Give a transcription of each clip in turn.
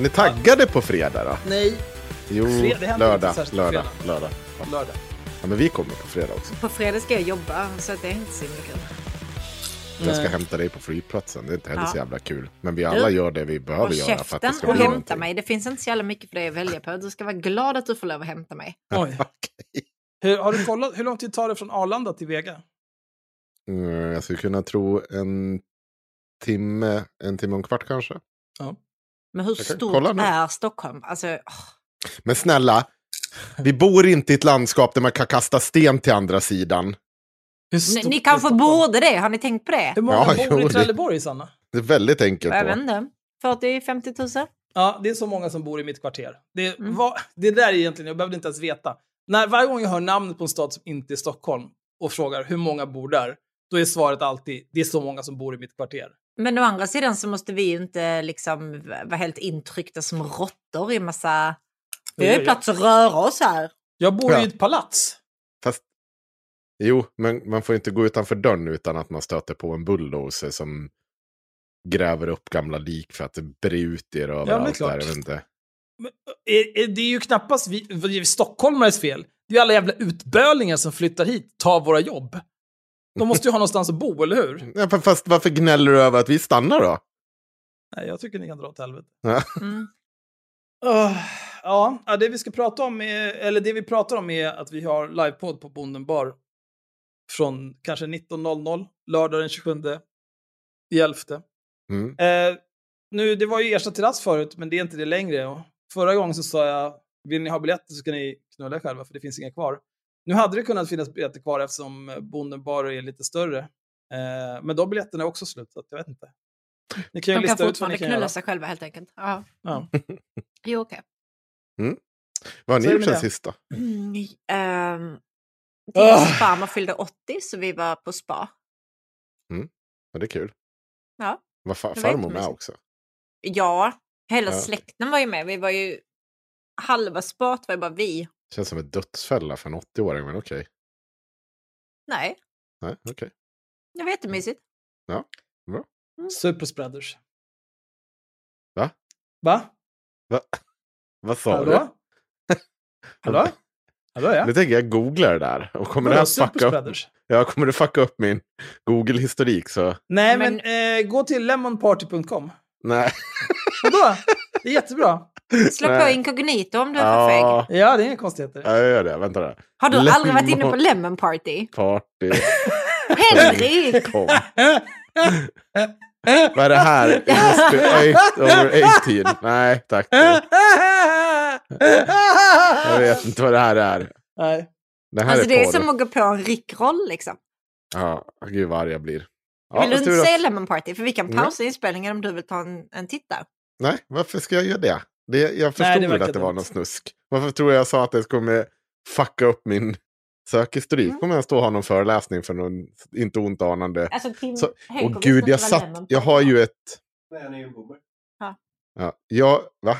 Är ni taggade på fredag då? Nej, Jo, Fredag, lördag, lördag, fredag. lördag. Ja. lördag. ja, men vi kommer på fredag också. På fredag ska jag jobba, så att det är inte så himla kul. Jag ska Nej. hämta dig på flygplatsen. Det är inte heller Ja. så jävla kul. Men vi alla Du, gör det vi behöver Och göra för att det käften ska och hämta någonting. mig. Det finns inte så jävla mycket för dig att välja på. Du ska vara glad att du får lov att hämta mig. Oj. Okej. Hur, har du kollat, hur lång tid tar det från Arlanda till Vega? Mm, jag skulle kunna tro en timme, en timme och en kvart kanske. Men hur stort är Stockholm? Alltså. Men snälla, vi bor inte i ett landskap där man kan kasta sten till andra sidan. Ni, ni kanske borde det? Har ni tänkt på det? Hur många Ja, bor jo, i det- Trelleborg, Sanna? Det är väldigt enkelt. Jag vet inte. 40-50 000? Ja, det är så många som bor i mitt kvarter. Det, Mm. vad, det där är egentligen, jag behövde inte ens veta. När, varje gång jag hör namnet på en stad som inte är Stockholm och frågar hur många bor där, då är svaret alltid det är så många som bor i mitt kvarter. Men å andra sidan så måste vi ju inte liksom vara helt intryckta som råttor i massa... Vi har ju Ja, ja. plats att röra oss här. Jag bor Ja. i ett palats. Fast, jo, men man får inte gå utanför dörren utan att man stöter på en bulldozer som gräver upp gamla lik för att det brer ut er överallt. klart. där, jag vet inte. Men, är, är, det är ju knappast vi, vi stockholmares fel. Det är ju alla jävla utbölingar som flyttar hit, tar våra jobb. De måste ju ha någonstans att bo, eller hur? Ja, fa- fast varför gnäller du över att vi stannar då? Nej, jag tycker ni kan dra åt helvete. Ja. Mm. Uh, ja, det vi ska prata om är, eller det vi pratar om är att vi har livepodd på Bonden bar från kanske 19.00 lördag den 27 i 11. Mm. Eh, nu, det var ju Ersta terrass förut, men det är inte det längre. Och förra gången så sa jag, vill ni ha biljetter så ska ni knulla er själva, för det finns inga kvar. Nu hade det kunnat finnas biljetter kvar eftersom eh, Bonden bar är lite större. Eh, men de biljetterna är också slut, så att jag vet inte. Ni kan ju De kan lista ut vad fortfarande kan knulla göra. sig själva helt enkelt. Ja. Ja. Jo, okej. Vad har ni Så är det gjort sen det. sista? Mm, Ah. Timms farmor fyllde 80 så vi var på spa. Ja, det är kul. Ja. Var fa- Det var farmor med också? Ja, hela Ja. släkten var ju med. Vi var ju... Halva spat var ju bara vi. Känns som ett dödsfälla för en 80-åring, men okej. Nej, Nej, okej. det var jättemysigt. Superspreaders. Va? Va? Vad sa Hallå? Hallå? Hallå ja? du? Nu tänker jag googla det där. Och kommer det Vadå, här fucka upp, ja, kommer det fucka upp min Google-historik så... Nej, Men- men, eh, gå till lemonparty.com. Nej. Vadå? Det är jättebra. Slå på inkognito om du är för feg. Ja, det är inga konstigheter. ja, jag gör det. Vänta där. Har du Lemon- aldrig varit inne på Lemon Party? Party. Henry! Kom. Vad är det här? It must be eight over 18. Nej, tack. Jag vet inte vad det här är. Nej. Det här Alltså det är som att gå på en rickroll liksom. Ja, gud vad arg jag blir. Ja, vill du inte säga Lemon Party? För vi kan Ja. pausa inspelningen om du vill ta en, en titt där. Nej, varför ska jag göra det? det jag förstod det väl verkar att det var någon snusk. Varför tror jag sa att det kommer fucka upp min sökhistorik? Mm. Kommer jag stå och ha någon föreläsning för någon inte ont anande? Alltså Tim Så- Och gud, jag satt, jag har ju ett... Nej, han är ju en boomer. Ja, jag, va?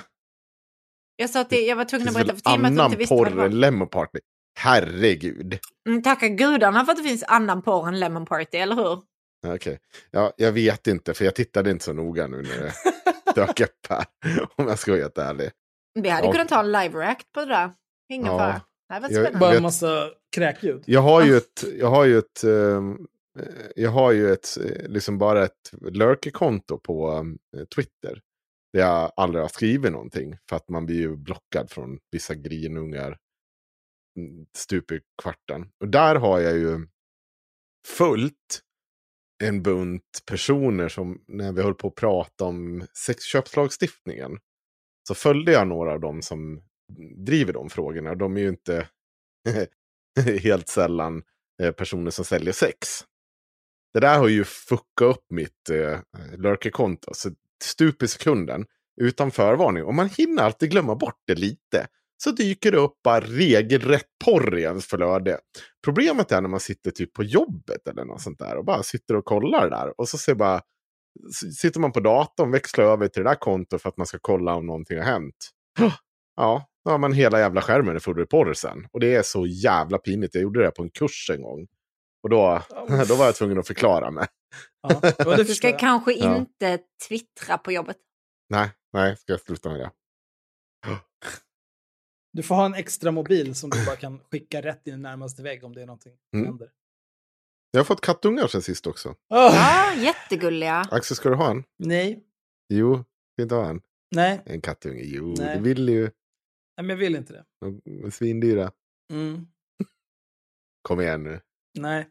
Jag sa att det, jag var tvungen Det att berätta för Tim att du annan inte visste vad det porr än var. Lemon Party? Herregud. Mm, tacka gudarna för att det finns annan porr än Lemon Party, eller hur? Ja, Okej. Ja, jag vet inte, för jag tittade inte så noga nu när det dök upp här. Om jag ska vara helt ärlig. Vi hade Ja. kunnat ta en live-react på det där. Ingen Ja. fara. Jag- spännande. Bara en massa kräkljud. Jag har ju ett, jag har ju ett, ehm, eh, jag har ju ett, eh, liksom bara ett lurker-konto på eh, Twitter. Där jag aldrig har skrivit någonting. För att man blir ju blockad från vissa grinungar mm, stup i kvarten. Och där har jag ju följt en bunt personer som, när vi höll på att prata om sexköpslagstiftningen, så följde jag några av dem som driver de frågorna. De är ju inte helt sällan eh, personer som säljer sex. Det där har ju fuckat upp mitt eh, lurker-konto. Så stup i sekunden, utan förvarning. Och man hinner alltid glömma bort det lite. Så dyker det upp bara regelrätt porr i ens flöde. Problemet är när man sitter typ på jobbet eller något sånt där och bara sitter och kollar där. Och så ser bara, sitter man på datorn, växlar över till det där kontot för att man ska kolla om någonting har hänt. Ja, då har man hela jävla skärmen är full av porr sen. Och det är så jävla pinigt. Jag gjorde det på en kurs en gång. Och då, då var jag tvungen att förklara mig. Ja, Du ska jag. kanske Ja. inte twittra på jobbet. Nej, nej, ska jag sluta med det. Du får ha en extra mobil som du bara kan skicka rätt in i närmaste vägg om det är någonting som Mm. händer. Jag har fått kattungar sen sist också. Oh, Ja, jättegulliga. Axel, ska du ha en? nej, Jo, ska inte ha en? nej, En kattunge? Jo, Nej. det vill ju. nej, men jag vill inte det. De är svindyra. Mm. Kom igen nu. Nej.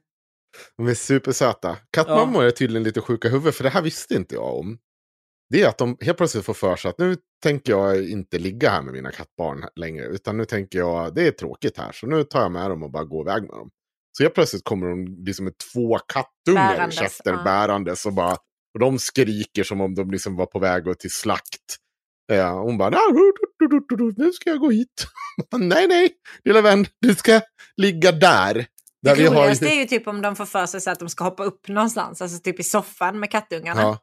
De är supersöta. Kattmammor är tydligen lite sjuka i huvudet, för det här visste inte jag om. Det är att de helt plötsligt får för sig att nu tänker jag inte ligga här med mina kattbarn längre. Utan nu tänker jag, det är tråkigt här, så nu tar jag med dem och bara går iväg med dem. Så helt plötsligt kommer de liksom med två kattungar Bärandes, i käften, ja. bärandes. Och, bara, och de skriker som om de liksom var på väg till slakt. Ja, hon bara, "Nej, du, du, du, du, du, nu ska jag gå hit. nej, nej, lilla vän, du ska ligga där. Det Där har roligaste är ju typ om de får för sig att de ska hoppa upp någonstans, alltså typ i soffan med kattungarna. Ja,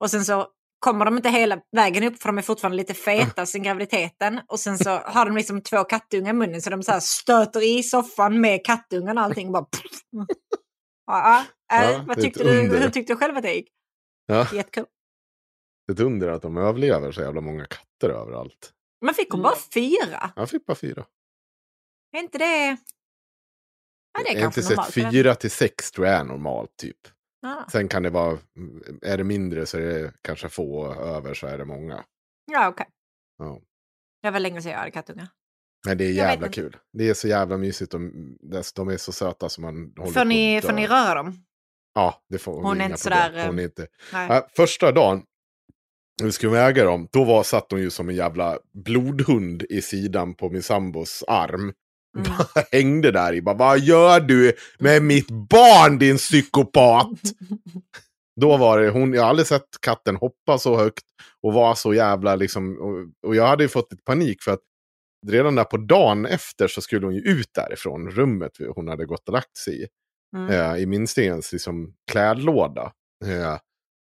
Och sen så kommer de inte hela vägen upp för de är fortfarande lite feta sen graviditeten. Och sen så har de liksom två kattungar i munnen så de så här stöter i soffan med kattungarna och allting bara... Ja, ja. Äh, Ja, vad det är tyckte du, under. hur tyckte du själv att det gick? ja. Jättekul. Ett under att de överlever så jävla många katter överallt. Men fick hon bara fyra? Jag fick bara fyra. Är inte det... Ja, det är jag har kanske inte sett normalt. fyra till sex tror jag är normalt typ. Ja. Sen kan det vara, är det mindre så är det kanske få, över så är det många. Ja, okej. Ja. Det var länge sedan jag hade kattungar. Men det är jävla kul. Det är så jävla mysigt. De, de är så söta som man håller Får på ni, att får ni röra dem? Ja, det får Hon är inte sådär, Hon är inte. Nej. Ja, första dagen, när vi skulle väga dem, då var, satt hon ju som en jävla blodhund i sidan på min sambos arm. Mm. Hängde där i, bara vad gör du med mitt barn din psykopat? Då var det, hon, jag har aldrig sett katten hoppa så högt och vara så jävla liksom, och, och jag hade ju fått lite panik för att redan där på dagen efter så skulle hon ju ut därifrån rummet hon hade gått och lagt sig i. Mm. Eh, I minstens liksom klädlåda. Eh,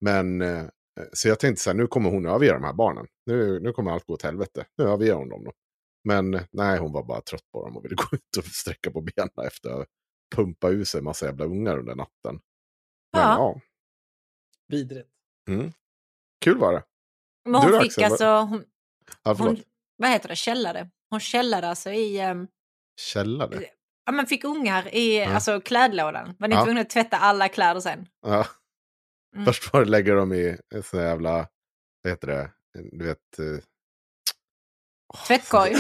men, eh, så jag tänkte så här, nu kommer hon överge de här barnen. Nu, nu kommer allt gå åt helvete. Nu överger hon dem då. Men eh, nej, hon var bara trött på dem och ville gå ut och sträcka på benen efter att ha pumpat ur sig en massa jävla ungar under natten. Men Ja. ja, Vidrigt. mm. kul var det. Men hon Du fick Axel, alltså... Hon, Ja, hon, vad heter det? Källare? Hon källade alltså i... ehm, Källare. ja, men fick ungar i Ja. alltså, klädlådan. Var ni Ja. tvungna att tvätta alla kläder sen? Ja. Mm. Först var det lägga dem i en sån här jävla, vad heter det, du vet... Tvättkorg?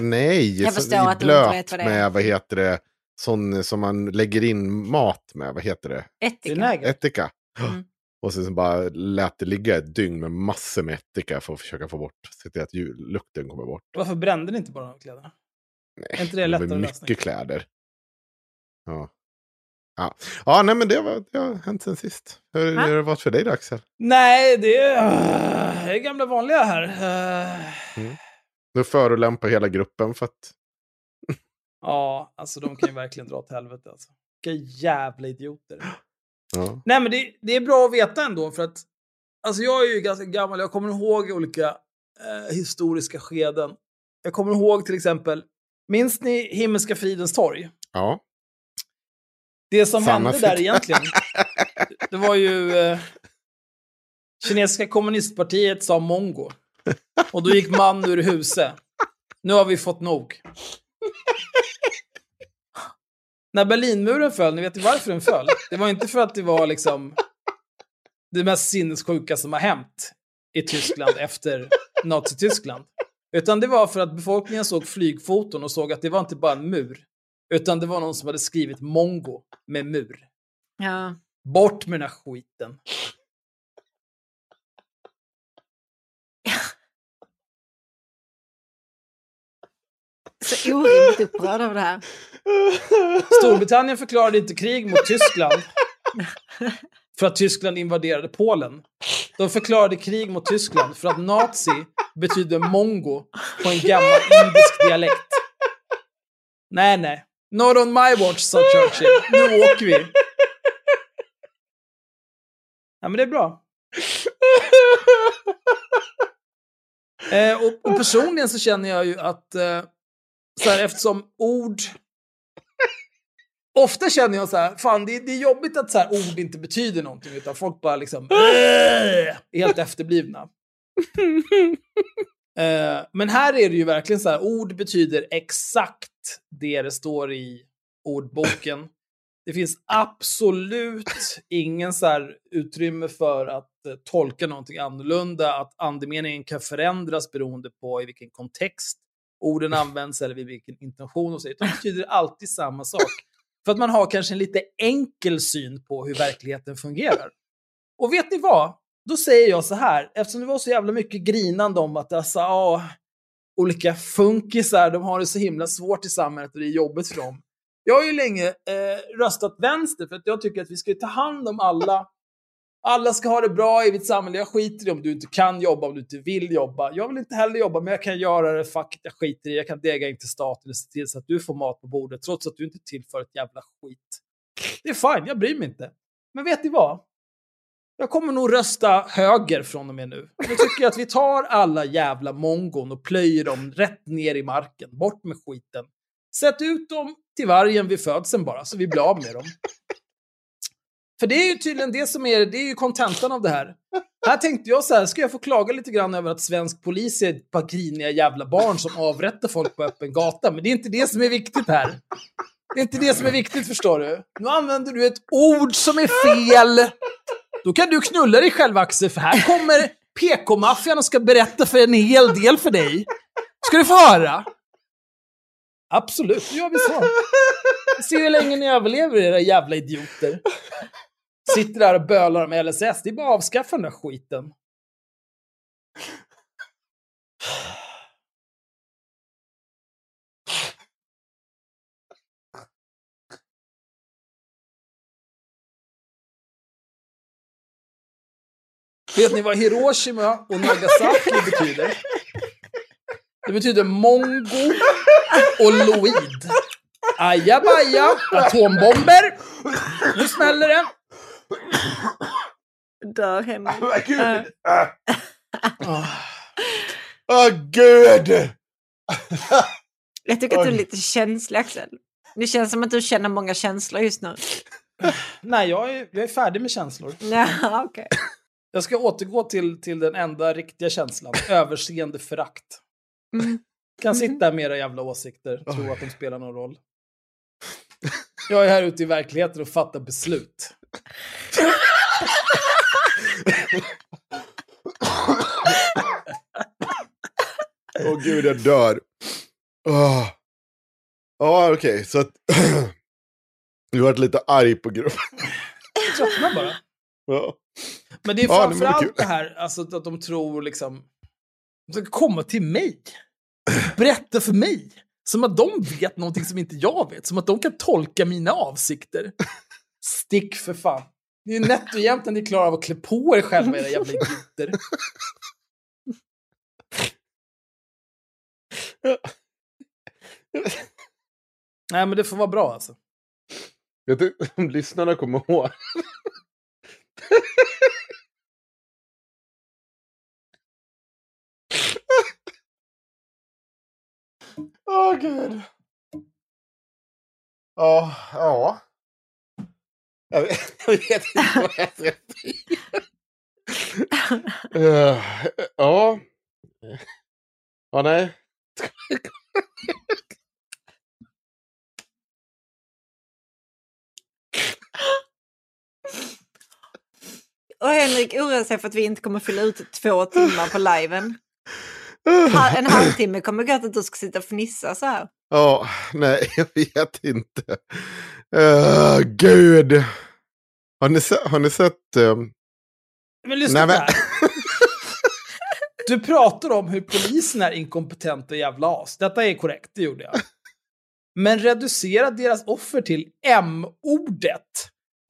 Nej, Jag förstår att du inte blöt vet vad det är. med, vad heter det, sån som man lägger in mat med, vad heter det? Ättika? Ättika. Mm. Och sen så bara lät det ligga ett dygn med massor med ättika för att försöka få bort, se till att lukten kommer bort. Varför brände ni inte bara de kläderna? Nej, Är inte det var lättare mycket lösning? kläder. Ja. Ja, ja nej, men det, var, det har hänt sen sist. Hur har det varit för dig då, Axel? Nej, det är, det är gamla vanliga här. Eh, Du förolämpar hela gruppen för att... Ja, alltså de kan ju verkligen dra åt helvete. Alltså. Vilka jävla idioter. Ja. Nej, men det, det är bra att veta ändå, för att alltså jag är ju ganska gammal. Jag kommer ihåg olika eh, historiska skeden. Jag kommer ihåg till exempel, minns ni Himmelska fridens torg? ja. Det som Samma hände där egentligen, det var ju... Eh, kinesiska kommunistpartiet sa mongo. Och då gick man ur huset. Nu har vi fått nog. När Berlinmuren föll, ni vet ju varför den föll. Det var inte för att det var liksom det mest sinnessjuka som har hänt i Tyskland efter Nazityskland. Utan det var för att befolkningen såg flygfoton och såg att det var inte bara en mur. Utan det var någon som hade skrivit mongo med mur. Ja. Bort med den här skiten. Så orimligt upprörd av det här. Storbritannien förklarade inte krig mot Tyskland för att Tyskland invaderade Polen. De förklarade krig mot Tyskland för att nazi betyder mongo på en gammal indisk dialekt. Nej, nej. Not on my watch, sa Churchill. Nu åker vi. Ja, men det är bra. Eh, och, och personligen så känner jag ju att eh, så här, eftersom ord... Ofta känner jag så här, fan det, det är jobbigt att så här, ord inte betyder någonting utan folk bara liksom är helt efterblivna. Eh, men här är det ju verkligen så här, ord betyder exakt det det står i ordboken. Det finns absolut ingen så här utrymme för att eh, tolka någonting annorlunda, att andemeningen kan förändras beroende på i vilken kontext orden används eller vid vilken intention och så. Utan det betyder alltid samma sak. För att man har kanske en lite enkel syn på hur verkligheten fungerar. Och vet ni vad? Då säger jag så här, eftersom det var så jävla mycket grinande om att alltså, ja, olika funkisar, de har det så himla svårt i samhället och det är jobbigt för dem. Jag har ju länge eh, röstat vänster för att jag tycker att vi ska ta hand om alla. Alla ska ha det bra i mitt samhälle. Jag skiter i om du inte kan jobba, om du inte vill jobba. Jag vill inte heller jobba, men jag kan göra det. Fuck it, jag skiter i det. Jag kan dega in till staten och se till så att du får mat på bordet, trots att du inte tillför ett jävla skit. Det är fine, jag bryr mig inte. Men vet ni vad? Jag kommer nog rösta höger från och med nu. Jag tycker att vi tar alla jävla mongon och plöjer dem rätt ner i marken. Bort med skiten. Sätt ut dem till vargen vid födseln bara, så vi blir av med dem. För det är ju tydligen det som är, det är ju kontentan av det här. Här tänkte jag så här, ska jag få klaga lite grann över att svensk polis är ett par griniga jävla barn som avrättar folk på öppen gata, men det är inte det som är viktigt här. Det är inte det som är viktigt, förstår du. Nu använder du ett ord som är fel. Då kan du knulla dig själv, Axel, för här kommer PK-maffian och ska berätta för en hel del för dig. Ska du få höra? Absolut, då gör vi så. Vi ser hur länge ni överlever, era jävla idioter. Sitter där och bölar om LSS. Det är bara att avskaffa den där skiten. Vet ni vad Hiroshima och Nagasaki betyder? Det betyder mongo och loid. Ajabaja, atombomber. Nu smäller det. Dör hemma. Åh, gud! Äh. Åh, Åh, gud! Jag tycker att du är lite känslig Axel. Det känns som att du känner många känslor just nu. Nej, jag är, jag är färdig med känslor. Ja, okej. Jag ska återgå till, till den enda riktiga känslan. Överseende förakt. Mm. Kan sitta med era jävla åsikter, tro att de spelar någon roll. Jag är här ute i verkligheten och fattar beslut. Åh gud, jag dör. Åh. Ja, okej, så att... du har varit lite arg på gruppen. Jag tröttnar bara. Ja. Men det är Ja, det framförallt det här, alltså att de tror liksom... De ska komma till mig. Berätta för mig. Som att de vet någonting som inte jag vet. Som att de kan tolka mina avsikter. Stick för fan. Det är nätt och jämnt när ni klarar av att klä på er själva, era jävla idioter. Nej, men det får vara bra alltså. Vet inte om lyssnarna kommer ihåg. Åh oh, gud. Ja, ja. Jag vet, jag vet inte vad jag ska. Uh, ja. Ja, nej. Och Henrik oroar sig för att vi inte kommer fylla ut två timmar på liven. En halvtimme kommer gå att du ska sitta och fnissa så här. Ja, nej, jag vet inte. Uh, gud. Har ni, se, har ni sett... Um... Men lyssna nej, men... Du pratar om hur polisen är inkompetent och jävla as. Detta är korrekt, det gjorde jag. Men reducera deras offer till M-ordet.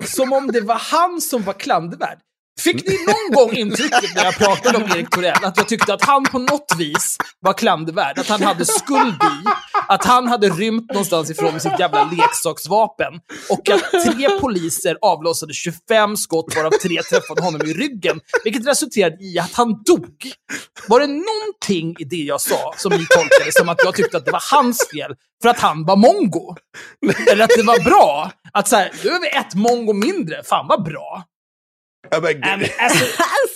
Som om det var han som var klandervärd. Fick ni någon gång intrycket när jag pratade om Erik Torell att jag tyckte att han på något vis var klandervärd? Att han hade skuld i att han hade rymt någonstans ifrån med sitt jävla leksaksvapen och att tre poliser avlossade 25 skott varav tre träffade honom i ryggen, vilket resulterade i att han dog. Var det någonting i det jag sa som ni tolkade som att jag tyckte att det var hans fel för att han var mongo? Eller att det var bra? Att så här, nu är vi ett mongo mindre, fan vad bra. Ja, men, men alltså,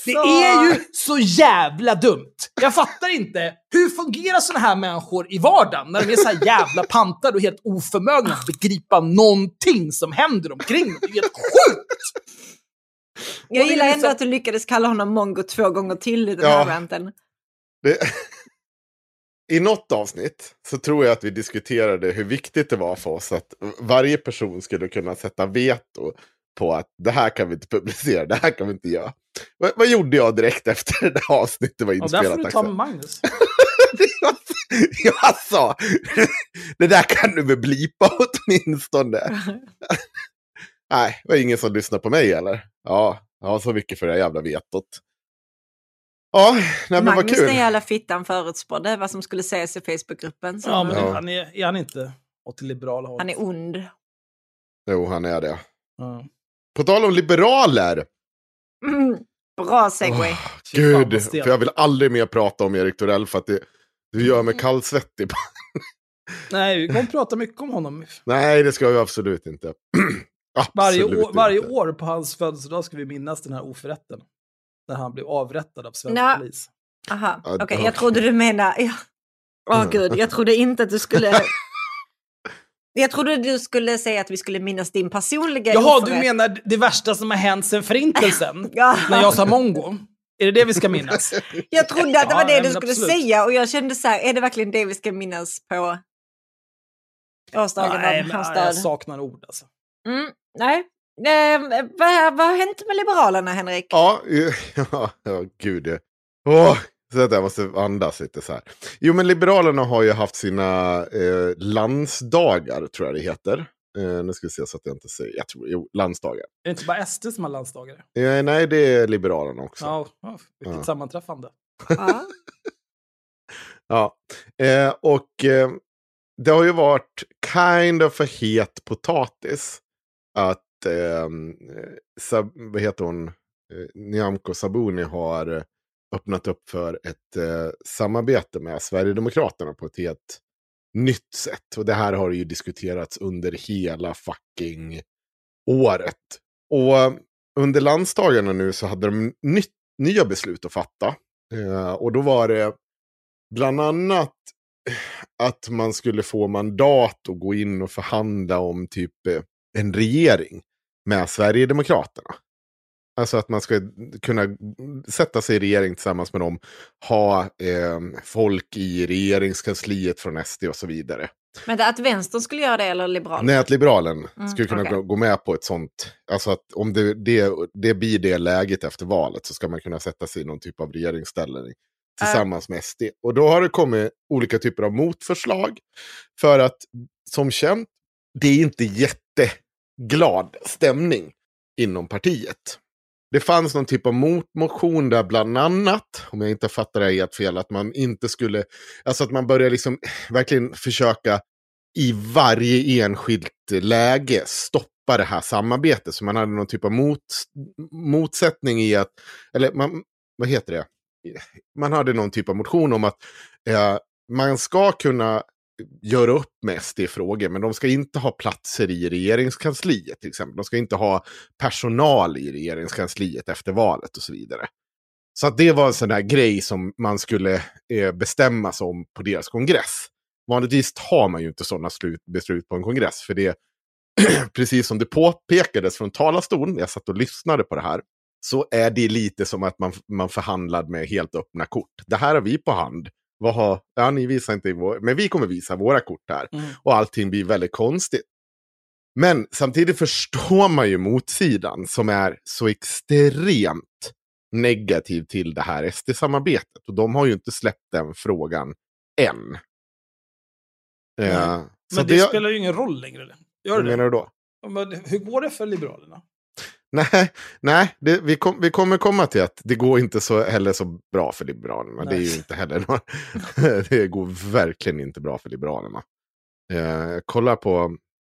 det är ju så jävla dumt. Jag fattar inte. Hur fungerar såna här människor i vardagen när de är så här jävla pantade och helt oförmögna att begripa någonting som händer omkring dem? Det är helt sjukt! Jag gillar ändå att du lyckades kalla honom mongo två gånger till i den ja, här ranten. Det... I något avsnitt så tror jag att vi diskuterade hur viktigt det var för oss att varje person skulle kunna sätta veto på att det här kan vi inte publicera, det här kan vi inte göra. Vad, vad gjorde jag direkt efter det här avsnittet var inspelat? Ja, där får du ta med Magnus. jag sa, det där kan du väl blipa åtminstone. Nej, det var ingen som lyssnade på mig eller? Ja, ja så mycket för det jävla vetot. Ja, nej, men Magnus vad kul. den jävla fittan förutspådde vad som skulle sägas i Facebookgruppen. Ja, men ja. Han är, är han inte åt liberala hållet? Han är ond. Jo, han är det. Ja. På tal om liberaler. Mm, bra segway. Oh, gud, för jag vill aldrig mer prata om Erik Torell för att det, du gör mig kallsvettig. Nej, vi kommer prata mycket om honom. Nej, det ska vi absolut inte. absolut varje, år, varje år på hans födelsedag ska vi minnas den här oförrätten. När han blev avrättad av svensk Nå. polis. Aha, okej, okay, jag trodde du menade... Åh ja. oh, gud, jag trodde inte att du skulle jag trodde du skulle säga att vi skulle minnas din personliga Jaha, du menar det värsta som har hänt sedan förintelsen? ja. När jag sa mongo? Är det det vi ska minnas? jag trodde att det var det du skulle absolut. säga och jag kände så här, är det verkligen det vi ska minnas på årsdagen nej, av hans död? Jag saknar ord alltså. Mm, nej. Eh, vad, vad har hänt med Liberalerna, Henrik? Ja, ja, ja gud. Åh, så att jag måste andas lite så här. Jo, men Liberalerna har ju haft sina eh, landsdagar, tror jag det heter. Eh, nu ska vi se så att jag inte säger, jag tror, jo, landsdagar. Är det inte bara SD som har landsdagar? Eh, nej, det är Liberalerna också. Ja, oh, vilket ja. sammanträffande. ja, eh, och eh, det har ju varit kind of a het potatis att, eh, sab, vad heter hon, eh, Nyamko Sabuni har öppnat upp för ett eh, samarbete med Sverigedemokraterna på ett helt nytt sätt. Och det här har ju diskuterats under hela fucking året. Och eh, under landsdagarna nu så hade de nytt, nya beslut att fatta. Eh, och då var det bland annat att man skulle få mandat att gå in och förhandla om typ eh, en regering med Sverigedemokraterna. Alltså att man ska kunna sätta sig i regering tillsammans med dem. Ha eh, folk i regeringskansliet från SD och så vidare. Men att vänstern skulle göra det eller liberalen? Nej, att liberalen mm, skulle kunna okay. gå, med på ett sånt. Alltså att om det, det, det blir det läget efter valet så ska man kunna sätta sig i någon typ av regeringsställning tillsammans med SD. Och då har det kommit olika typer av motförslag. För att som känt, det är inte jätteglad stämning inom partiet. Det fanns någon typ av motmotion där bland annat, om jag inte fattar det helt fel, att man inte skulle, alltså att man börjar liksom eh, verkligen försöka i varje enskilt eh, läge stoppa det här samarbetet. Så man hade någon typ av mot, motsättning i att, eller man, vad heter det? Man hade någon typ av motion om att eh, man ska kunna göra upp med SD-frågor, men de ska inte ha platser i regeringskansliet till exempel. De ska inte ha personal i regeringskansliet efter valet och så vidare. Så att det var en sån där grej som man skulle eh, bestämma sig om på deras kongress. Vanligtvis tar man ju inte sådana beslut på en kongress, för det precis som det påpekades från talarstolen, jag satt och lyssnade på det här, så är det lite som att man, man förhandlar med helt öppna kort. Det här har vi på hand. Vad har, ja, ni visar inte vår, men vi kommer visa våra kort här. Mm. Och allting blir väldigt konstigt. Men samtidigt förstår man ju motsidan som är så extremt negativ till det här SD-samarbetet. Och de har ju inte släppt den frågan än. Uh, men det, det, spelar ju ingen roll längre. Gör det? menar du då? Men hur går det för Liberalerna? Nej, nej det, vi, kom, vi kommer komma till att det går inte så, heller så bra för Liberalerna. Nej. Det är ju inte heller Det går verkligen inte bra för Liberalerna. Eh, kolla på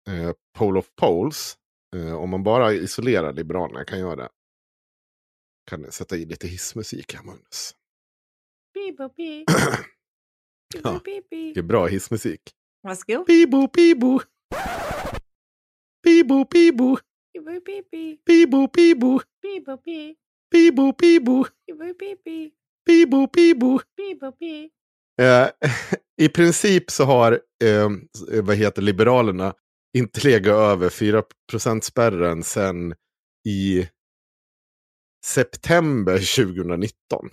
eh, Poll of Polls. Eh, om man bara isolerar Liberalerna kan göra det. Kan sätta i lite hissmusik här, Magnus. ja, det är bra hissmusik. Varsågod. Bibo, bibo. Bibo, bibo. Bibo, bibo. Bibo, bibo. Bibo, bibo. Uh, I princip så har uh, vad heter Liberalerna inte legat över 4 spärren sedan i september 2019.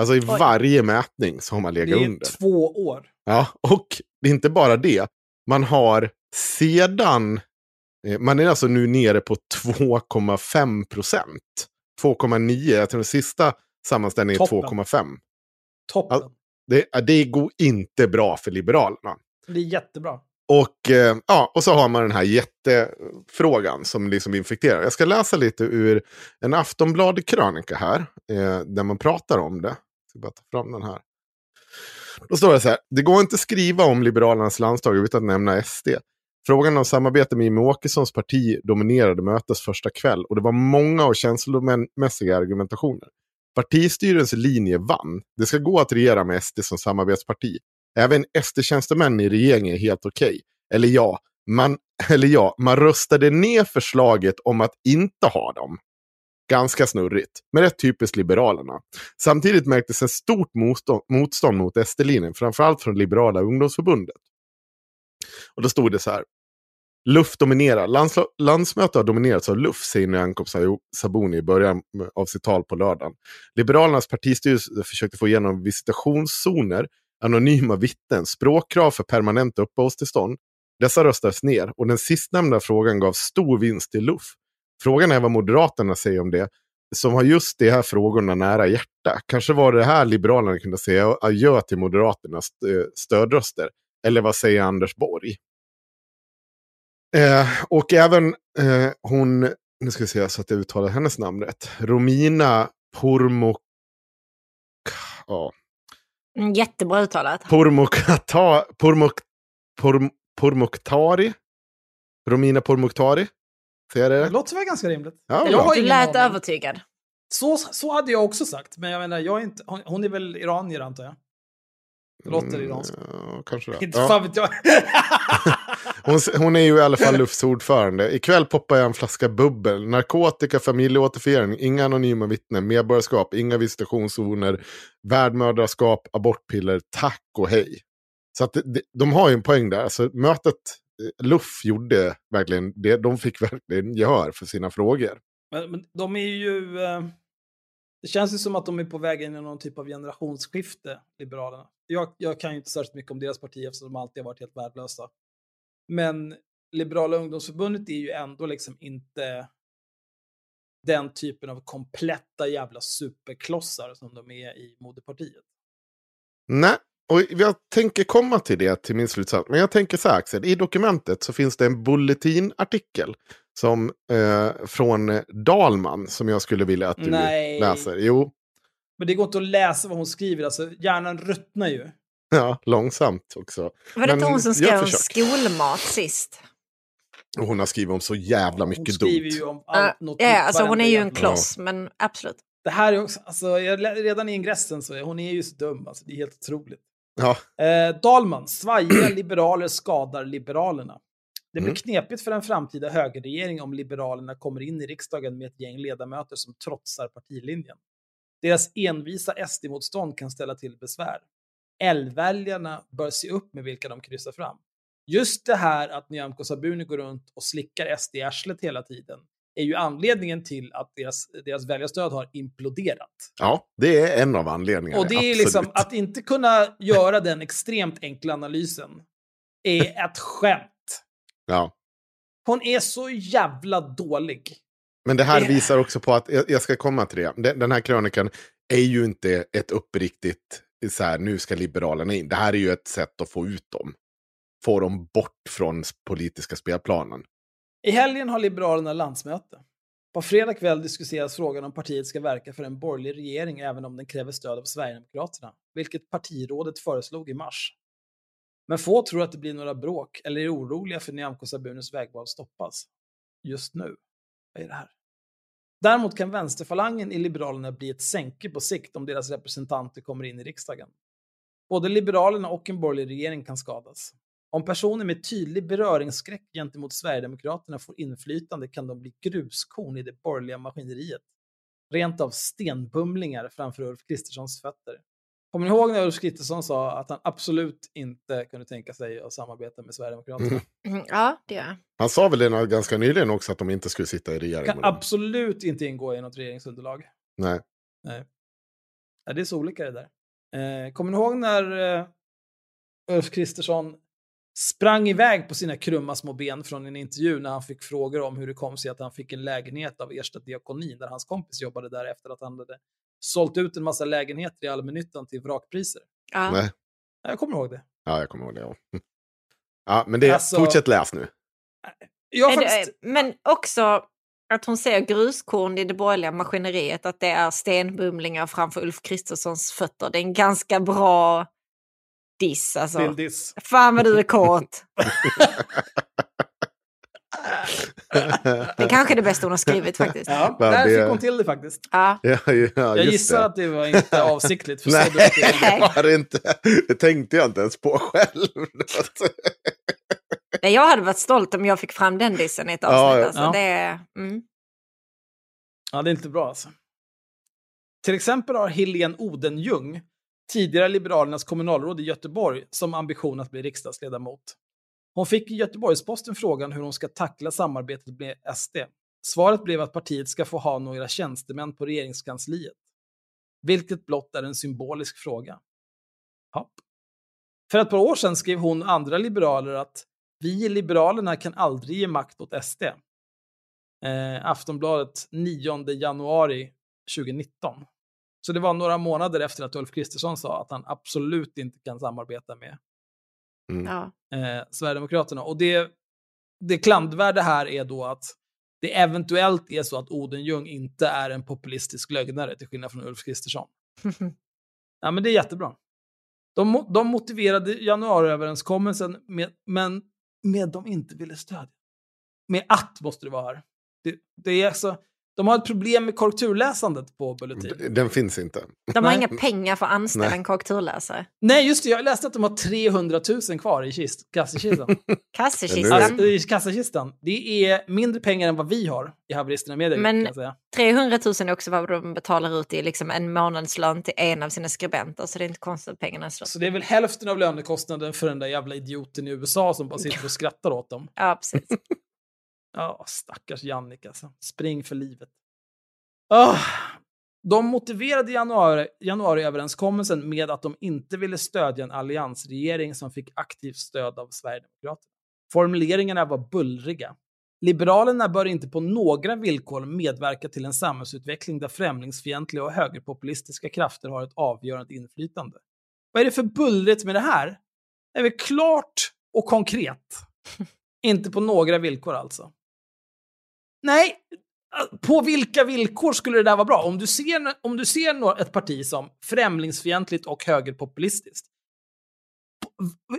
Alltså i Oj. varje mätning så har man legat under. Det är under. två år. Ja, och det är inte bara det. Man har sedan, eh, man är alltså nu nere på 2,5 procent. 2,9, jag tror den sista sammanställningen är 2,5. Toppen. Alltså, det, det går inte bra för Liberalerna. Det är jättebra. Och, eh, ja, och så har man den här jättefrågan som liksom infekterar. Jag ska läsa lite ur en Aftonbladet-krönika här, eh, där man pratar om det. Jag ska bara ta fram den här. Då står det så här, det går inte att skriva om Liberalernas landslag utan att nämna SD. Frågan om samarbete med Jimmie Åkessons parti dominerade mötets första kväll och det var många och känslomässiga argumentationer. Partistyrelsens linje vann. Det ska gå att regera med SD som samarbetsparti. Även SD-tjänstemän i regeringen är helt okej. Okay. Eller ja, man, eller ja, man röstade ner förslaget om att inte ha dem. Ganska snurrigt, men rätt typiskt Liberalerna. Samtidigt märktes ett stort motstånd, motstånd mot SD-linjen, framförallt från Liberala ungdomsförbundet. Och då stod det så här. Luft dominerar. Lands, landsmötet har dominerats av luft, säger Nyamko Sabuni i början av sitt tal på lördagen. Liberalernas partistyrelse försökte få igenom visitationszoner anonyma vittnen, språkkrav för permanent uppehållstillstånd. Dessa röstades ner och den sistnämnda frågan gav stor vinst till LUF. Frågan är vad Moderaterna säger om det, som har just de här frågorna nära hjärta. Kanske var det här Liberalerna kunde säga adjö till Moderaternas eh, stödröster. Eller vad säger Anders Borg? Eh, och även eh, hon, nu ska vi se så att jag uttalar hennes namn rätt, Romina Pourmok... Ja, Mm, jättebra uttalat. Pourmokta, Pourmok, Pourm, Pourmoktari. Romina Pourmoktari. Säger det? Det låter väl ganska rimligt. Ja, jag har du lät övertygad. Så, så hade jag också sagt, men jag menar, jag är inte, hon, hon är väl iranier antar jag? Låter mm, iransk. Ja, kanske det. Inte ja. fan vet jag. hon, hon, är ju i alla fall LUFs ordförande. Ikväll poppar jag en flaska bubbel. Narkotika, familjeåterförening, inga anonyma vittnen, medborgarskap, inga visitationszoner, värdmödraskap, abortpiller, tack och hej. Så att de, de har ju en poäng där. Alltså, mötet, eh, LUF gjorde verkligen det. De fick verkligen gehör för sina frågor. Men, men de är ju... Eh det känns ju som att de är på väg in i någon typ av generationsskifte, Liberalerna. Jag, jag kan ju inte särskilt mycket om deras parti eftersom de alltid har varit helt värdelösa. Men Liberala ungdomsförbundet är ju ändå liksom inte den typen av kompletta jävla superklossar som de är i moderpartiet. Nej, och jag tänker komma till det till min slutsats. Men jag tänker så här Axel, i dokumentet så finns det en bulletinartikel som, eh, från Dalman som jag skulle vilja att du Nej. läser. Jo, Men det går inte att läsa vad hon skriver, alltså hjärnan ruttnar ju. ja, långsamt också. Var det inte hon som skrev om skolmat sist? Och hon har skrivit om så jävla Hon mycket skriver dumt. ju om allt, Ja, något ja, nytt alltså hon är ju en kloss, men absolut. Det här är också, alltså, jag, redan i ingressen så är hon är ju så dum, alltså, det är helt otroligt. Ja, Eh, Dalman, svajiga liberaler skadar Liberalerna. Det blir Mm. knepigt för en framtida högerregering om Liberalerna kommer in i riksdagen med ett gäng ledamöter som trotsar partilinjen. Deras envisa SD-motstånd kan ställa till besvär. L-väljarna bör se upp med vilka de kryssar fram. Just det här att Nyamko Sabuni går runt och slickar SD i arslet hela tiden är ju anledningen till att deras, deras väljarstöd har imploderat. ja, det är en av anledningarna. Och det är absolut. liksom att inte kunna göra den extremt enkla analysen är ett skämt. Ja. Hon är så jävla dålig. Men det här visar också på att, jag, ska komma till det, Den- här krönikan är ju inte ett uppriktigt, så här, nu ska Liberalerna in. Det här är ju ett sätt att få ut dem. Få dem bort från politiska spelplanen. I helgen har Liberalerna landsmöte. På fredag kväll diskuteras frågan om partiet ska verka för en borgerlig regering även om den kräver stöd av Sverigedemokraterna, vilket partirådet föreslog i mars. Men få tror att det blir några bråk eller är oroliga för Nyamko Sabunis vägval stoppas. Just nu. Vad är det här? Däremot kan vänsterfalangen i Liberalerna bli ett sänke på sikt om deras representanter kommer in i riksdagen. Både Liberalerna och en borgerlig regering kan skadas. Om personer med tydlig beröringsskräck gentemot Sverigedemokraterna får inflytande kan de bli gruskorn i det borgerliga maskineriet. Rent av stenbumlingar framför Ulf Kristerssons fötter. Kommer ni ihåg när Ulf Kristersson sa att han absolut inte kunde tänka sig att samarbeta med Sverigedemokraterna? Mm. Mm, Ja, det gör jag. Han sa väl det ganska nyligen också att de inte skulle sitta i regering Kan absolut inte ingå i något regeringsunderlag. Nej. Ja, det är så olika det där. Eh, kommer ni ihåg när eh, Ulf Kristersson sprang iväg på sina krumma små ben från en intervju när han fick frågor om hur det kom sig att han fick en lägenhet av Ersta diakoni där hans kompis jobbade där efter att han hade sålt ut en massa lägenheter i allmännyttan till vrakpriser. Ja. Nej. Ja, Jag kommer ihåg det. Ja, jag kommer ihåg det. Ja, ja men det, Alltså- fortsätt läs nu. Jag har Är det- faktiskt, Men också att hon ser gruskorn i det borgerliga maskineriet, att det är stenbumlingar framför Ulf Kristerssons fötter. Det är en ganska bra diss alltså. Fan vad du är kåt. Det är kanske är det bästa hon har skrivit faktiskt. Ja, Ja, där det- fick hon till det faktiskt. Ja. ja, ja, Jag gissar det. att det var inte avsiktligt. Nej, det. Var det inte. Det tänkte jag inte ens på själv. Nej, Jag hade varit stolt om jag fick fram den dissen i ett avsnitt. Ja, ja. Alltså, Ja. det är, mm. Ja, det är inte bra alltså. Till exempel har Helene Odenjung, tidigare Liberalernas kommunalråd i Göteborg, som ambition att bli riksdagsledamot. Hon fick i Göteborgs-Posten frågan hur hon ska tackla samarbetet med SD. Svaret blev att partiet ska få ha några tjänstemän på regeringskansliet. Vilket blott är en symbolisk fråga. Ja. För ett par år sedan skrev hon och andra liberaler att vi i Liberalerna kan aldrig ge makt åt SD. Eh, Aftonbladet 9 januari 2019. Så det var några månader efter att Ulf Kristersson sa att han absolut inte kan samarbeta med ja. eh, Sverigedemokraterna. Och det, det klandvärda här är då att det eventuellt är så att Odenjung inte är en populistisk lögnare till skillnad från Ulf Kristersson. Ja, men det är jättebra. De, de motiverade januariöverenskommelsen med, men med de inte ville stödja. Med att måste det vara här. Det, det är alltså, de har ett problem med korrekturläsandet på Bulletin. Den finns inte. De har Nej. inga pengar för att anställa Nej. en korrekturläsare. Nej, just det. Jag läste att de har 300 000 kvar i kist, kassekistan. Kassekistan. alltså, I kassakistan. Det är mindre pengar än vad vi har i Haveristerna Media. Men- kan jag säga. 300 000 är också vad de betalar ut i liksom en månadslön till en av sina skribenter. Så det är inte konstigt att pengarna är slut. Så det är väl hälften av lönekostnaden för den där jävla idioten i USA som bara sitter och skrattar åt dem. Ja, precis. Ja, stackars Jannik alltså. Spring för livet. Ah, de motiverade januari, januariöverenskommelsen med att de inte ville stödja en alliansregering som fick aktivt stöd av Sverigedemokraterna. Formuleringarna var bullriga. Liberalerna bör inte på några villkor medverka till en samhällsutveckling där främlingsfientliga och högerpopulistiska krafter har ett avgörande inflytande. Vad är det för bullrigt med det här? Det är väl klart och konkret. Inte på några villkor alltså. Nej, eh, på vilka villkor skulle det där vara bra? Om du ser, om du ser ett parti som främlingsfientligt och högerpopulistiskt,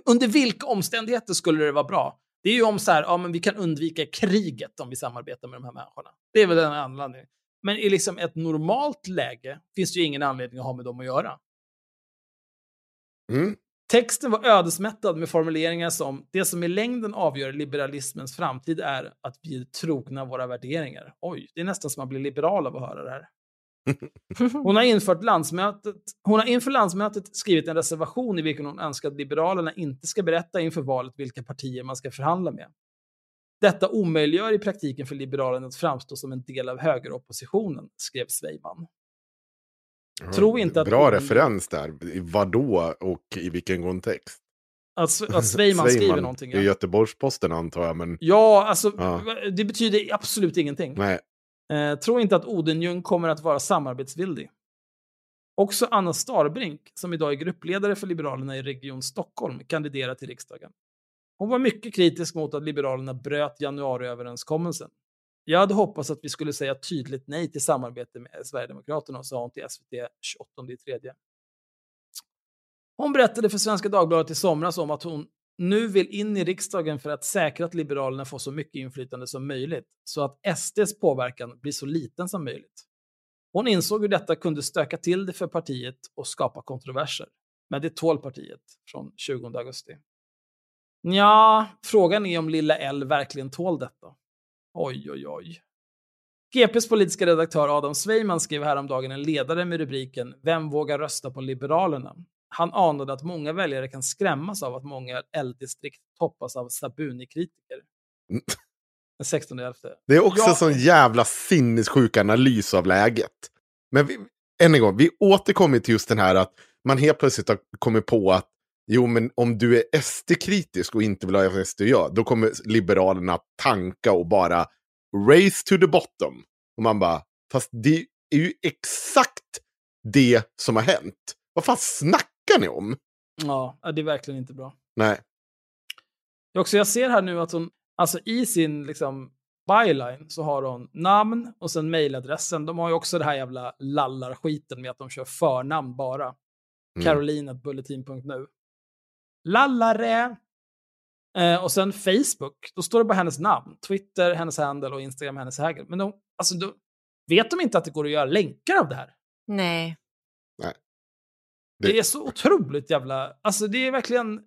under vilka omständigheter skulle det vara bra? Det är ju om så här, ja, men vi kan undvika kriget om vi samarbetar med de här människorna. Det är väl den anledningen. Men i liksom ett normalt läge finns det ju ingen anledning att ha med dem att göra. Mm. Texten var ödesmättad med formuleringar som “Det som i längden avgör liberalismens framtid är att vi är trogna våra värderingar”. Oj, det är nästan som att man blir liberal av att höra det här. Hon har, infört landsmötet, hon har inför landsmötet skrivit en reservation i vilken hon önskar att Liberalerna inte ska berätta inför valet vilka partier man ska förhandla med. Detta omöjliggör i praktiken för Liberalerna att framstå som en del av högeroppositionen, skrev Sveiman. Tro inte att Bra referens där. I Vadå och i vilken kontext? Att, att Sveiman skriver någonting. Det är Ja. Göteborgs-Posten antar jag, men ja, alltså Ja. det betyder absolut ingenting. nej. Eh, tro inte att Odenjung kommer att vara samarbetsvillig. Också Anna Starbrink, som idag är gruppledare för Liberalerna i Region Stockholm, kandiderar till riksdagen. Hon var mycket kritisk mot att Liberalerna bröt januariöverenskommelsen. Jag hade hoppats att vi skulle säga tydligt nej till samarbete med Sverigedemokraterna, sa hon till SVT 28 tredje. Hon berättade för Svenska Dagbladet i somras om att hon nu vill in i riksdagen för att säkra att Liberalerna får så mycket inflytande som möjligt, så att SDs påverkan blir så liten som möjligt. Hon insåg hur detta kunde stöka till det för partiet och skapa kontroverser. Men det tål partiet från 20 augusti. Ja, frågan är om lilla L verkligen tål detta. Oj, oj, oj. GPs politiska redaktör Adam Sveiman skrev häromdagen en ledare med rubriken “Vem vågar rösta på Liberalerna?” Han anade att många väljare kan skrämmas av att många L-distrikt toppas av Sabuni-kritiker. Mm. Den 16 11. Det är också Ja. en sån jävla sinnessjuk analys av läget. Men vi, än en gång, vi återkommer till just den här att man helt plötsligt har kommit på att jo, men om du är SD-kritisk och inte vill ha SD gör, då kommer Liberalerna tanka och bara race to the bottom. Och man bara, fast det är ju exakt det som har hänt. Vad fan snackar ni om? Ja, det är verkligen inte bra. Nej. Jag, också, jag ser här nu att hon, alltså i sin liksom, byline så har hon namn och sen mejladressen. De har ju också det här jävla lallarskiten med att de kör förnamn bara. Mm. Caroline.bulletin.nu. Lallare! Eh, och sen Facebook, då står det bara hennes namn. Twitter, hennes handle och Instagram, hennes handle. Men de, alltså, de, vet de inte att det går att göra länkar av det här? Nej. Det, Det- är så otroligt jävla... Alltså det är verkligen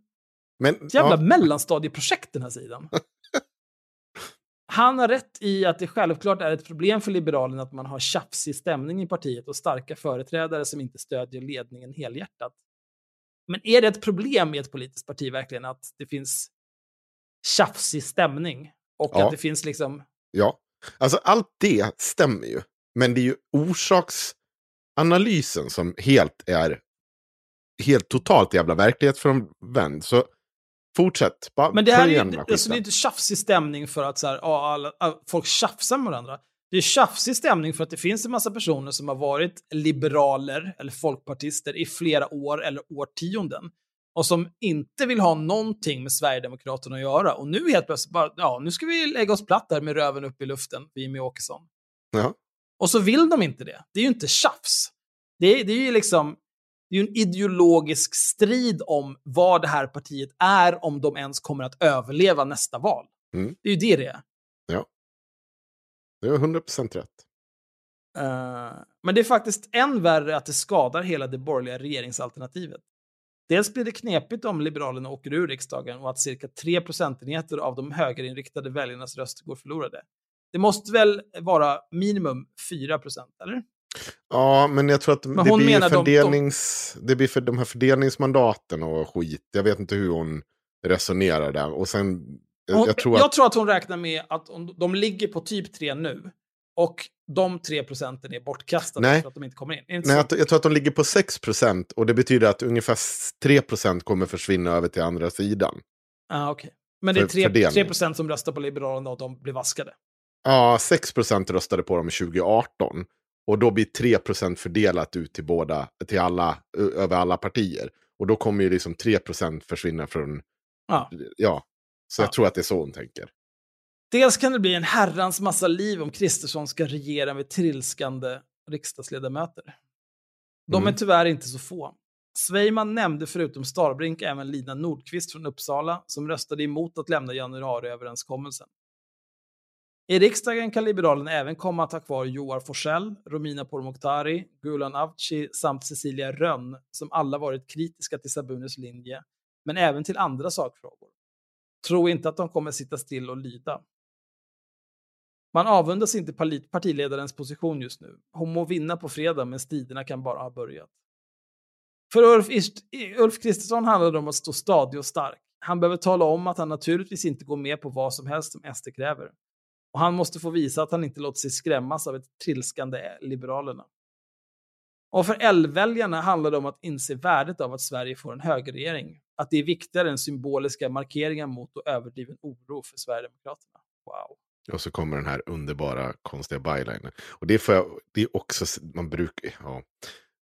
Men, ett jävla ja, mellanstadieprojekt den här sidan. Han har rätt i att det självklart är ett problem för Liberalerna att man har tjafsig stämning i partiet och starka företrädare som inte stödjer ledningen helhjärtat. Men är det ett problem i ett politiskt parti verkligen att det finns tjafsig stämning? Och Ja. att det finns liksom... Ja, alltså allt det stämmer ju. Men det är ju orsaksanalysen som helt är helt totalt jävla verklighetsfrånvänd. Så fortsätt. Bara Men det här är ju alltså, det är inte tjafsig stämning för att så här, alla, alla, folk tjafsar med varandra. Det är tjafsig stämning för att det finns en massa personer som har varit liberaler eller folkpartister i flera år eller årtionden och som inte vill ha någonting med Sverigedemokraterna att göra. Och nu helt plötsligt bara, ja, nu ska vi lägga oss platt där med röven upp i luften, vi Jimmie Åkesson. Ja. Och så vill de inte det. Det är ju inte tjafs. Det är, det är ju liksom det är en ideologisk strid om vad det här partiet är, om de ens kommer att överleva nästa val. Mm. Det är ju det det är. Det är 100% rätt. Eh, men det är faktiskt än värre att det skadar hela det borgerliga regeringsalternativet. Dels blir det knepigt om Liberalerna åker ur riksdagen och att cirka 3 procentenheter av de högerinriktade väljarnas röster går förlorade. Det måste väl vara minimum 4 procent, eller? Ja, men jag tror att det hon blir, menar de- de- fördelnings, det blir för de här fördelningsmandaten och skit. Jag vet inte hur hon resonerar där. Och sen, jag, Hon, jag tror att... att hon räknar med att om, de ligger på typ 3 nu och de 3 procenten är bortkastade Nej. för att de inte kommer in. Inte Nej, jag, jag tror att de ligger på 6 procent och det betyder att ungefär 3 procent kommer försvinna över till andra sidan. Ah, okej. Men det är för 3, fördelning. 3 procent som röstar på Liberalerna och de blir vaskade. Ja, 6 procent röstade på dem 2018. Och då blir 3 procent fördelat ut till båda, till alla, över alla partier. Och då kommer ju liksom 3% försvinna från... Ja. Ja, så Ja. jag tror att det är så hon tänker. Dels kan det bli en herrans massa liv om Kristersson ska regera med trilskande riksdagsledamöter. De Mm. är tyvärr inte så få. Sveiman nämnde förutom Starbrink även Lina Nordqvist från Uppsala som röstade emot att lämna januariöverenskommelsen. I riksdagen kan Liberalerna även komma att ha kvar Joar Forsell, Romina Pourmokhtari, Gulan Avci samt Cecilia Rönn som alla varit kritiska till Sabunis linje, men även till andra sakfrågor. Tro inte att de kommer sitta still och lyda. Man avundas inte partiledarens position just nu. Hon må vinna på fredag, men striderna kan bara ha börjat. För Ulf, Ulf Kristersson handlar det om att stå stadig och stark. Han behöver tala om att han naturligtvis inte går med på vad som helst som SD kräver. Och han måste få visa att han inte låter sig skrämmas av ett trilskande Liberalerna. Och för L-väljarna handlar det om att inse värdet av att Sverige får en högerregering. Att det är viktigare än symboliska markeringar mot och överdriven oro för Sverigedemokraterna. Wow. Och så kommer den här underbara konstiga bylinen. Och det får jag, det är också, man brukar, ja.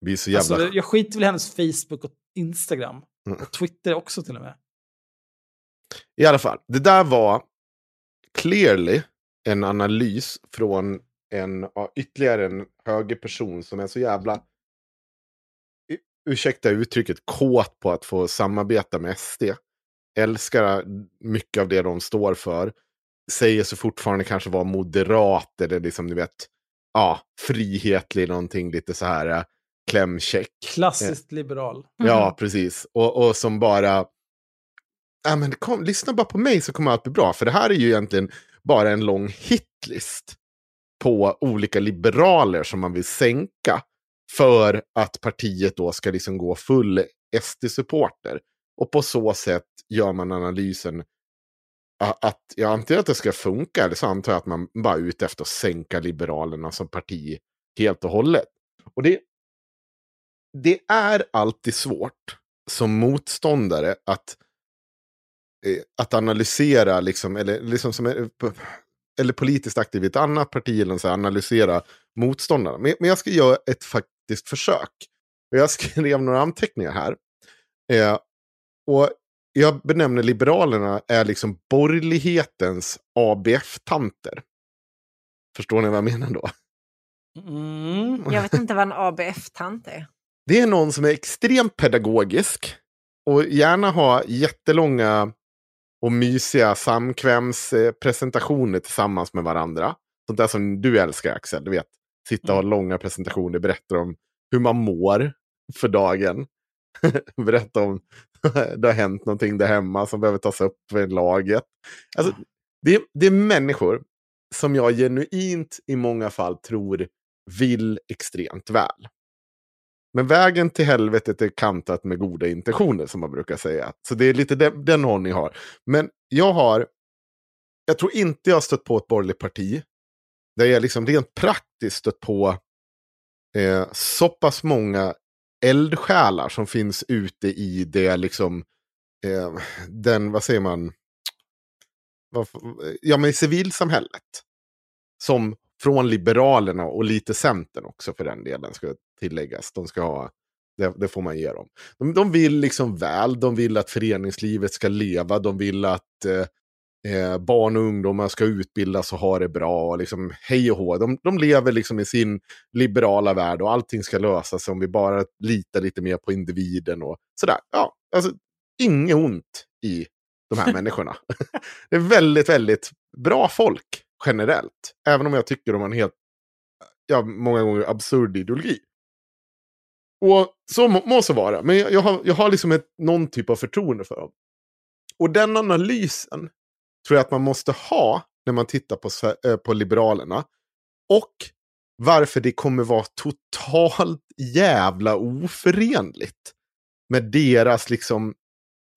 Är så jävla... Alltså, jag skiter väl i hennes Facebook och Instagram. Mm. Och Twitter också till och med. I alla fall, det där var clearly en analys från en, ja, ytterligare en högerperson som är så jävla, ursäkta uttrycket, kåt på att få samarbeta med SD. Älskar mycket av det de står för. Säger sig fortfarande kanske vara moderat eller liksom, ni vet, ja, frihetlig, någonting lite så här eh, klämkäck. Klassiskt liberal. Ja, precis. Och, och som bara... Ja, men kom, lyssna bara på mig så kommer allt bli bra. För det här är ju egentligen bara en lång hitlist på olika liberaler som man vill sänka för att partiet då ska liksom gå full SD-supporter. Och på så sätt gör man analysen att jag antar att det ska funka, eller så antar jag att man bara är ute efter att sänka Liberalerna som parti helt och hållet. Och det, det är alltid svårt som motståndare att, eh, att analysera, liksom, eller, liksom som, eh, eller politiskt aktiv i ett annat parti, eller så här, analysera motståndarna. Men, men jag ska göra ett faktiskt försök. Och Jag skrev några anteckningar här. Eh, och jag benämner Liberalerna är liksom borgerlighetens ABF-tanter. Förstår ni vad jag menar då? Mm. Jag vet inte vad en ABF-tant är. Det är någon som är extremt pedagogisk och gärna har jättelånga och mysiga samkvämspresentationer tillsammans med varandra. Sånt där som du älskar Axel, du vet. Sitta och ha långa presentationer, berätta om hur man mår för dagen. berätta om det har hänt någonting där hemma som behöver tas upp för laget. Alltså, det, det är människor som jag genuint i många fall tror vill extremt väl. Men vägen till helvetet är kantat med goda intentioner som man brukar säga. Så det är lite den, den hållning jag har. Men jag har, jag tror inte jag har stött på ett borgerligt parti där jag liksom rent praktiskt stött på eh, så pass många eldsjälar som finns ute i det liksom, eh, den, vad säger man, ja men i civilsamhället. Som från Liberalerna och lite Centern också för den delen ska tilläggas. De ska ha, det, det får man ge dem. De, de vill liksom väl, de vill att föreningslivet ska leva, de vill att eh, eh, barn och ungdomar ska utbildas och ha det bra. Och liksom, hej och hå. De, de lever liksom i sin liberala värld och allting ska lösa sig om vi bara litar lite mer på individen och sådär. Ja, alltså inget ont i de här människorna. det är väldigt, väldigt bra folk generellt. Även om jag tycker de har en helt, ja, många gånger absurd ideologi. Och så må, må så vara. Men jag, jag, har, jag har liksom ett, någon typ av förtroende för dem. Och den analysen tror jag att man måste ha när man tittar på, eh, på Liberalerna. Och varför det kommer vara totalt jävla oförenligt med deras liksom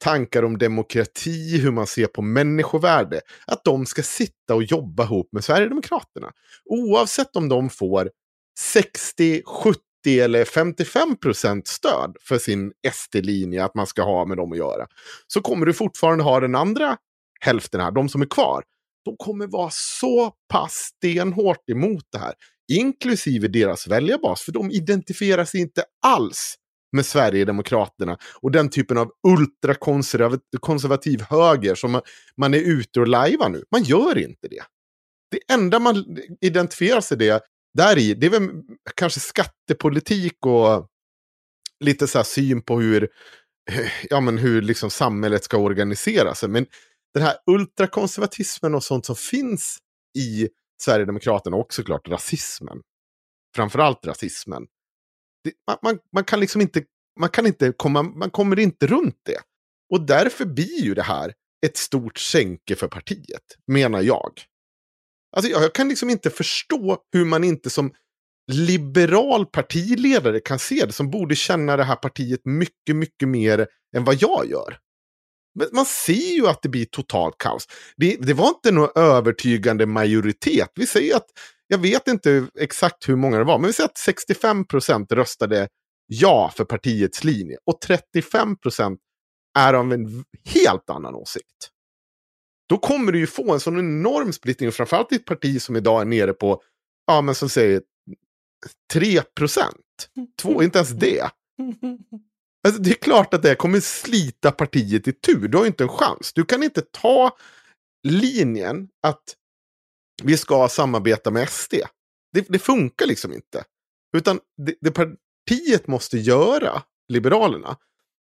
tankar om demokrati, hur man ser på människovärde. Att de ska sitta och jobba ihop med Sverigedemokraterna. Oavsett om de får 60, 70 eller 55 procent stöd för sin SD-linje att man ska ha med dem att göra. Så kommer du fortfarande ha den andra hälften här, de som är kvar. De kommer vara så pass stenhårt emot det här. Inklusive deras väljarbas, för de identifierar sig inte alls med Sverigedemokraterna och den typen av ultrakonservativ höger som man, är ute och lajvar nu. Man gör inte det. Det enda man identifierar sig det, där i, det är väl kanske skattepolitik och lite så här syn på hur, ja, men hur liksom samhället ska organisera sig. Men den här ultrakonservatismen och sånt som finns i Sverigedemokraterna och såklart rasismen. Framförallt rasismen. Det, man, man, man, kan liksom inte, man kan inte komma, man kommer inte runt det. Och därför blir ju det här ett stort sänke för partiet, menar jag. Alltså jag kan liksom inte förstå hur man inte som liberal partiledare kan se det, som borde känna det här partiet mycket, mycket mer än vad jag gör. Men man ser ju att det blir totalt kaos. Det, det var inte någon övertygande majoritet. Vi säger att, jag vet inte exakt hur många det var, men vi säger att 65 procent röstade ja för partiets linje. Och 35 procent är av en helt annan åsikt. Då kommer du ju få en sån enorm splittring, framförallt i ett parti som idag är nere på, ja men som säger 3 procent. Inte ens det. Alltså, det är klart att det kommer slita partiet i tur. Du har inte en chans. Du kan inte ta linjen att vi ska samarbeta med SD. Det, det funkar liksom inte. Utan det, det, partiet måste göra, Liberalerna.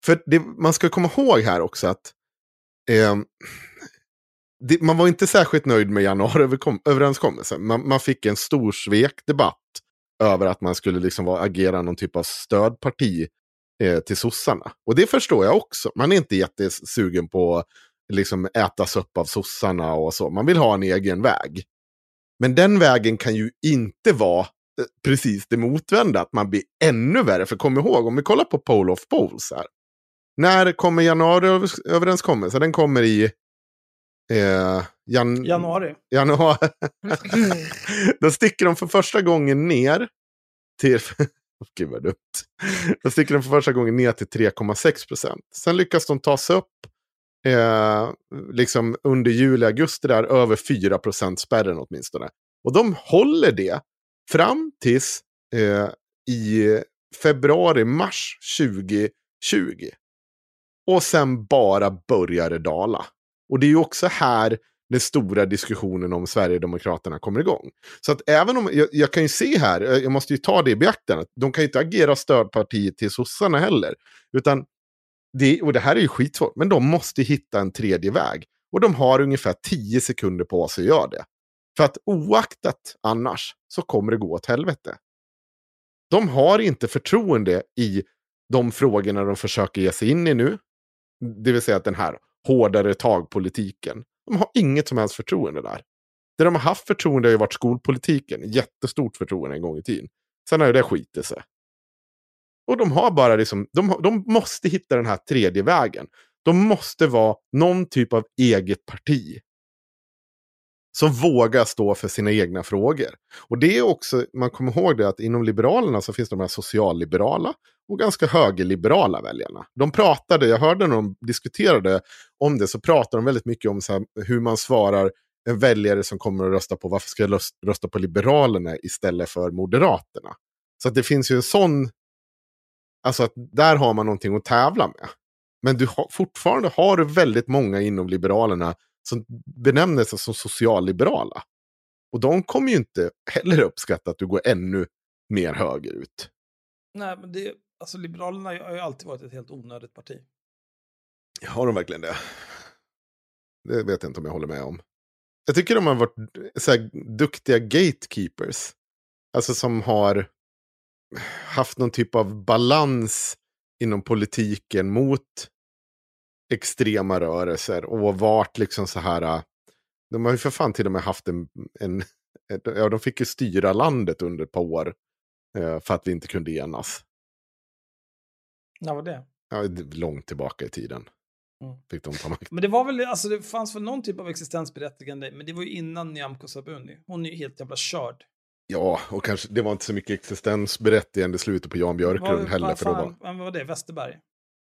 För det, man ska komma ihåg här också att eh, det, man var inte särskilt nöjd med januariöverenskommelsen. Man, man fick en stor svekdebatt över att man skulle liksom vara, agera någon typ av stödparti eh, till sossarna. Och det förstår jag också. Man är inte jättesugen på att liksom, ätas upp av sossarna och så. Man vill ha en egen väg. Men den vägen kan ju inte vara eh, precis det motvända, att man blir ännu värre. För kom ihåg, om vi kollar på Pole of Poles här. När kommer januariöverenskommelsen? Den kommer i eh, jan januari. januari. Då sticker de för första gången ner till Gud vad dumt. Då sticker den för första gången ner till 3,6 procent. Sen lyckas de ta sig upp eh, liksom under juli, augusti där över 4 procent spärren åtminstone. Och de håller det fram tills eh, i februari, mars 2020. Och sen bara börjar det dala. Och det är ju också här den stora diskussionen om Sverigedemokraterna kommer igång. Så att även om, jag, jag, kan ju se här, eh, jag måste ju ta det i beaktande, de kan ju inte agera stödparti till sossarna heller. Utan, det, och det här är ju skitsvårt, men de måste hitta en tredje väg. Och de har ungefär tio sekunder på sig att göra det. För att oaktat annars så kommer det gå åt helvete. De har inte förtroende i de frågorna de försöker ge sig in i nu. Det vill säga att den här hårdare tag-politiken. De har inget som helst förtroende där. Det de har haft förtroende har ju varit skolpolitiken. Jättestort förtroende en gång i tiden. Sen har ju det skitit sig. Och de har bara liksom, de, de måste hitta den här tredje vägen. De måste vara någon typ av eget parti. Som vågar stå för sina egna frågor. Och det är också, man kommer ihåg det att inom Liberalerna så finns de här socialliberala och ganska högerliberala väljarna. De pratade, jag hörde när de diskuterade om det, så pratade de väldigt mycket om här, hur man svarar en väljare som kommer att rösta på varför ska jag rösta på Liberalerna istället för Moderaterna. Så det finns ju en sån, alltså att där har man någonting att tävla med. Men du har, fortfarande har du väldigt många inom Liberalerna som benämner sig som socialliberala. Och de kommer ju inte heller uppskatta att du går ännu mer högerut. Nej, men det, alltså Liberalerna har ju alltid varit ett helt onödigt parti. Har de verkligen det? Det vet jag inte om jag håller med om. Jag tycker de har varit så här, duktiga gatekeepers. Alltså som har haft någon typ av balans inom politiken mot extrema rörelser och varit liksom så här. Äh, de har ju för fan till och med haft en, en ja de fick ju styra landet under ett par år. Eh, för att vi inte kunde enas. När var det? Ja, långt tillbaka i tiden. Mm. Fick de ta makt. Men det var väl, alltså det fanns väl någon typ av existensberättigande, men det var ju innan Nyamko Sabuni. Hon är ju helt jävla körd. Ja, och kanske det var inte så mycket existensberättigande i slutet på Jan Björklund Var- heller. vad För då fan- var, Vem var det? Westerberg?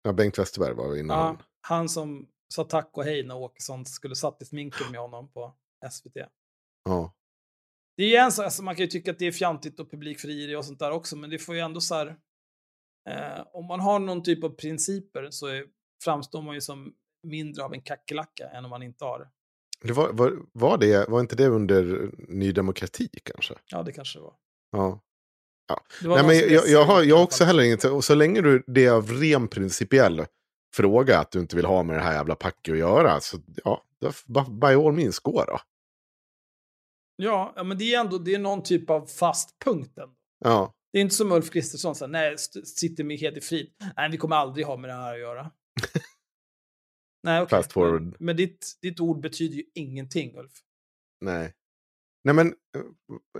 Ja, Bengt Westerberg var innan. Ja, han. som sa tack och hej när Åkesson skulle satt i sminket med honom på SVT. Ja. Det är en sak, alltså man kan ju tycka att det är fjantigt och publikfrieri och sånt där också, men det får ju ändå så här... Eh, om man har någon typ av principer så är, framstår man ju som mindre av en kackerlacka än om man inte har det. Det var, var, var, det, var inte det under Ny Demokrati kanske? Ja, det kanske det var. Ja. Var Nej, men jag, jag, har, jag också heller inget, och så länge du, det är av ren principiell fråga att du inte vill ha med det här jävla packet att göra, så ja, by- all means, gå då. Ja, ja, men det är ändå det är någon typ av fast punkt. Ändå. Ja, Det är inte som Ulf Kristersson, så här, nej, sitter med heder i frid. Nej, vi kommer aldrig ha med det här att göra. nej, okej. Fast forward. Men, men ditt, ditt ord betyder ju ingenting, Ulf. nej. Nej men, eh,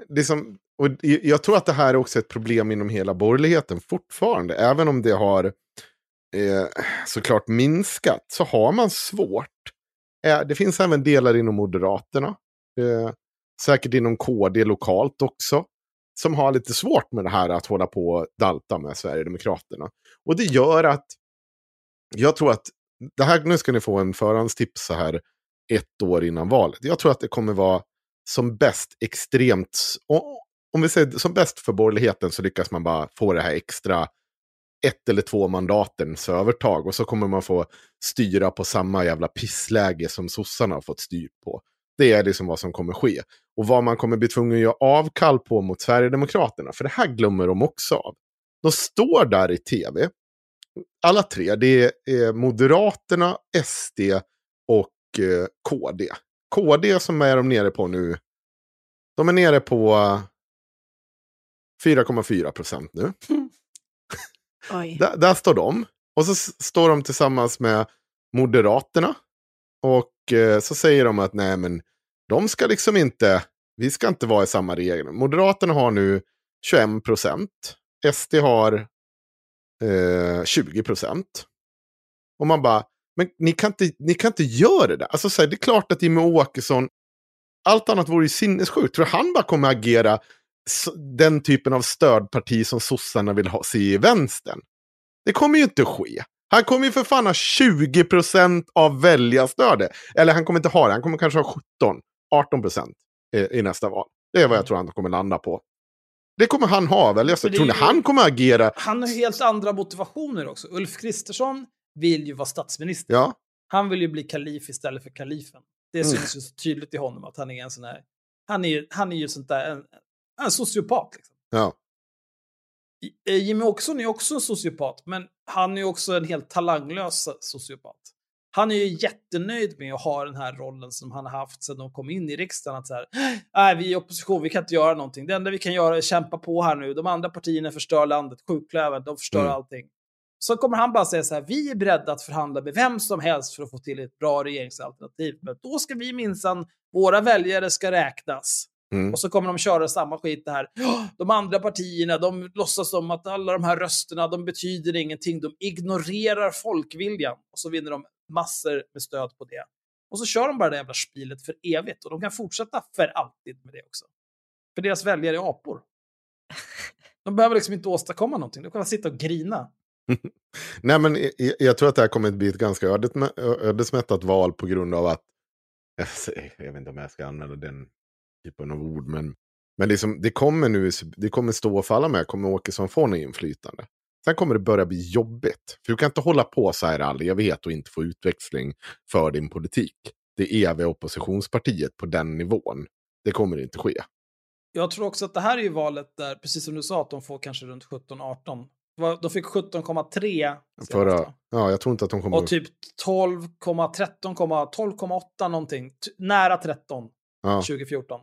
det som, och jag- jag tror att det här är också ett problem inom hela borgerligheten fortfarande. Även om det har eh, såklart minskat så har man svårt. Eh, det finns även delar inom Moderaterna. Eh, säkert inom KD lokalt också. Som har lite svårt med det här att hålla på och dalta med Sverigedemokraterna. Och det gör att jag tror att, det här, nu ska ni få en förhandstips så här ett år innan valet. Jag tror att det kommer vara som bäst extremt, om vi säger som bäst för borgerligheten så lyckas man bara få det här extra ett eller två mandatens övertag och så kommer man få styra på samma jävla pissläge som sossarna har fått styr på. Det är liksom vad som kommer ske. Och vad man kommer bli tvungen att göra avkall på mot Sverigedemokraterna, för det här glömmer de också av. De står där i tv, alla tre, det är eh, Moderaterna, SD och eh, KD. KD som är de nere på nu, de är nere på eh, 4,4 procent nu. Där, där står de. Och så står de tillsammans med Moderaterna. Och eh, så säger de att nej men de ska liksom inte, vi ska inte vara i samma regering. Moderaterna har nu 21 procent. SD har eh, 20 procent. Och man bara, men ni kan inte, ni kan inte göra det där. Alltså så här, det är klart att Jimmie Åkesson, allt annat vore ju sinnessjukt. Tror han bara kommer agera den typen av stödparti som sossarna vill ha, se i vänstern? Det kommer ju inte ske. Han kommer ju för fan ha 20% av väljarstödet. Eller han kommer inte ha det, han kommer kanske ha 17, 18% i, i nästa val. Det är vad jag tror han kommer landa på. Det kommer han ha väljarstöd. Tror ni han kommer agera? Han har helt andra motivationer också. Ulf Kristersson vill ju vara statsminister. Ja, Han vill ju bli kalif istället för kalifen. Det Mm. syns ju så tydligt i honom att han är en sån här... Han är ju, han är ju sånt där, en, en sociopat. Liksom. ja. Eh, Jimmy Åkesson är också en sociopat, men han är ju också en helt talanglös sociopat. Han är ju jättenöjd med att ha den här rollen som han har haft sedan de kom in i riksdagen. Att så här, nej, vi är i opposition, vi kan inte göra någonting. Det enda vi kan göra är kämpa på här nu. De andra partierna förstör landet, sjuklövern, de förstör Mm. allting. Så kommer han bara säga så här, vi är beredda att förhandla med vem som helst för att få till ett bra regeringsalternativ. Men då ska vi minsann, våra väljare ska räknas. Mm. Och så kommer de köra samma skit det här. "Ja, De andra partierna, de låtsas som att alla de här rösterna, de betyder ingenting. De ignorerar folkviljan. Och så vinner de massor med stöd på det. Och så kör de bara det jävla spilet för evigt. Och de kan fortsätta för alltid med det också. För deras väljare är apor. De behöver liksom inte åstadkomma någonting. De kan bara sitta och grina. Nej, men jag, jag tror att det här kommer att bli ett ganska ödesmättat val på grund av att... Jag vet inte om jag ska använda den typen av ord, men, men liksom, det kommer nu det kommer stå och falla med, kommer Åkesson få något inflytande. Sen kommer det börja bli jobbigt. För du kan inte hålla på så här i all evighet och inte få utväxling för din politik. Det eviga oppositionspartiet på den nivån. Det kommer inte ske. Jag tror också att det här är ju valet där, precis som du sa, att de får kanske runt 17-18. De fick 17,3 senast, Förra, ja, jag tror inte att de kommer... Och typ 12,13, 12,8 någonting. T- nära 13 ja. 2014.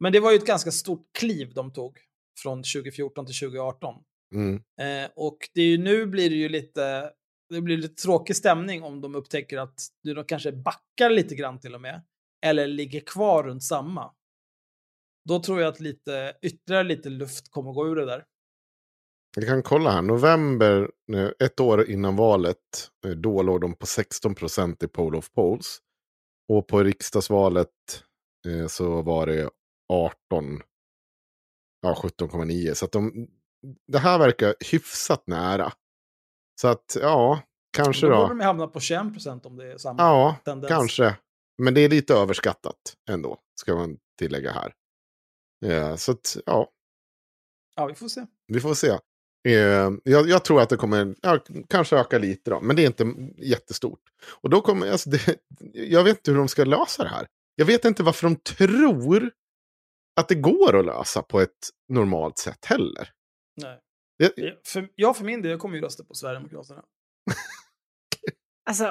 Men det var ju ett ganska stort kliv de tog från 2014 till 2018. mm, Eh, och det är ju, nu blir det ju lite, det blir lite tråkig stämning om de upptäcker att de kanske backar lite grann till och med. Eller ligger kvar runt samma. Då tror jag att lite, ytterligare lite luft kommer gå ur det där. Vi kan kolla här. November, ett år innan valet, eh, då låg de på 16 procent i poll of polls. Och på riksdagsvalet eh, så var det 18, ja 17,9. Så att de, det här verkar hyfsat nära. Så att ja, kanske Då då. borde de hamna på 21 procent om det är samma Ja, tendens. kanske. Men det är lite överskattat ändå, ska man tillägga här. Eh, så att ja, Ja, vi får se. vi får se. Eh, jag, jag tror att det kommer ja, kanske öka lite då, men det är inte jättestort. Och då kommer, alltså det, jag vet inte hur de ska lösa det här. Jag vet inte varför de tror att det går att lösa på ett normalt sätt heller. Nej. Det, Jag- För, jag för min del kommer ju rösta på Sverigedemokraterna. Alltså,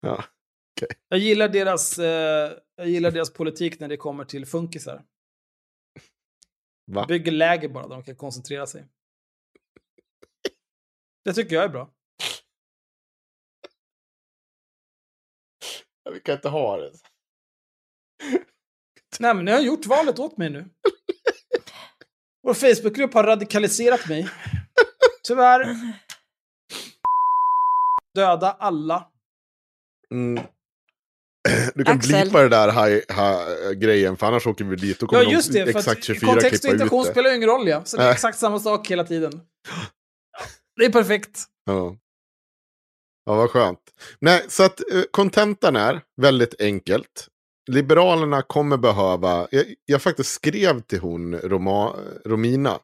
ja. Jag gillar deras, eh, jag gillar deras politik när det kommer till funkisar. Va? Bygger läger bara där de kan koncentrera sig. Det tycker jag är bra. Vi kan inte ha det. Nej, men ni har gjort valet åt mig nu. Vår Facebookgrupp har radikaliserat mig. Tyvärr. Döda alla. Mm. Du kan Axel. blipa det där hi, hi, grejen, för annars åker vi dit. Då kommer Ja, just de det. För exakt att 24 kontext och klippa ut intention det. spelar ju ingen roll, ja. Så det är Nej. exakt samma sak hela tiden. Det är perfekt. Ja. ja, vad skönt. Nej, så att eh, kontentan är väldigt enkelt. Liberalerna kommer behöva, jag, jag faktiskt skrev till hon Roma, Romina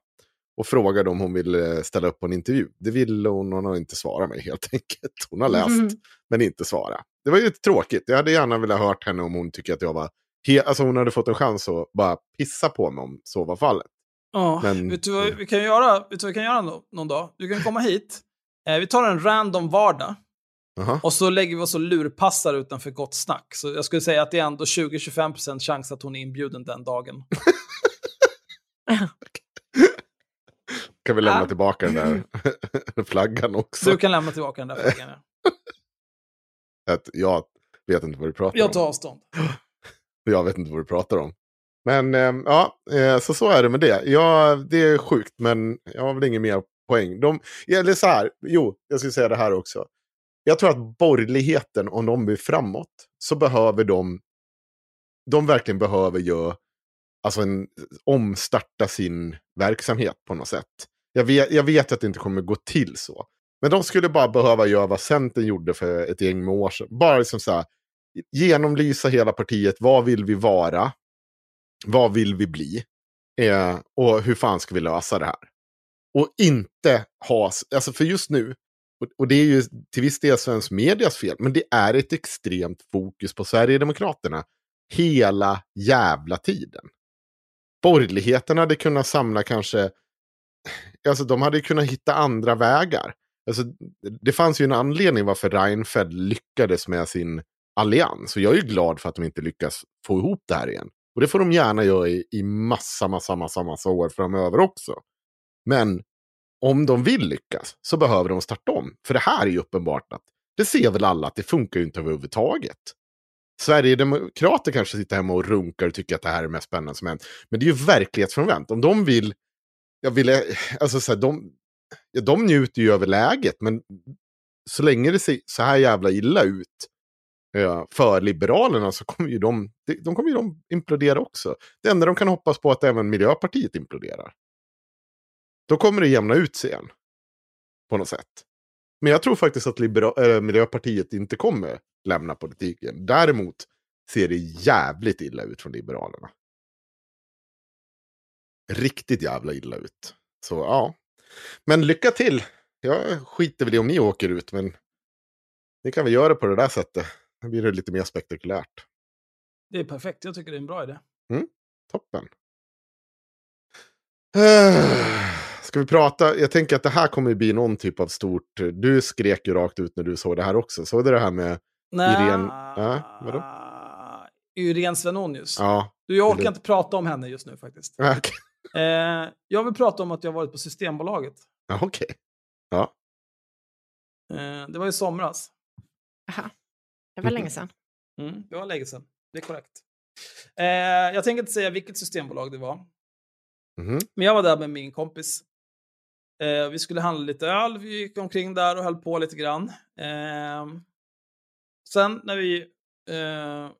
och frågade om hon ville ställa upp på en intervju. Det ville hon, hon har inte svarat mig helt enkelt. Hon har läst, Mhm. men inte svarat. Det var ju tråkigt, jag hade gärna velat hört henne om hon tycker att jag var, he- alltså hon hade fått en chans att bara pissa på mig om så var fallet. Ja, Men- vet du vad vi kan göra, vet du vad vi kan göra nå- någon dag? Du kan komma hit. Eh, vi tar en random vardag. Jaha. Och så lägger vi oss och lurpassar utanför Gott Snack. Så jag skulle säga att det är ändå 20-25% chans att hon är inbjuden den dagen. Kan vi lämna Ja. tillbaka den där flaggan också? Du kan lämna tillbaka den där frågan. Ja. Att jag vet inte vad du pratar om. Jag tar avstånd. Jag vet inte vad du pratar om. Men ehm, ja, eh, så så är det med det. Ja, det är sjukt, men jag har väl ingen mer poäng. De, eller så här, jo, jag ska säga det här också. Jag tror att borgerligheten, om de blir framåt, så behöver de, de verkligen behöver ju, alltså en, omstarta sin verksamhet på något sätt. Jag vet, jag vet att det inte kommer gå till så. Men de skulle bara behöva göra vad Centern gjorde för ett gäng med år sedan. Bara liksom så här, genomlysa hela partiet. Vad vill vi vara? Vad vill vi bli? Eh, och hur fan ska vi lösa det här? Och inte ha, alltså för just nu, och, och det är ju till viss del svensk medias fel, men det är ett extremt fokus på Sverigedemokraterna hela jävla tiden. Borgerligheten hade kunnat samla kanske, alltså de hade kunnat hitta andra vägar. Alltså, det fanns ju en anledning varför Reinfeldt lyckades med sin allians. Och jag är ju glad för att de inte lyckas få ihop det här igen. Och det får de gärna göra i, i massa, massa, massa, massa år framöver också. Men om de vill lyckas så behöver de starta om. För det här är ju uppenbart att det ser väl alla att det funkar ju inte överhuvudtaget. Sverigedemokrater kanske sitter hemma och runkar och tycker att det här är det mest spännande som hänt. Men det är ju verklighetsfrånvänt. Om de vill, jag vill, alltså så här, de, ja, de njuter ju över läget, men så länge det ser så här jävla illa ut Eh, för Liberalerna så kommer ju de, de, kommer ju de implodera också. Det enda de kan hoppas på är att även Miljöpartiet imploderar. Då kommer det jämna ut sig igen. På något sätt. Men jag tror faktiskt att Libera- äh, Miljöpartiet inte kommer lämna politiken. Däremot ser det jävligt illa ut från Liberalerna. Riktigt jävla illa ut. Så ja. Men lycka till! Jag skiter väl i om ni åker ut, men ni kan väl göra det på det där sättet. Blir det lite mer spektakulärt. Det är perfekt. Jag tycker det är en bra idé. Toppen. Eh, Ska vi prata? Jag tänker att det här kommer bli någon typ av stort... Du skrek ju rakt ut när du såg det här också. Såg du det här med... Irene- ja, vadå? Irene Svenonius. Ja. Du, jag orkar det- inte prata om henne just nu faktiskt. ja, Okej. Eh, jag vill prata om att jag varit på Systembolaget. Ja, okej. Eh, det var i somras. Aha. Det var länge sedan. Mm, det var länge sedan. Det är korrekt. Eh, jag tänker inte säga vilket systembolag det var. Mhm. Men jag var där med min kompis. Eh, vi skulle handla lite öl, vi gick omkring där och höll på lite grann. Eh, sen när vi eh,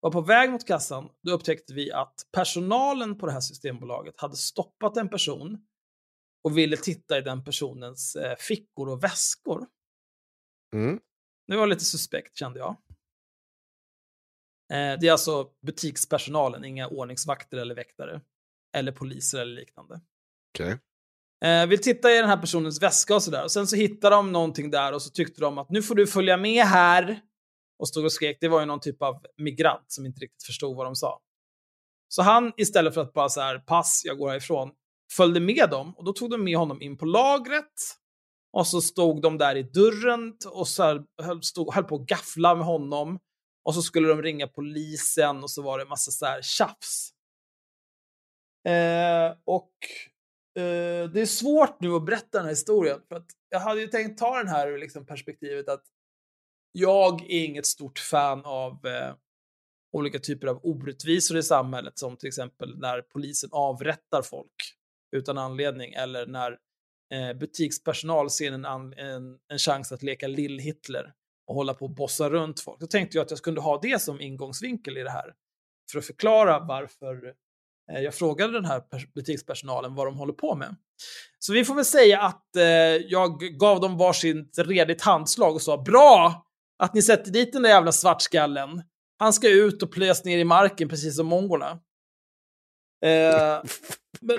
var på väg mot kassan, då upptäckte vi att personalen på det här systembolaget hade stoppat en person och ville titta i den personens eh, fickor och väskor. Mm. Det var lite suspekt kände jag. Eh, det är alltså butikspersonalen, inga ordningsvakter eller väktare. Eller poliser eller liknande. Okej. Eh, vill titta i den här personens väska och sådär. Och sen så hittade de någonting där och så tyckte de att nu får du följa med här. Och stod och skrek. Det var ju någon typ av migrant som inte riktigt förstod vad de sa. Så han, istället för att bara så här, pass, jag går härifrån, följde med dem. Och då tog de med honom in på lagret. Och så stod de där i dörren och så här, höll, stod, höll på att gaffla med honom. Och så skulle de ringa polisen och så var det en massa så här tjafs. Eh, och eh, det är svårt nu att berätta den här historien. För att jag hade ju tänkt ta den här liksom, perspektivet att jag är inget stort fan av eh, olika typer av orättvisor i samhället, som till exempel när polisen avrättar folk utan anledning eller när eh, butikspersonal ser en, en, en chans att leka Lill-Hitler och hålla på och bossa runt folk. Då tänkte jag att jag kunde ha det som ingångsvinkel i det här för att förklara varför eh, jag frågade den här butikspersonalen vad de håller på med. Så vi får väl säga att eh, jag gav dem varsitt redigt handslag och sa bra att ni sätter dit den där jävla svartskallen. Han ska ut och plöjas ner i marken precis som mongorna. Eh, men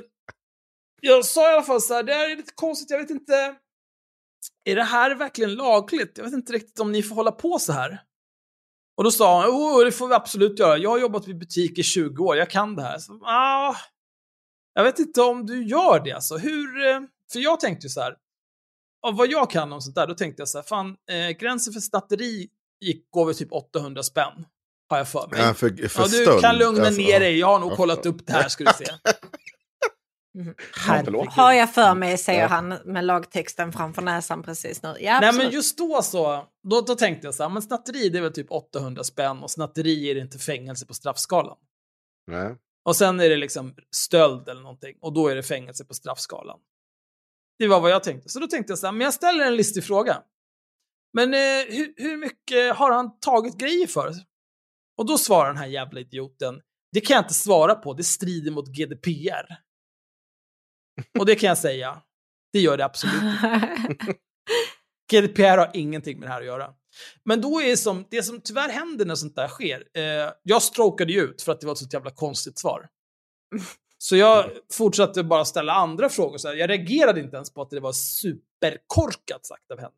jag sa i alla fall så här, det är lite konstigt, jag vet inte. Är det här verkligen lagligt? Jag vet inte riktigt om ni får hålla på så här. Och då sa han, oh, det får vi absolut göra. Jag har jobbat i butik i 20 år, jag kan det här. Så, ah, jag vet inte om du gör det alltså. Hur, eh, för jag tänkte ju så här, av vad jag kan om sånt där, då tänkte jag så här, fan, eh, gränsen för snatteri gick, går väl typ 800 spänn. Har jag för mig. Ja, för, för ja, du kan lugna Alltså, ner dig, jag har nog kollat upp det här ska du se. förlåt. Har jag för mig, säger Ja. han med lagtexten framför näsan precis nu. Ja, Nej men just då så, då, då tänkte jag så här, men snatteri det är väl typ 800 spänn och snatteri är inte fängelse på straffskalan. Nej. Och sen är det liksom stöld eller någonting och då är det fängelse på straffskalan. Det var vad jag tänkte. Så då tänkte jag så här, men jag ställer en listig fråga. Men eh, hur, hur mycket har han tagit grejer för? Och då svarar den här jävla idioten, det kan jag inte svara på, det strider mot GDPR. Och det kan jag säga, det gör det absolut inte. GDPR har ingenting med det här att göra. Men då är det som, det som tyvärr händer när sånt där sker, eh, jag strokade ju ut för att det var ett så jävla konstigt svar. Så jag fortsatte bara ställa andra frågor. Så här, jag reagerade inte ens på att det var superkorkat sagt av henne.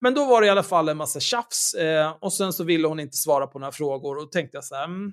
Men då var det i alla fall en massa tjafs eh, och sen så ville hon inte svara på några frågor och då tänkte jag så här, mm,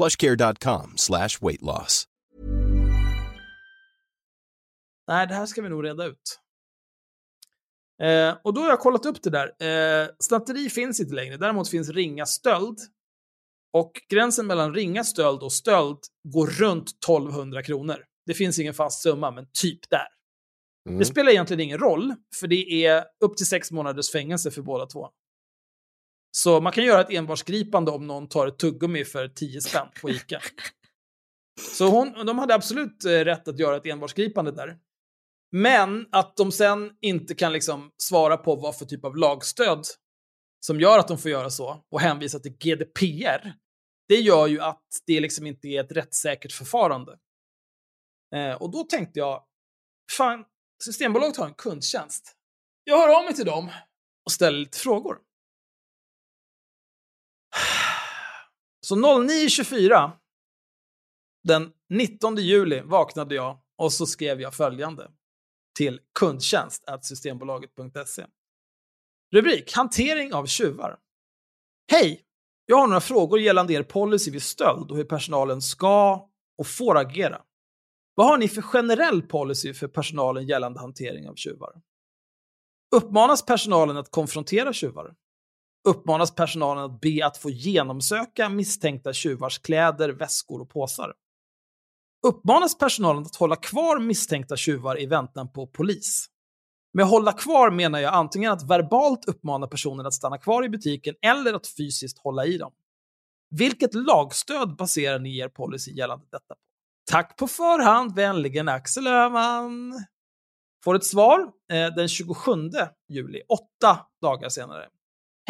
plushcare.com slash weight loss. nej det här ska vi nog reda ut. Eh, och då har jag kollat upp det där. Eh, snatteri finns inte längre, däremot finns ringa stöld. Och gränsen mellan ringa stöld och stöld går runt 1200 kronor. Det finns ingen fast summa, men typ där. Mm. Det spelar egentligen ingen roll, för det är upp till sex månaders fängelse för båda två. Så man kan göra ett envarsgripande om någon tar ett tuggummi för 10 spänn på Ica. Så hon, de hade absolut eh, rätt att göra ett envarsgripande där. Men att de sen inte kan liksom svara på vad för typ av lagstöd som gör att de får göra så och hänvisa till GDPR, det gör ju att det liksom inte är ett rättssäkert förfarande. Eh, och då tänkte jag, fan, Systembolaget har en kundtjänst. Jag hör av mig till dem och ställer lite frågor. Så 09.24 den 19 juli vaknade jag och så skrev jag följande till kundtjänst systembolaget.se. Rubrik Hantering av tjuvar. Hej! Jag har några frågor gällande er policy vid stöld och hur personalen ska och får agera. Vad har ni för generell policy för personalen gällande hantering av tjuvar? Uppmanas personalen att konfrontera tjuvar? Uppmanas personalen att be att få genomsöka misstänkta tjuvars kläder, väskor och påsar? Uppmanas personalen att hålla kvar misstänkta tjuvar i väntan på polis? Med hålla kvar menar jag antingen att verbalt uppmana personen att stanna kvar i butiken eller att fysiskt hålla i dem. Vilket lagstöd baserar ni er policy gällande detta på? Tack på förhand, vänligen Axel Öhman. Får ett svar eh, den 27 juli, åtta dagar senare.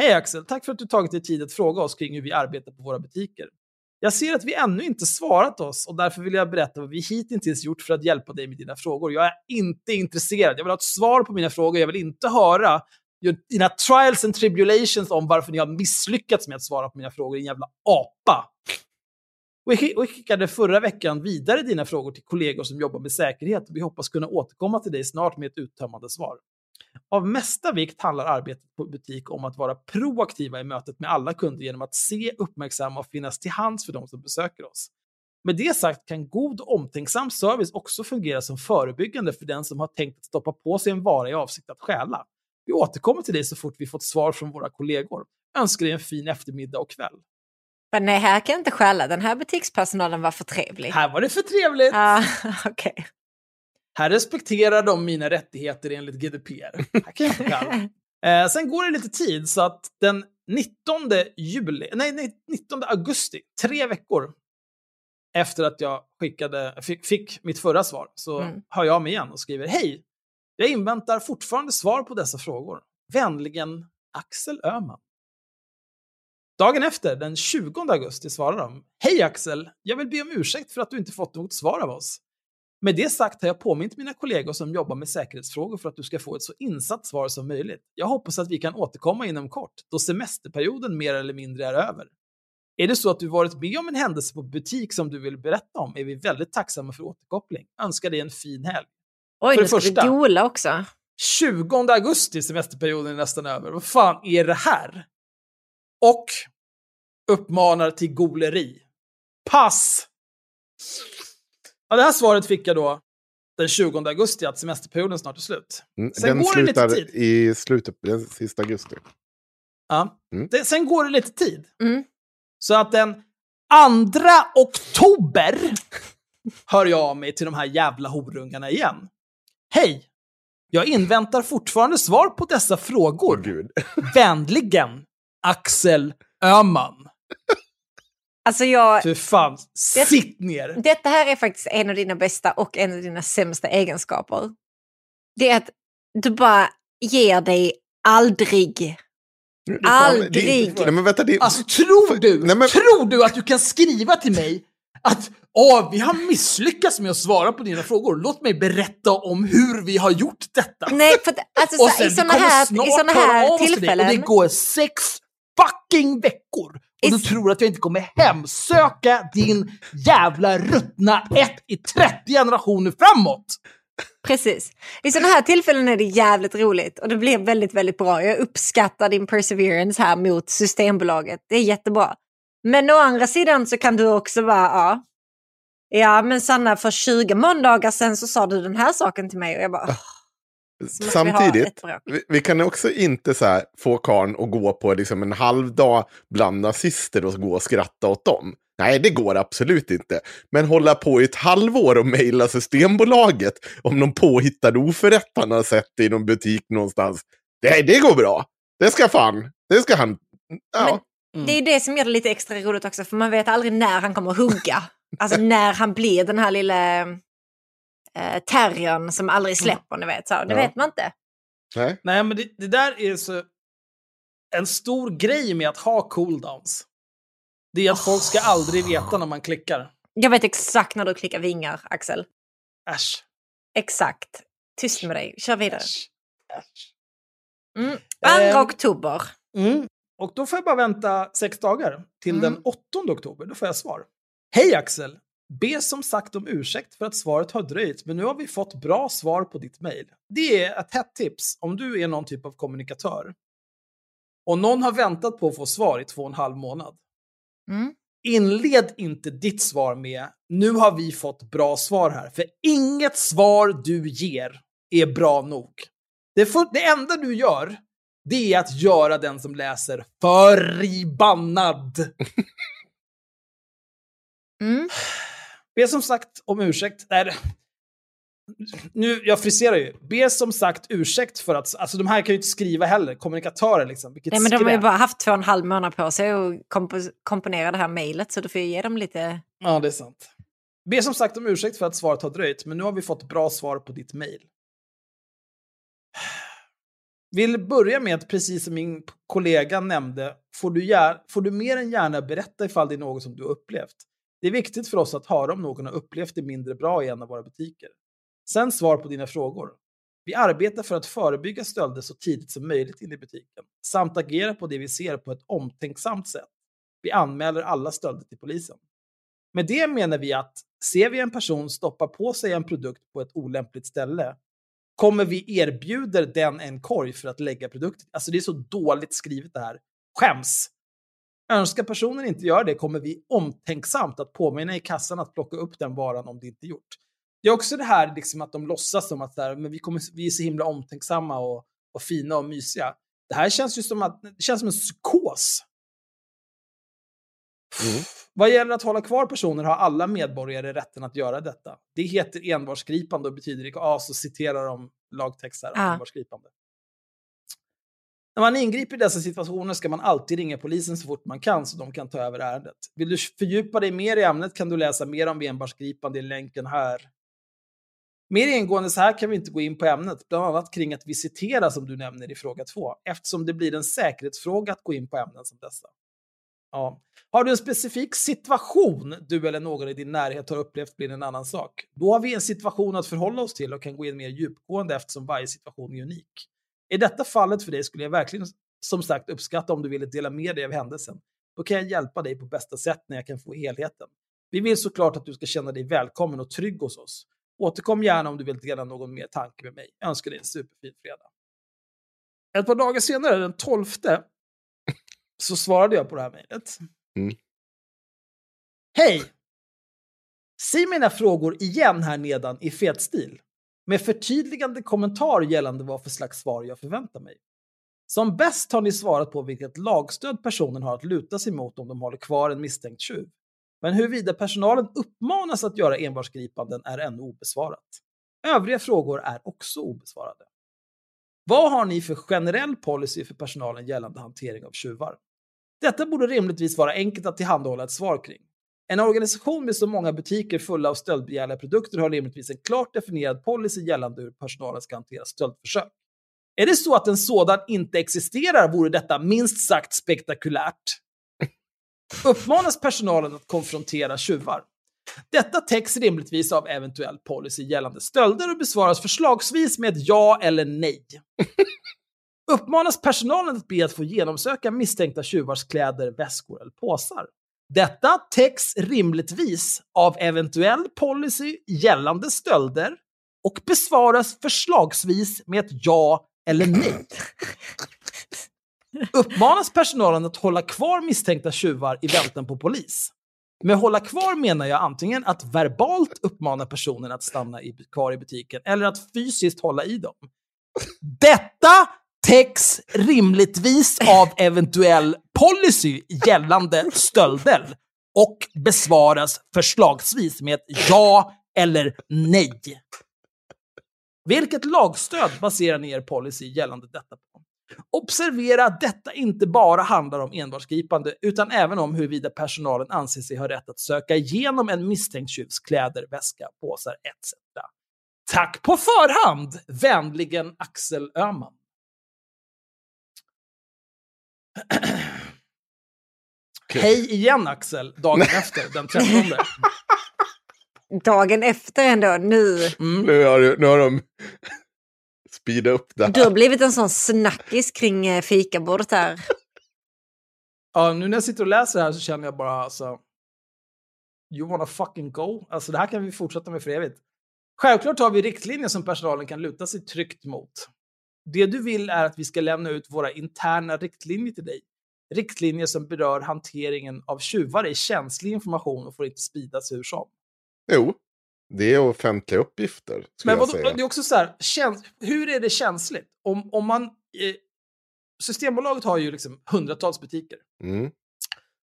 Hej Axel, tack för att du tagit dig tid att fråga oss kring hur vi arbetar på våra butiker. Jag ser att vi ännu inte svarat oss och därför vill jag berätta vad vi hittills gjort för att hjälpa dig med dina frågor. Jag är inte intresserad. Jag vill ha ett svar på mina frågor. Jag vill inte höra dina trials and tribulations om varför ni har misslyckats med att svara på mina frågor, din jävla apa. Och skickade förra veckan vidare dina frågor till kollegor som jobbar med säkerhet vi hoppas kunna återkomma till dig snart med ett uttömmande svar. Av mesta vikt handlar arbetet på butik om att vara proaktiva i mötet med alla kunder genom att se, uppmärksamma och finnas till hands för de som besöker oss. Med det sagt kan god och omtänksam service också fungera som förebyggande för den som har tänkt att stoppa på sig en vara i avsikt att stjäla. Vi återkommer till dig så fort vi fått svar från våra kollegor. Önskar dig en fin eftermiddag och kväll. Men nej, här kan jag inte skälla. Den här butikspersonalen var för trevlig. Här var det för trevligt. Ja, okej. Okay. Här respekterar de mina rättigheter enligt GDPR. Här kan jag inte. Eh, sen går det lite tid så att den 19 juli, nej, nej 19 augusti, tre veckor efter att jag skickade, fick, fick mitt förra svar, så mm. hör jag mig igen och skriver Hej! Jag inväntar fortfarande svar på dessa frågor. Vänligen Axel Öhman. Dagen efter, den 20 augusti, svarar de Hej Axel! Jag vill be om ursäkt för att du inte fått något svar av oss. Med det sagt har jag påmint mina kollegor som jobbar med säkerhetsfrågor för att du ska få ett så insatt svar som möjligt. Jag hoppas att vi kan återkomma inom kort, då semesterperioden mer eller mindre är över. Är det så att du varit med om en händelse på butik som du vill berätta om är vi väldigt tacksamma för återkoppling. Önskar dig en fin helg. Oj, för nu ska första, vi gola också. 20 augusti, semesterperioden är nästan över. Vad fan är det här? Och uppmanar till goleri. Pass! Ja, det här svaret fick jag då den 20 augusti, att semesterperioden snart är slut. Mm, sen den går slutar det lite tid. i slutet, den sista augusti. Ja. Mm. Det, sen går det lite tid. Mm. Så att den 2 oktober hör jag av mig till de här jävla horungarna igen. Hej! Jag inväntar fortfarande svar på dessa frågor. Oh, Vänligen, Axel Öhman. Alltså jag... För fan, det, sitt ner! Detta här är faktiskt en av dina bästa och en av dina sämsta egenskaper. Det är att du bara ger dig aldrig. Aldrig! Nej, men vänta, det... Alltså tror du, Nej, men... tror du att du kan skriva till mig att Åh, vi har misslyckats med att svara på dina frågor. Låt mig berätta om hur vi har gjort detta. Nej, för alltså, och sen, i sådana här, i såna här tillfällen... Och det går sex fucking veckor och du tror att jag inte kommer hemsöka din jävla ruttna 1 i 30 generationer framåt. Precis. I sådana här tillfällen är det jävligt roligt och det blir väldigt, väldigt bra. Jag uppskattar din perseverance här mot Systembolaget. Det är jättebra. Men å andra sidan så kan du också vara, ja, ja men Sanna för 20 måndagar sedan så sa du den här saken till mig och jag bara, oh. Samtidigt, vi, vi, kan också inte så här, få karn att gå på liksom en halv dag bland nazister och gå och skratta åt dem. Nej, det går absolut inte. Men hålla på i ett halvår och mejla Systembolaget om någon påhittad oförrätt han har sett i någon butik någonstans. Nej, det går bra. Det ska fan, det ska han. Ja. Mm. Det är det som gör det lite extra roligt också, för man vet aldrig när han kommer att hugga. Alltså när han blir den här lilla eh, terriern som aldrig mm. släpper, mm. ni vet. Så, det ja. vet man inte. Nej, Nej men det, det, där är så en stor grej med att ha cooldowns. Det är att oh. folk ska aldrig veta när man klickar. Jag vet exakt när du klickar vingar, Axel. Äsch. Exakt. Tyst med dig, kör vidare. Äsch. Äsch. Mm. 2 eh, oktober. Mm. Och då får jag bara vänta sex dagar till mm. den 8 oktober. Då får jag svar. Hej Axel! Be som sagt om ursäkt för att svaret har dröjt, men nu har vi fått bra svar på ditt mejl. Det är ett hett tips om du är någon typ av kommunikatör och någon har väntat på att få svar i två och en halv månad. Mm. Inled inte ditt svar med “nu har vi fått bra svar här”, för inget svar du ger är bra nog. Det, för, det enda du gör, det är att göra den som läser förbannad. Mm. Be som sagt om ursäkt. Nej, nu, jag friserar ju. Be som sagt ursäkt för att, alltså de här kan ju inte skriva heller, kommunikatörer liksom. Vilket Nej, men de har ju skräp. bara haft två och en halv månad på sig att kompo- komponera det här mejlet, så du får ju ge dem lite... Ja, det är sant. Be som sagt om ursäkt för att svaret har dröjt, men nu har vi fått bra svar på ditt mejl. Vill börja med att, precis som min kollega nämnde, får du, gär, får du mer än gärna berätta ifall det är något som du har upplevt. Det är viktigt för oss att höra om någon har upplevt det mindre bra i en av våra butiker. Sen svar på dina frågor. Vi arbetar för att förebygga stölder så tidigt som möjligt in i butiken, samt agera på det vi ser på ett omtänksamt sätt. Vi anmäler alla stölder till polisen. Med det menar vi att ser vi en person stoppa på sig en produkt på ett olämpligt ställe kommer vi erbjuder den en korg för att lägga produkten. Alltså det är så dåligt skrivet det här. Skäms! Önskar personen inte göra det kommer vi omtänksamt att påminna i kassan att plocka upp den varan om det inte gjort. Det är också det här liksom att de låtsas som att där, men vi, kommer, vi är så himla omtänksamma och, och fina och mysiga. Det här känns ju som, att, det känns som en psykos. Mm. Vad gäller att hålla kvar personer har alla medborgare rätten att göra detta. Det heter envarsgripande och betyder ja, så citerar de lagtext här, Ja. envarsgripande. När man ingriper i dessa situationer ska man alltid ringa polisen så fort man kan så de kan ta över ärendet. Vill du fördjupa dig mer i ämnet kan du läsa mer om envarsgripande i länken här. Mer ingående så här kan vi inte gå in på ämnet, bland annat kring att visitera som du nämner i fråga 2, eftersom det blir en säkerhetsfråga att gå in på ämnen som dessa. Ja. Har du en specifik situation du eller någon i din närhet har upplevt blir det en annan sak. Då har vi en situation att förhålla oss till och kan gå in mer djupgående eftersom varje situation är unik. I detta fallet för dig skulle jag verkligen som sagt uppskatta om du ville dela med dig av händelsen. Då kan jag hjälpa dig på bästa sätt när jag kan få helheten. Vi vill såklart att du ska känna dig välkommen och trygg hos oss. Återkom gärna om du vill dela någon mer tanke med mig. Jag önskar dig en superfin fredag. Ett par dagar senare, den 12, så svarade jag på det här mejlet. Mm. Hej! Se mina frågor igen här nedan i fet stil. Med förtydligande kommentar gällande vad för slags svar jag förväntar mig. Som bäst har ni svarat på vilket lagstöd personen har att luta sig mot om de håller kvar en misstänkt tjuv. Men huruvida personalen uppmanas att göra envarsgripanden är ännu obesvarat. Övriga frågor är också obesvarade. Vad har ni för generell policy för personalen gällande hantering av tjuvar? Detta borde rimligtvis vara enkelt att tillhandahålla ett svar kring. En organisation med så många butiker fulla av stöldbegärliga produkter har rimligtvis en klart definierad policy gällande hur personalen ska hantera stöldförsök. Är det så att en sådan inte existerar vore detta minst sagt spektakulärt. Uppmanas personalen att konfrontera tjuvar? Detta täcks rimligtvis av eventuell policy gällande stölder och besvaras förslagsvis med ett ja eller nej. Uppmanas personalen att be att få genomsöka misstänkta tjuvars kläder, väskor eller påsar? Detta täcks rimligtvis av eventuell policy gällande stölder och besvaras förslagsvis med ett ja eller nej. Uppmanas personalen att hålla kvar misstänkta tjuvar i väntan på polis? Med hålla kvar menar jag antingen att verbalt uppmana personen att stanna i, kvar i butiken eller att fysiskt hålla i dem. Detta täcks rimligtvis av eventuell policy gällande stölder och besvaras förslagsvis med ett ja eller nej. Vilket lagstöd baserar ni er policy gällande detta på? Observera att detta inte bara handlar om envarsgripande, utan även om huruvida personalen anser sig ha rätt att söka igenom en misstänkt tjuvs kläder, väska, påsar etc. Tack på förhand! Vänligen Axel Öhman. Hej igen Axel, dagen efter, den 13. Dagen efter ändå, nu. Mm. Nu, har, du- nu har de speedat upp det Du har här. blivit en sån snackis kring eh, fikabordet här. Ja, nu när jag sitter och läser det här så känner jag bara alltså... You wanna fucking go? Alltså det här kan vi fortsätta med för evigt. Självklart har vi riktlinjer som personalen kan luta sig tryggt mot. Det du vill är att vi ska lämna ut våra interna riktlinjer till dig. riktlinjer som berör hanteringen av tjuvar är känslig information och får inte spridas hur som. Jo, det är offentliga uppgifter. Men jag vad, säga. det är också så här, hur är det känsligt? Om, om man... Eh, Systembolaget har ju liksom hundratals butiker. Mm.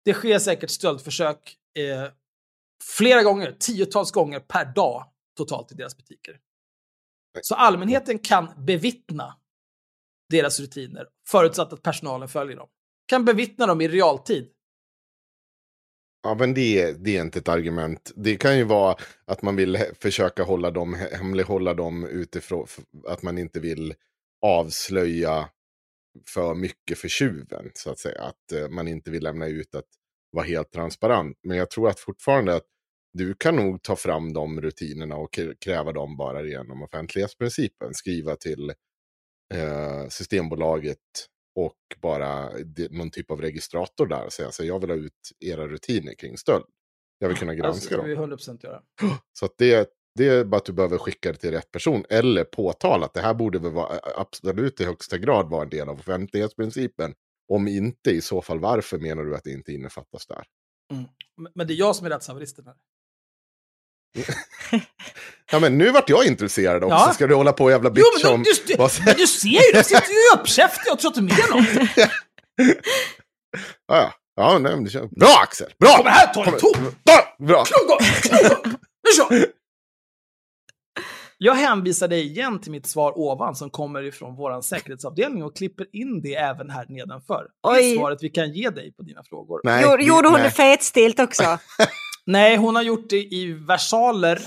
Det sker säkert stöldförsök eh, flera gånger, tiotals gånger per dag totalt i deras butiker. Så allmänheten kan bevittna deras rutiner, förutsatt att personalen följer dem. Kan bevittna dem i realtid. Ja, men det, det är inte ett argument. Det kan ju vara att man vill försöka hålla dem, hemlighålla dem utifrån, att man inte vill avslöja för mycket för tjuven, så att säga. Att eh, man inte vill lämna ut att vara helt transparent. Men jag tror att fortfarande att du kan nog ta fram de rutinerna och kräva dem bara genom offentlighetsprincipen. Skriva till eh, Systembolaget och bara någon typ av registrator där och säga så jag vill ha ut era rutiner kring stöld. Jag vill kunna Alltså, granska det ska dem. vi 100% göra. Så att det, det är bara att du behöver skicka det till rätt person eller påtala att det här borde väl vara, absolut i högsta grad vara en del av offentlighetsprincipen. Om inte, i så fall varför menar du att det inte innefattas där? Men- Men det är jag som är rättshaveristen här. Ja men nu vart jag intresserad också. Ja. Ska du hålla på och jävla Jo, bitcha men om... du, du, men du ser ju, de sitter ju uppkäftiga och tror att de är något. Ja, ja. ja nej, men det känns... Bra Axel! Bra! Kom här, ta en tom. Bra! Knogga, knogga. Nu kör Jag hänvisar dig igen till mitt svar ovan som kommer ifrån vår säkerhetsavdelning och klipper in det även här nedanför. Det är Oj. svaret vi kan ge dig på dina frågor. Nej, Gjorde, vi- gjorde hon nej. det fetstilt också? Nej, hon har gjort det i versaler.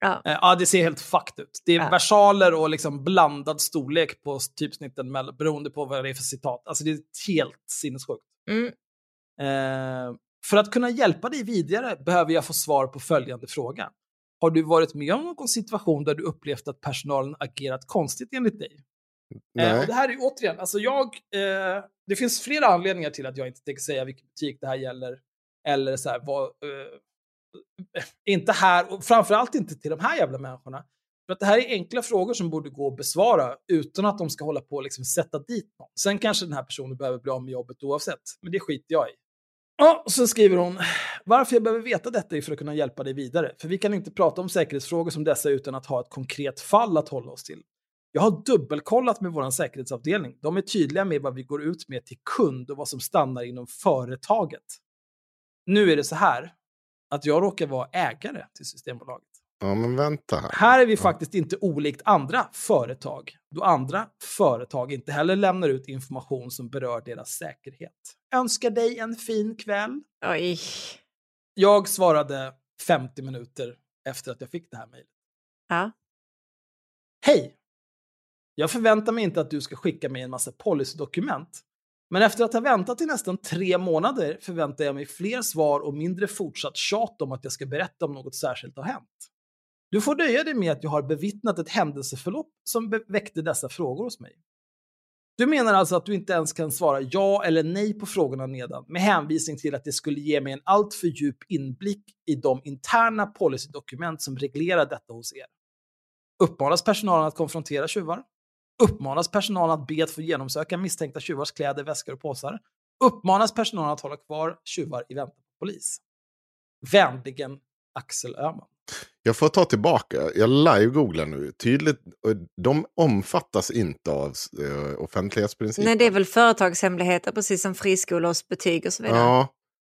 Ja. Eh, Ja, det ser helt fucked ut. Det är Ja. versaler och liksom blandad storlek på typsnitten mellan, beroende på vad det är för citat. Alltså det är helt sinnessjukt. Mm. Eh, för att kunna hjälpa dig vidare behöver jag få svar på följande fråga. Har du varit med om någon situation där du upplevt att personalen agerat konstigt enligt dig? Eh, Nej. och det här är återigen, alltså jag, eh, det finns flera anledningar till att jag inte tänker säga vilken butik det här gäller. Eller så här, vad, eh, inte här, och framförallt inte till de här jävla människorna. För att det här är enkla frågor som borde gå att besvara utan att de ska hålla på och liksom sätta dit någon. Sen kanske den här personen behöver bli av med jobbet oavsett, men det skiter jag i. Ja, och så skriver hon, varför jag behöver veta detta är för att kunna hjälpa dig vidare. För vi kan inte prata om säkerhetsfrågor som dessa utan att ha ett konkret fall att hålla oss till. Jag har dubbelkollat med vår säkerhetsavdelning. De är tydliga med vad vi går ut med till kund och vad som stannar inom företaget. Nu är det så här att jag råkar vara ägare till Systembolaget. Ja men vänta här. Här är vi faktiskt inte olikt andra företag, då andra företag inte heller lämnar ut information som berör deras säkerhet. Önskar dig en fin kväll. Oj. Jag svarade 50 minuter efter att jag fick det här mejlet. Ja. Hej! Jag förväntar mig inte att du ska skicka mig en massa policydokument. Men efter att ha väntat i nästan tre månader förväntar jag mig fler svar och mindre fortsatt tjat om att jag ska berätta om något särskilt har hänt. Du får nöja dig med att jag har bevittnat ett händelseförlopp som väckte dessa frågor hos mig. Du menar alltså att du inte ens kan svara ja eller nej på frågorna nedan med hänvisning till att det skulle ge mig en alltför djup inblick i de interna policydokument som reglerar detta hos er. Uppmanas personalen att konfrontera tjuvar? Uppmanas personalen att be att få genomsöka misstänkta tjuvars kläder, väskor och påsar? Uppmanas personalen att hålla kvar tjuvar i väntan på polis? Vänligen Axel Öhman. Jag får ta tillbaka, jag live-googlar nu. Tydligt, och de omfattas inte av uh, offentlighetsprincipen. Nej, det är väl företagshemligheter precis som friskolors betyg och så vidare. Ja,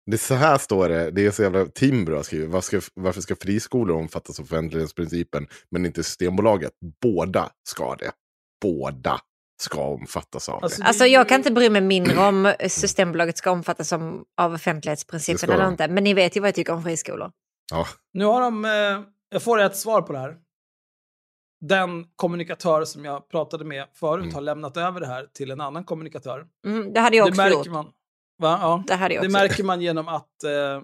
det är så här står det. Det är så jävla Timbro har skrivit. Varför ska, varför ska friskolor omfattas av offentlighetsprincipen men inte Systembolaget? Båda ska det. Båda ska omfattas av Alltså, det. Alltså jag kan inte bry mig mindre om Systembolaget ska omfattas som, av Det offentlighetsprincipen eller de. inte. Men ni vet ju vad jag tycker om friskolor. Ja, Nu har de, eh, jag får ett svar på det här. Den kommunikatör som jag pratade med förut Mm. har lämnat över det här till en annan kommunikatör. Mm, det hade jag Det också märker gjort. man. Va? Ja. Det hade jag Det också märker man genom att eh,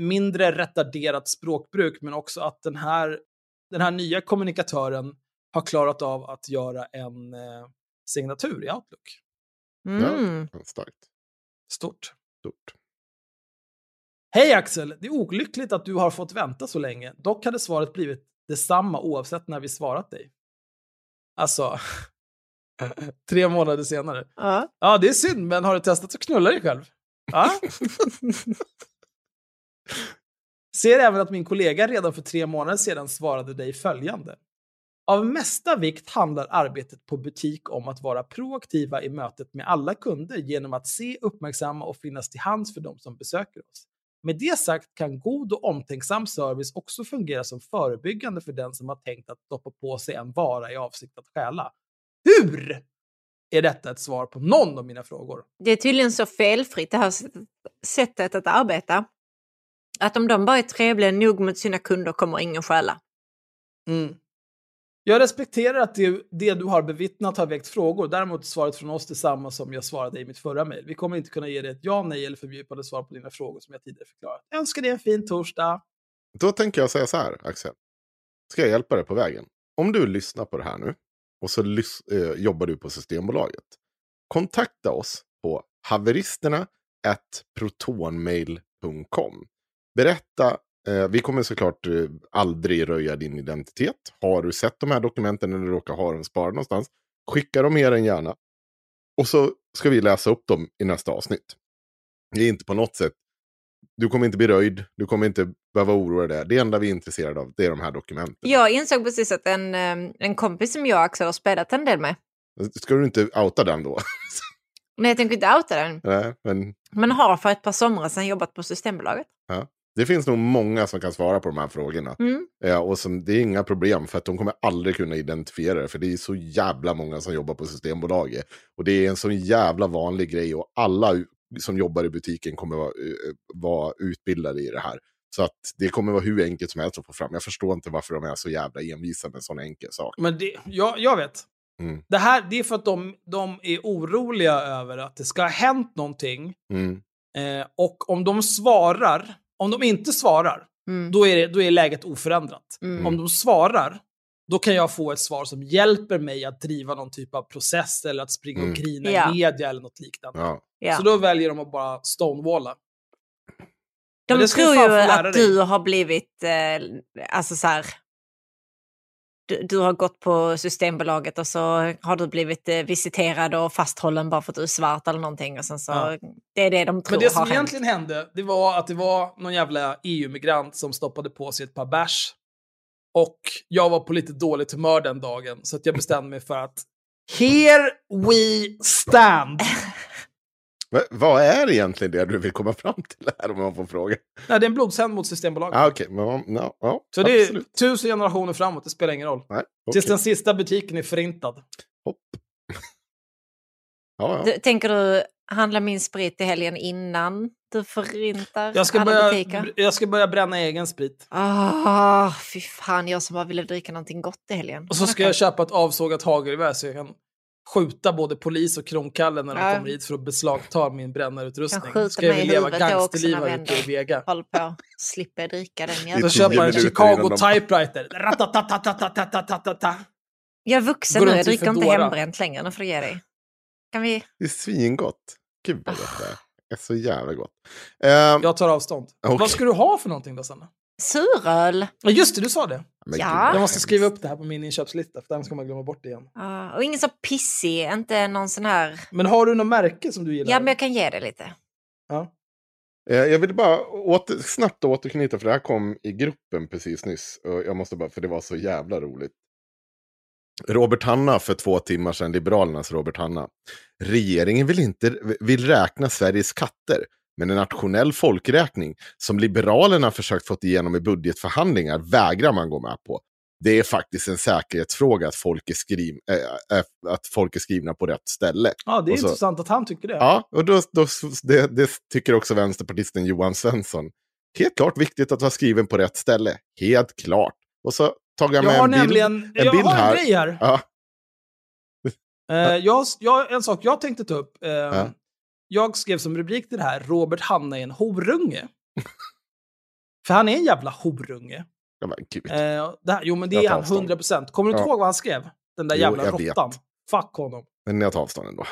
mindre retarderat språkbruk, men också att den här, den här nya kommunikatören har klarat av att göra en eh, signatur i Outlook. Mm. starkt. Stort. Stort. Hej Axel! Det är olyckligt att du har fått vänta så länge. Dock hade svaret blivit detsamma oavsett när vi svarat dig. Alltså, Tre månader senare. Ja. Ja, det är synd, men har du testat att knulla dig själv? Ja. Ser även att min kollega redan för tre månader sedan svarade dig följande. Av mesta vikt handlar arbetet på butik om att vara proaktiva i mötet med alla kunder genom att se, uppmärksamma och finnas till hands för de som besöker oss. Med det sagt kan god och omtänksam service också fungera som förebyggande för den som har tänkt att stoppa på sig en vara i avsikt att stjäla. Hur är detta ett svar på någon av mina frågor? Det är tydligen så felfritt det här sättet att arbeta. Att om de bara är trevliga nog mot sina kunder kommer ingen stjäla. Mm. Jag respekterar att det, det du har bevittnat har väckt frågor. Däremot är svaret från oss detsamma som jag svarade i mitt förra mejl. Vi kommer inte kunna ge dig ett ja, nej eller fördjupande svar på dina frågor som jag tidigare förklarat. Jag önskar dig en fin torsdag. Då tänker jag säga så här, Axel. Ska jag hjälpa dig på vägen? Om du lyssnar på det här nu och så lys- eh, jobbar du på Systembolaget. Kontakta oss på haveristerna protonmail.com. Berätta, vi kommer såklart eh, aldrig röja din identitet. Har du sett de här dokumenten eller råkar ha dem sparade någonstans, skicka dem mer än gärna. Och så ska vi läsa upp dem i nästa avsnitt. Det är inte på något sätt du kommer inte bli röjd, du kommer inte behöva oroa dig. Det enda vi är intresserade av det är de här dokumenten. Jag insåg precis att en, eh, en kompis som jag Axel har spelat en del med. Ska du inte outa den då? Nej, jag tänker inte outa den. Nej, men Men har för ett par somrar sedan jobbat på Systembolaget. Det finns nog många som kan svara på de här frågorna. Mm. Ja, och som, det är inga problem för att de kommer aldrig kunna identifiera det. För det är så jävla många som jobbar på Systembolaget. Och det är en så jävla vanlig grej och alla som jobbar i butiken kommer vara, eh, vara utbildade i det här. Så att det kommer vara hur enkelt som helst att få fram. Jag förstår inte varför de är så jävla envisa med en sån enkel sak. Men det, jag, jag vet. Mm. Det här det är för att de, de är oroliga över att det ska ha hänt någonting. Mm. Eh, och om de svarar, om de inte svarar, Mm. då är, det, då är läget oförändrat. Mm. Om de svarar, då kan jag få ett svar som hjälper mig att driva någon typ av process eller att springa Mm. och grina Ja. i media eller något liknande. Ja. Så då väljer de att bara stonewalla. De tror ju att dig. du har blivit, eh, alltså så här, du, du har gått på Systembolaget och så har du blivit eh, visiterad och fasthållen bara för att du är svart eller någonting. Och sen så, Ja. Det är det de tror Men det som hänt. egentligen hände, det var att det var någon jävla EU-migrant som stoppade på sig ett par bärs. Och jag var på lite dåligt humör den dagen, så att jag bestämde mig för att Here we stand! Va- vad är egentligen det du vill komma fram till här om man får fråga? Nej, det är en blodshämnd mot Systembolaget. Ah, men ja, ja, ja, så det är tusen generationer framåt, det spelar ingen roll. Nej, Tills okej. den sista butiken är förintad. Hopp. Ja, ja. Du, tänker du handla min sprit i helgen innan du förintar Jag ska, alla börja, butiker? jag ska börja bränna egen sprit. Ah, fy fan, jag som bara ville dricka någonting gott i helgen. Och så ska jag köpa ett avsågat hagelgevär så jag kan skjuta både polis och kronkalle när de ja. kommer hit för att beslagta min brännarutrustning. Jag ska jag mig leva gangsterliv här ute i Vega. Håll på, slipper dricka den Då köper man en Chicago typewriter. Jag är vuxen nu, jag dricker inte hembränt längre. Nu får du ge dig. Kan vi... Det är svingott. Gud vad ah. gott det är. Det är så jävla gott. Uh, jag tar avstånd. Okay. Vad ska du ha för någonting då, Sanna? Suröl! Ja, just det, du sa det. Ja. Jag måste skriva upp det här på min inköpslista, för annars kommer jag glömma bort det igen. Ah, och ingen så pissig, inte någon sån här... Men har du något märke som du gillar? Ja, men jag kan ge det lite. Ja. Eh, Jag vill bara åter, snabbt återknyta, för det här kom i gruppen precis nyss. Och jag måste bara, för det var så jävla roligt. Robert Hanna för två timmar sedan, Liberalernas Robert Hanna. Regeringen vill inte vill räkna Sveriges katter, men en nationell folkräkning som Liberalerna försökt få igenom i budgetförhandlingar vägrar man gå med på. Det är faktiskt en säkerhetsfråga att folk är, skriv, äh, äh, att folk är skrivna på rätt ställe. Ja, det är så- intressant att han tycker det. Ja, och då, då, det, det tycker också vänsterpartisten Johan Svensson. Helt klart viktigt att vara skriven på rätt ställe. Helt klart. Och så tog jag jag med har en bild. nämligen jag bild har en här. grej här. Ja, Eh, jag, jag, en sak jag tänkte ta upp. Eh, Ja. Jag skrev som rubrik till det här, Robert Hanna är en horunge. För han är en jävla horunge. ja men gud. Eh, det här, jo men det Jag är han, avstånd. 100%. Kommer du inte Ja. ihåg vad han skrev? Den där Jo, jävla råttan. Fuck honom. Men jag tar avstånd ändå.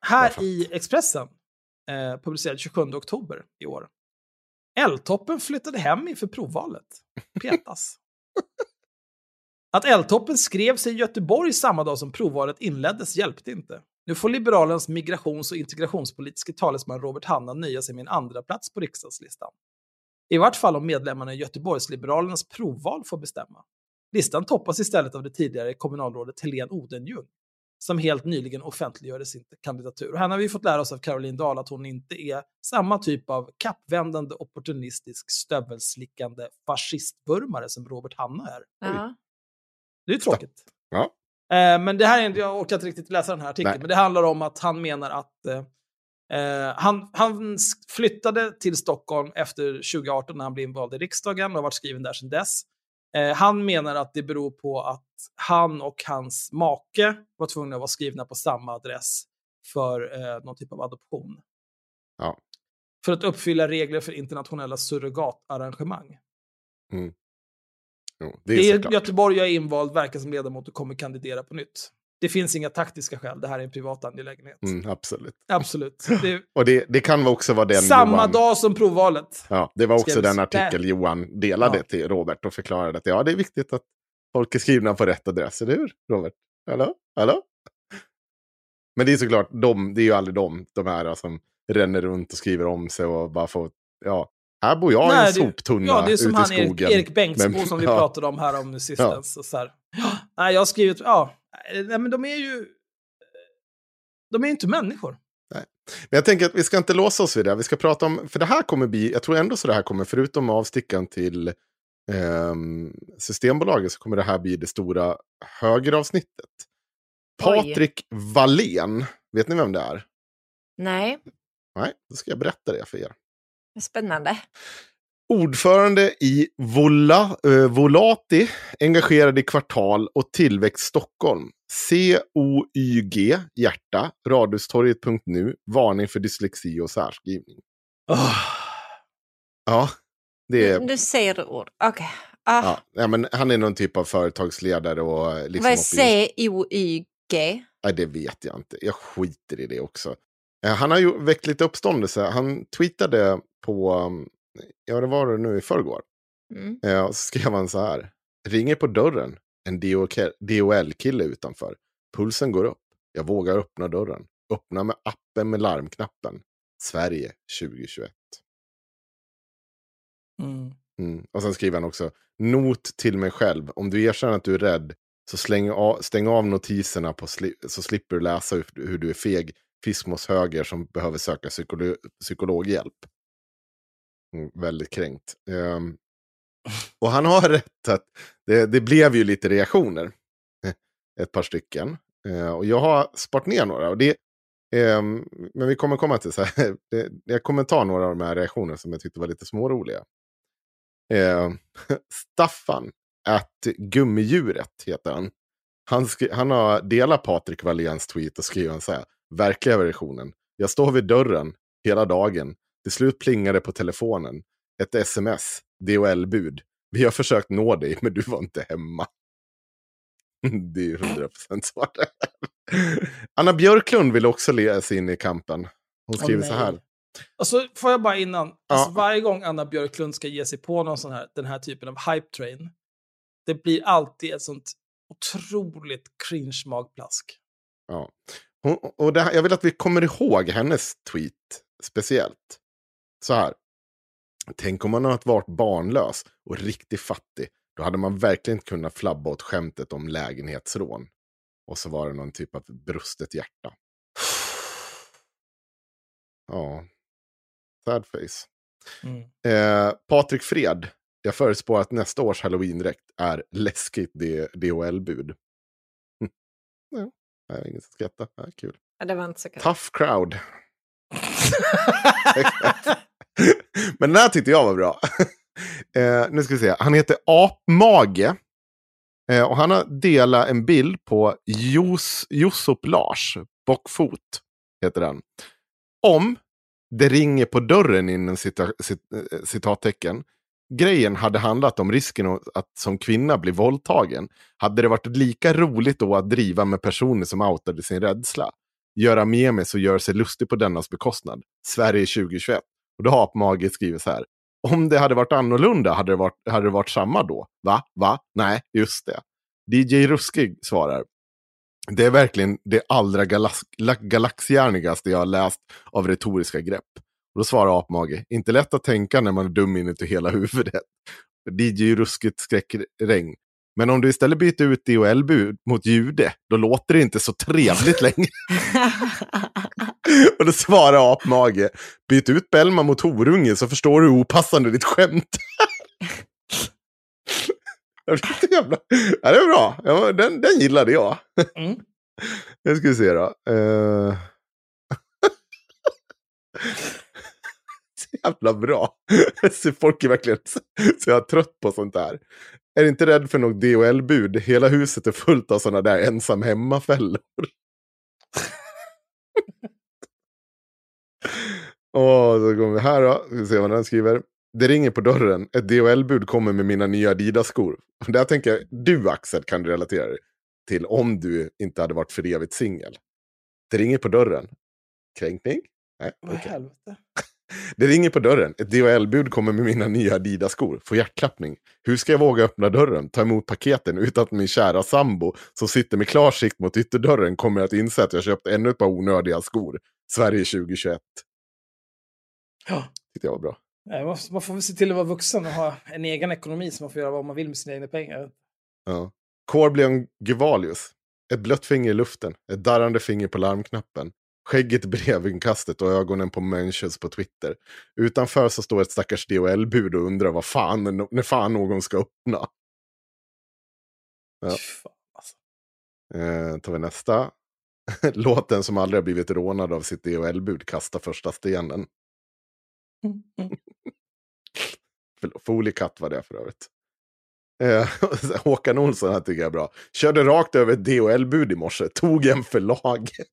Här i Expressen, eh, publicerad 27 oktober i år. Eldtoppen flyttade hem inför provvalet. Petas. Att Eldtoppen skrev sig i Göteborg samma dag som provvalet inleddes hjälpte inte. Nu får Liberalernas migrations och integrationspolitiska talesman Robert Hanna nöja sig med en andra plats på riksdagslistan. I vart fall om medlemmarna i Göteborgsliberalernas provval får bestämma. Listan toppas istället av det tidigare kommunalrådet Helene Odenjung, som helt nyligen offentliggjorde sin kandidatur. Och här har vi fått lära oss av Caroline Dahl att hon inte är samma typ av kappvändande, opportunistisk, stövelslickande fascistvurmare som Robert Hanna är. Ja. Det är ju tråkigt. Ja. Eh, men det här är jag orkar inte riktigt läsa den här artikeln, Nej. men det handlar om att han menar att eh, eh, han, han flyttade till Stockholm efter 2018 när han blev invald i riksdagen och har varit skriven där sedan dess. Eh, han menar att det beror på att han och hans make var tvungna att vara skrivna på samma adress för eh, någon typ av adoption. Ja. För att uppfylla regler för internationella surrogatarrangemang. Jo, det är, Det är. Göteborg jag är invald, verkar som ledamot och kommer kandidera på nytt. Det finns inga taktiska skäl, det här är en privat angelägenhet. Mm, absolut. Absolut. Det Och det, det kan också vara den samma Johan... dag som provvalet. Ja, det var också den artikel Johan delade Ja. till Robert och förklarade att ja, det är viktigt att folk är skrivna på rätt adress, eller hur Robert? Hallå? Hallå? Men det är såklart, de, det är ju aldrig de, de här som ränner runt och skriver om sig och bara får, ja, här bor jag i Nej, en det- soptunna Ja, det är som i han Erik, skogen. Erik Bengtsbo Men- som vi ja. pratade om här om nu Ja. sistens. Och så här. Ja, Nej, jag har skrivit, ja, nej, men de är ju... De är ju inte människor. Men jag tänker att vi ska inte låsa oss vid det. Vi ska prata om, för det här kommer bli, jag tror ändå så det här kommer, förutom avstickan till ehm, Systembolaget, så kommer det här bli det stora högeravsnittet. Oj. Patrik Wallén, vet ni vem det är? Nej, Nej, då ska jag berätta det för er. Spännande. Ordförande i Vola, eh, Volati, engagerad i Kvartal och Tillväxt Stockholm. C-O-Y-G, hjärta, radhustorget.nu, varning för dyslexi och särskrivning. Ja, det är... Du säger du ord. Okej. Ah. Ja, men han är någon typ av företagsledare och eh, liksom... Vad är C-O-Y-G? Nej, det vet jag inte. Jag skiter i det också. Eh, Han har ju väckt lite uppståndelse. Han tweetade på, ja det var det nu i förrgår. Mm. Eh, så skrev han så här. Ringer på dörren. En DHL-kille utanför. Pulsen går upp. Jag vågar öppna dörren. Öppna med appen med larmknappen. Sverige 2021. Mm. Mm. Och sen skriver han också. Not till mig själv. Om du erkänner att du är rädd. Så släng av, stäng av notiserna på sli, så slipper du läsa hur, hur du är feg. Fiskmås höger som behöver söka psykolo, psykologhjälp. Mm, väldigt kränkt. Um, och han har rätt att det, det blev ju lite reaktioner. Eh, ett par stycken. Uh, och jag har sparat ner några. Och det, um, men vi kommer komma till så här. Det, jag kommer ta några av de här reaktionerna som jag tyckte var lite småroliga. Uh, Staffan, att gummidjuret heter han. Han, han har delat Patrik Walléns tweet och skriver så här. Verkliga versionen. Jag står vid dörren hela dagen. Till slut plingade på telefonen. Ett sms. DHL-bud. Vi har försökt nå dig, men du var inte hemma. Det är ju 100% så. Anna Björklund vill också läsa in i kampen. Hon skriver nej. så här. Alltså, får jag bara innan, alltså, Ja. varje gång Anna Björklund ska ge sig på någon sån här, den här typen av hype train, det blir alltid ett sånt otroligt cringe magplask. Ja. Och det här, jag vill att vi kommer ihåg hennes tweet speciellt. Så här. Tänk om man hade varit barnlös och riktigt fattig. Då hade man verkligen kunnat flabba åt skämtet om lägenhetsrån. Och så var det någon typ av brustet hjärta. Ja. Sad face. Mm. Eh, Patrik Fred. Jag förutspår att nästa års halloween-dräkt är läskigt DHL-bud. Ja, jag har ingen som skrattar. Ja, kul. Ja, det var inte så kul. Tough crowd. Men den här tyckte jag var bra. eh, nu ska vi se. Han heter Apmage. Eh, och han har delat en bild på Jos, Josop Lars. Bockfot heter den. Om det ringer på dörren inom cita, cit, eh, citattecken. Grejen hade handlat om risken att som kvinna bli våldtagen. Hade det varit lika roligt då att driva med personer som outade sin rädsla? göra memes och göra sig lustig på dennas bekostnad. Sverige 2021. Och då har Apmage skrivit så här. Om det hade varit annorlunda hade det varit, hade det varit samma då. Va? Va? Nej, just det. DJ Ruskig svarar. Det är verkligen det allra galax galaxhjärnigaste jag har läst av retoriska grepp. Och då svarar Apmage, inte lätt att tänka när man är dum inuti hela huvudet. DJ Ruskigt skräckregn. Men om du istället byter ut DHL-bud mot jude, då låter det inte så trevligt längre. och då svarar Apmage, byt ut Bellman mot horunge så förstår du hur opassande ditt skämt är. jävla... Ja, det är bra. Ja, den, den gillade jag. Mm. Nu ska vi se då. Uh... så jävla bra. Folk är verkligen så jag är trött på sånt där. Är inte rädd för något DHL-bud. Hela huset är fullt av sådana där ensam hemma-fällor. Och så går vi här då. Vi ser vad den skriver. Det ringer på dörren. Ett DHL-bud kommer med mina nya Adidas-skor. Där tänker jag, du Axel kan relatera dig till om du inte hade varit för evigt singel. Det ringer på dörren. Kränkning? Nej, Vad okay. helvete? Det ringer på dörren. Ett DHL-bud kommer med mina nya Adidas-skor. Får hjärtklappning. Hur ska jag våga öppna dörren, ta emot paketen utan att min kära sambo som sitter med klar sikt mot ytterdörren kommer att inse att jag köpt ännu ett par onödiga skor. Sverige 2021. Ja. Tyckte jag var bra. Man får väl se till att vara vuxen och ha en egen ekonomi så man får göra vad man vill med sina egna pengar. Ja. Corblion Gevalius. Ett blött finger i luften, ett darrande finger på larmknappen. Skägget bredvid inkastet och ögonen på Mentions på Twitter. Utanför så står ett stackars DHL-bud och undrar vad fan, när fan någon ska öppna. Ja. Alltså. Eh, tar vi nästa. Låten som aldrig har blivit rånad av sitt DHL-bud kastar första stenen. Foliekatt var det för övrigt. Eh, Håkan Olsson här tycker jag är bra. Körde rakt över ett DHL-bud i morse. Tog en för laget.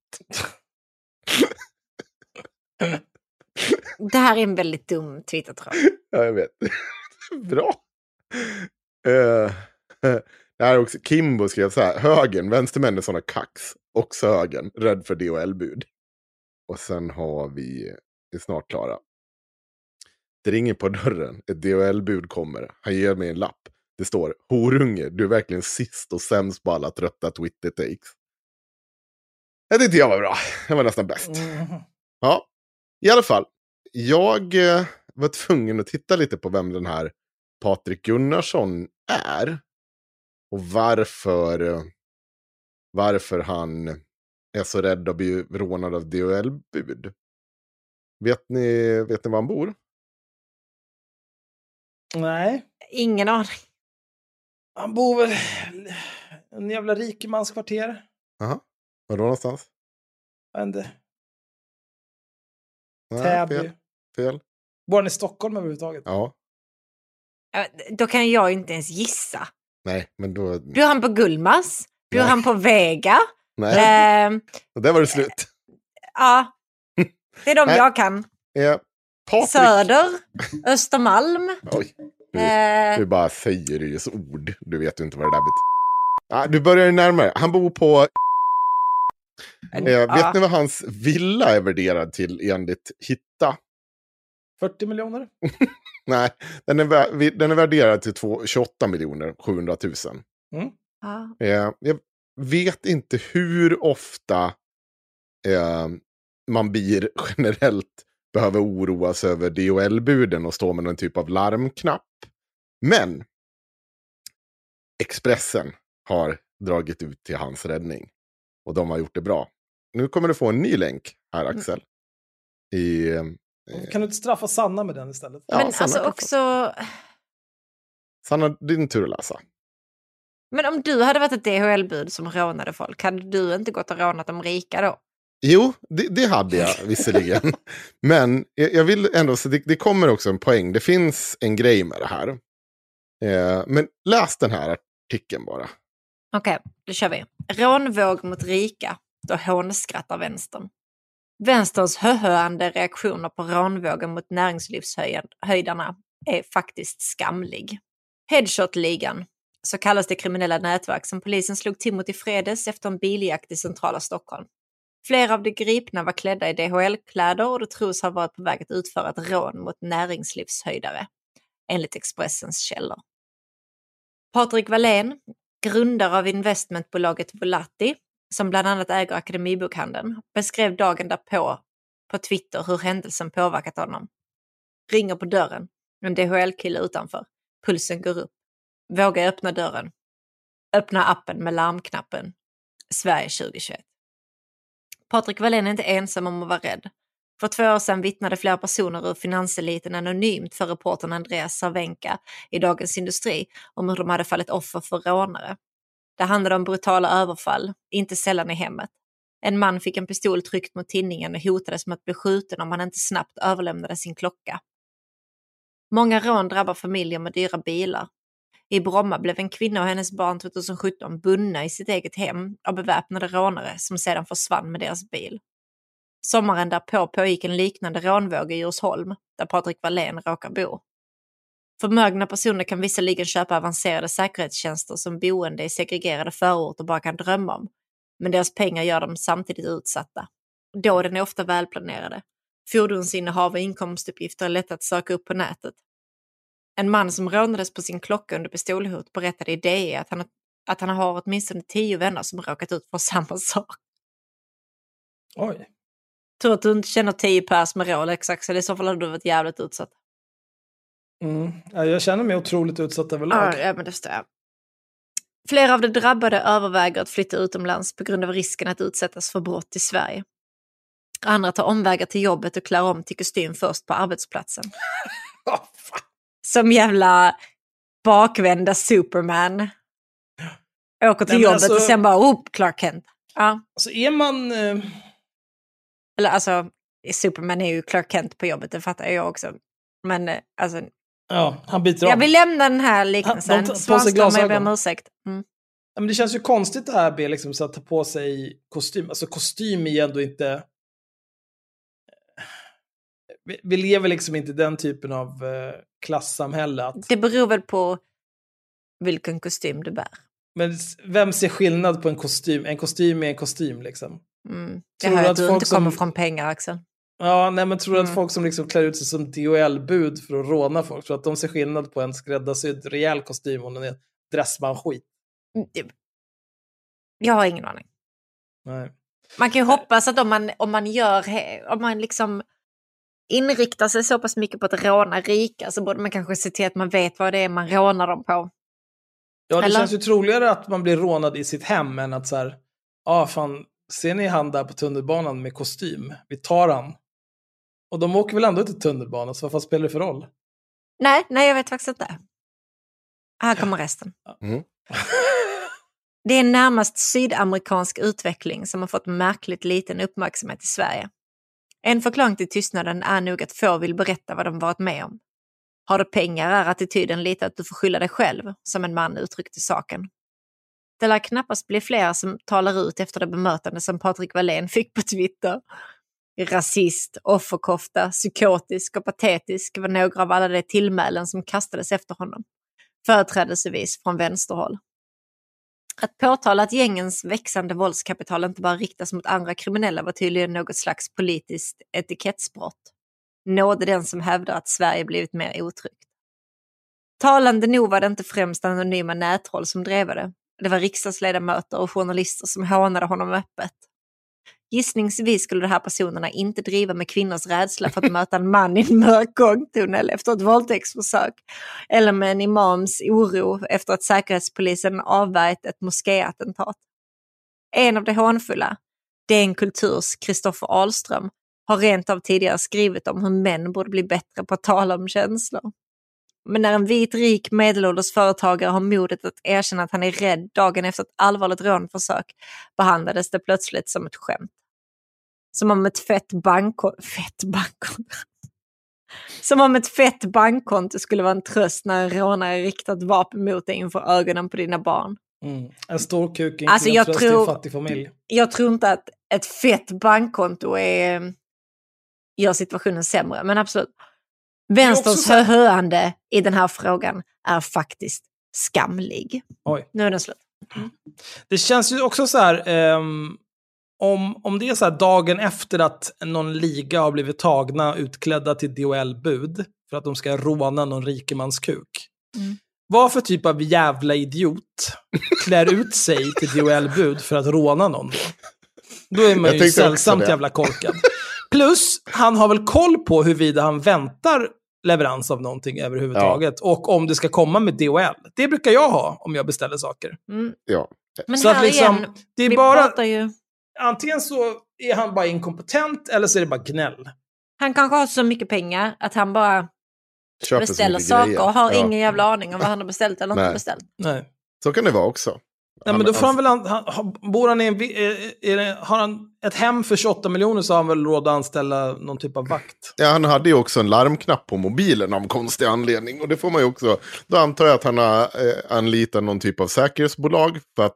Det här är en väldigt dum Twitter-tråd. Ja, jag vet. Bra. Det här är också, Kimbo skrev så här. Högern, vänstermän är sådana kax. Också högern, rädd för DHL-bud. Och sen har vi, vi är snart klara. Det ringer på dörren, ett DHL-bud kommer. Han ger mig en lapp. Det står horunge, du är verkligen sist och sämst på alla trötta Twitter-takes. Det tyckte jag var bra. Det var nästan bäst. Mm. Ja, i alla fall. Jag eh, var tvungen att titta lite på vem den här Patrik Gunnarsson är. Och varför, eh, varför han är så rädd att bli rånad av DHL-bud. Vet ni, vet ni var han bor? Nej. Ingen aning. Han bor väl en jävla rikemanskvarter. Jaha. Var då någonstans? Jag vet inte. Täby. Fel. fel. Bor han i Stockholm överhuvudtaget? Ja. Då kan jag inte ens gissa. Nej, men då... Bor han på Gullmars? Bor Nej. han på Vega? Nej. Eh, och där var det slut. Ja, det är de jag kan. Ja. Patrik. Söder, Östermalm. Oj, du, eh. du bara säger det i ord. Du vet ju inte vad det där betyder. Ah, du börjar närmare. Han bor på Eh. Vet ni vad hans villa är värderad till enligt Hitta? 40 miljoner? Nej, den är, den är värderad till 28 miljoner 700 000. Mm. Eh, jag vet inte hur ofta eh, man blir generellt behöver oroa sig över DHL-buden och stå med någon typ av larmknapp. Men Expressen har dragit ut till hans räddning. Och de har gjort det bra. Nu kommer du få en ny länk här mm. Axel. I, eh, kan du inte straffa Sanna med den istället? Ja, Men Sanna alltså också... Sanna, din tur att läsa. Men om du hade varit ett DHL-bud som rånade folk, hade du inte gått och rånat de rika då? Jo, det, det hade jag visserligen. Men jag, jag, vill ändå, så det, det, kommer också en poäng. Det finns en grej med det här. Eh, men läs den här artikeln bara. Okej, okay, då kör vi. Rånvåg mot rika. Då hånskrattar vänstern. Vänsterns höhöande reaktioner på rånvågen mot näringslivshöjdarna är faktiskt skamlig. Headshot-ligan, så kallas det kriminella nätverk som polisen slog till mot i fredags efter en biljakt i centrala Stockholm. Flera av de gripna var klädda i DHL-kläder och det tros ha varit på väg att utföra ett rån mot näringslivshöjdare, enligt Expressens källor. Patrik Wallén, grundare av investmentbolaget Volati, som bland annat äger Akademibokhandeln, beskrev dagen därpå på Twitter hur händelsen påverkat honom. Ringer på dörren. En DHL-kille utanför. Pulsen går upp. Vågar öppna dörren. Öppna appen med larmknappen. Sverige 2021. Patrik Wallén är inte ensam om att vara rädd. För två år sedan vittnade flera personer ur finanseliten anonymt för reportern Andreas Cervenka i Dagens Industri om hur de hade fallit offer för rånare. Det handlade om brutala överfall, inte sällan i hemmet. En man fick en pistol tryckt mot tinningen och hotades med att bli skjuten om han inte snabbt överlämnade sin klocka. Många rån drabbar familjer med dyra bilar. I Bromma blev en kvinna och hennes barn 2017 bundna i sitt eget hem av beväpnade rånare som sedan försvann med deras bil. Sommaren därpå pågick en liknande rånvåg i Djursholm, där Patrik Wallén råkar bo. Förmögna personer kan visserligen köpa avancerade säkerhetstjänster som boende i segregerade förorter bara kan drömma om, men deras pengar gör dem samtidigt utsatta. Dåden är ofta välplanerade. Fordonsinnehav och inkomstuppgifter är lätta att söka upp på nätet. En man som rånades på sin klocka under pistolhot berättade i DE att han, att han har åtminstone tio vänner som råkat ut för samma sak. Oj. Tur att du inte känner tio pers med Rolex Axel, i så fall hade du varit jävligt utsatt. Mm. Ja, jag känner mig otroligt utsatt överlag. Ja, men det förstår jag. Flera av de drabbade överväger att flytta utomlands på grund av risken att utsättas för brott i Sverige. Andra tar omvägar till jobbet och klär om till kostym först på arbetsplatsen. Oh, fan. Som jävla bakvända Superman. Åker till Nej, jobbet alltså- och sen bara, oh, Clark Kent. Ja, Alltså är man... Eh, eller alltså, Superman är ju Clark Kent på jobbet, det fattar jag också. Men eh, alltså, ja, han byter jag av. vill lämna den här liknelsen. Svanström, jag ber om ursäkt. Mm. Ja, men det känns ju konstigt det här med liksom, så att ta på sig kostym. Alltså kostym är ju ändå inte... Vi, vi lever liksom inte i den typen av eh, klassamhälle. Att, Det beror väl på vilken kostym du bär. men vem ser skillnad på en kostym? En kostym är en kostym liksom. Mm. Jag Tror hör att att du folk inte kommer som- från pengar, Axel. Ja, nej men tror du Mm. att folk som liksom klär ut sig som DHL-bud för att råna folk, tror att de ser skillnad på en skräddarsydd rejäl kostym den är dressman-skit? Mm, Jag har ingen aning. Nej. Man kan ju hoppas att om man, om man gör, om man liksom inriktar sig så pass mycket på att råna rika så borde man kanske se till att man vet vad det är man rånar dem på. Ja, det Eller? känns ju troligare att man blir rånad i sitt hem än att så här, ja ah, fan, ser ni han där på tunnelbanan med kostym? Vi tar han. Och de åker väl ändå inte tunnelbana, så vad fan spelar det för roll? Nej, nej jag vet faktiskt inte. Här kommer resten. Mm. Det är närmast sydamerikansk utveckling som har fått märkligt liten uppmärksamhet i Sverige. En förklaring till tystnaden är nog att få vill berätta vad de varit med om. Har du pengar är attityden lite att du får skylla dig själv, som en man uttryckte saken. Det lär knappast bli fler som talar ut efter det bemötande som Patrik Wallén fick på Twitter. Rasist, offerkofta, psykotisk och patetisk var några av alla de tillmälen som kastades efter honom. Företrädelsevis från vänsterhåll. Att påtala att gängens växande våldskapital inte bara riktas mot andra kriminella var tydligen något slags politiskt etikettsbrott. Nådde den som hävdar att Sverige blivit mer otryggt. Talande nog var det inte främst anonyma nätroll som drev det. Det var riksdagsledamöter och journalister som hånade honom öppet. Gissningsvis skulle de här personerna inte driva med kvinnors rädsla för att möta en man i en mörk gångtunnel efter ett våldtäktsförsök. Eller med en imams oro efter att säkerhetspolisen avvärjt ett moskéattentat. En av de hånfulla, DN Kulturs Kristoffer Ahlström, har rent av tidigare skrivit om hur män borde bli bättre på att tala om känslor. Men när en vit, rik, medelålders företagare har modet att erkänna att han är rädd dagen efter ett allvarligt rånförsök behandlades det plötsligt som ett skämt. Som om ett fett bankkonto... Fett bankkonto? Som om ett fett bankkonto skulle vara en tröst när en rånare riktar ett vapen mot dig inför ögonen på dina barn. Mm. En stor kuk Alltså, jag tröst i en tror- fattig familj. Jag tror inte att ett fett bankkonto är, gör situationen sämre, men absolut. Vänsterns höhöande i den här frågan är faktiskt skamlig. Oj. Nu är den slut. Det känns ju också så här, ehm, om, om det är så här dagen efter att någon liga har blivit tagna utklädda till DHL-bud för att de ska råna någon rikemanskuk. Mm. vad för typ av jävla idiot klär ut sig till DHL-bud för att råna någon då? Då är man Jag ju sällsamt jävla korkad. Plus, han har väl koll på huruvida han väntar leverans av någonting överhuvudtaget. Och om det ska komma med DHL. Det brukar jag ha om jag beställer saker. Mm. Ja. Men Så att här liksom, igen, det är vi bara, pratar ju... antingen så är han bara inkompetent eller så är det bara gnäll. Han kanske har så mycket pengar att han bara Köper beställer saker grejer. och har Ja. ingen jävla aning om vad han har beställt eller inte beställt. Nej. Så kan det vara också. Nej, men då får han väl, an- han, han, bor han i en, vi- är, är det, har han ett hem för 28 miljoner så har han väl råd att anställa någon typ av vakt. Ja, han hade ju också en larmknapp på mobilen av konstig anledning. Och det får man ju också. Då antar jag att han har eh, anlitat någon typ av säkerhetsbolag. För att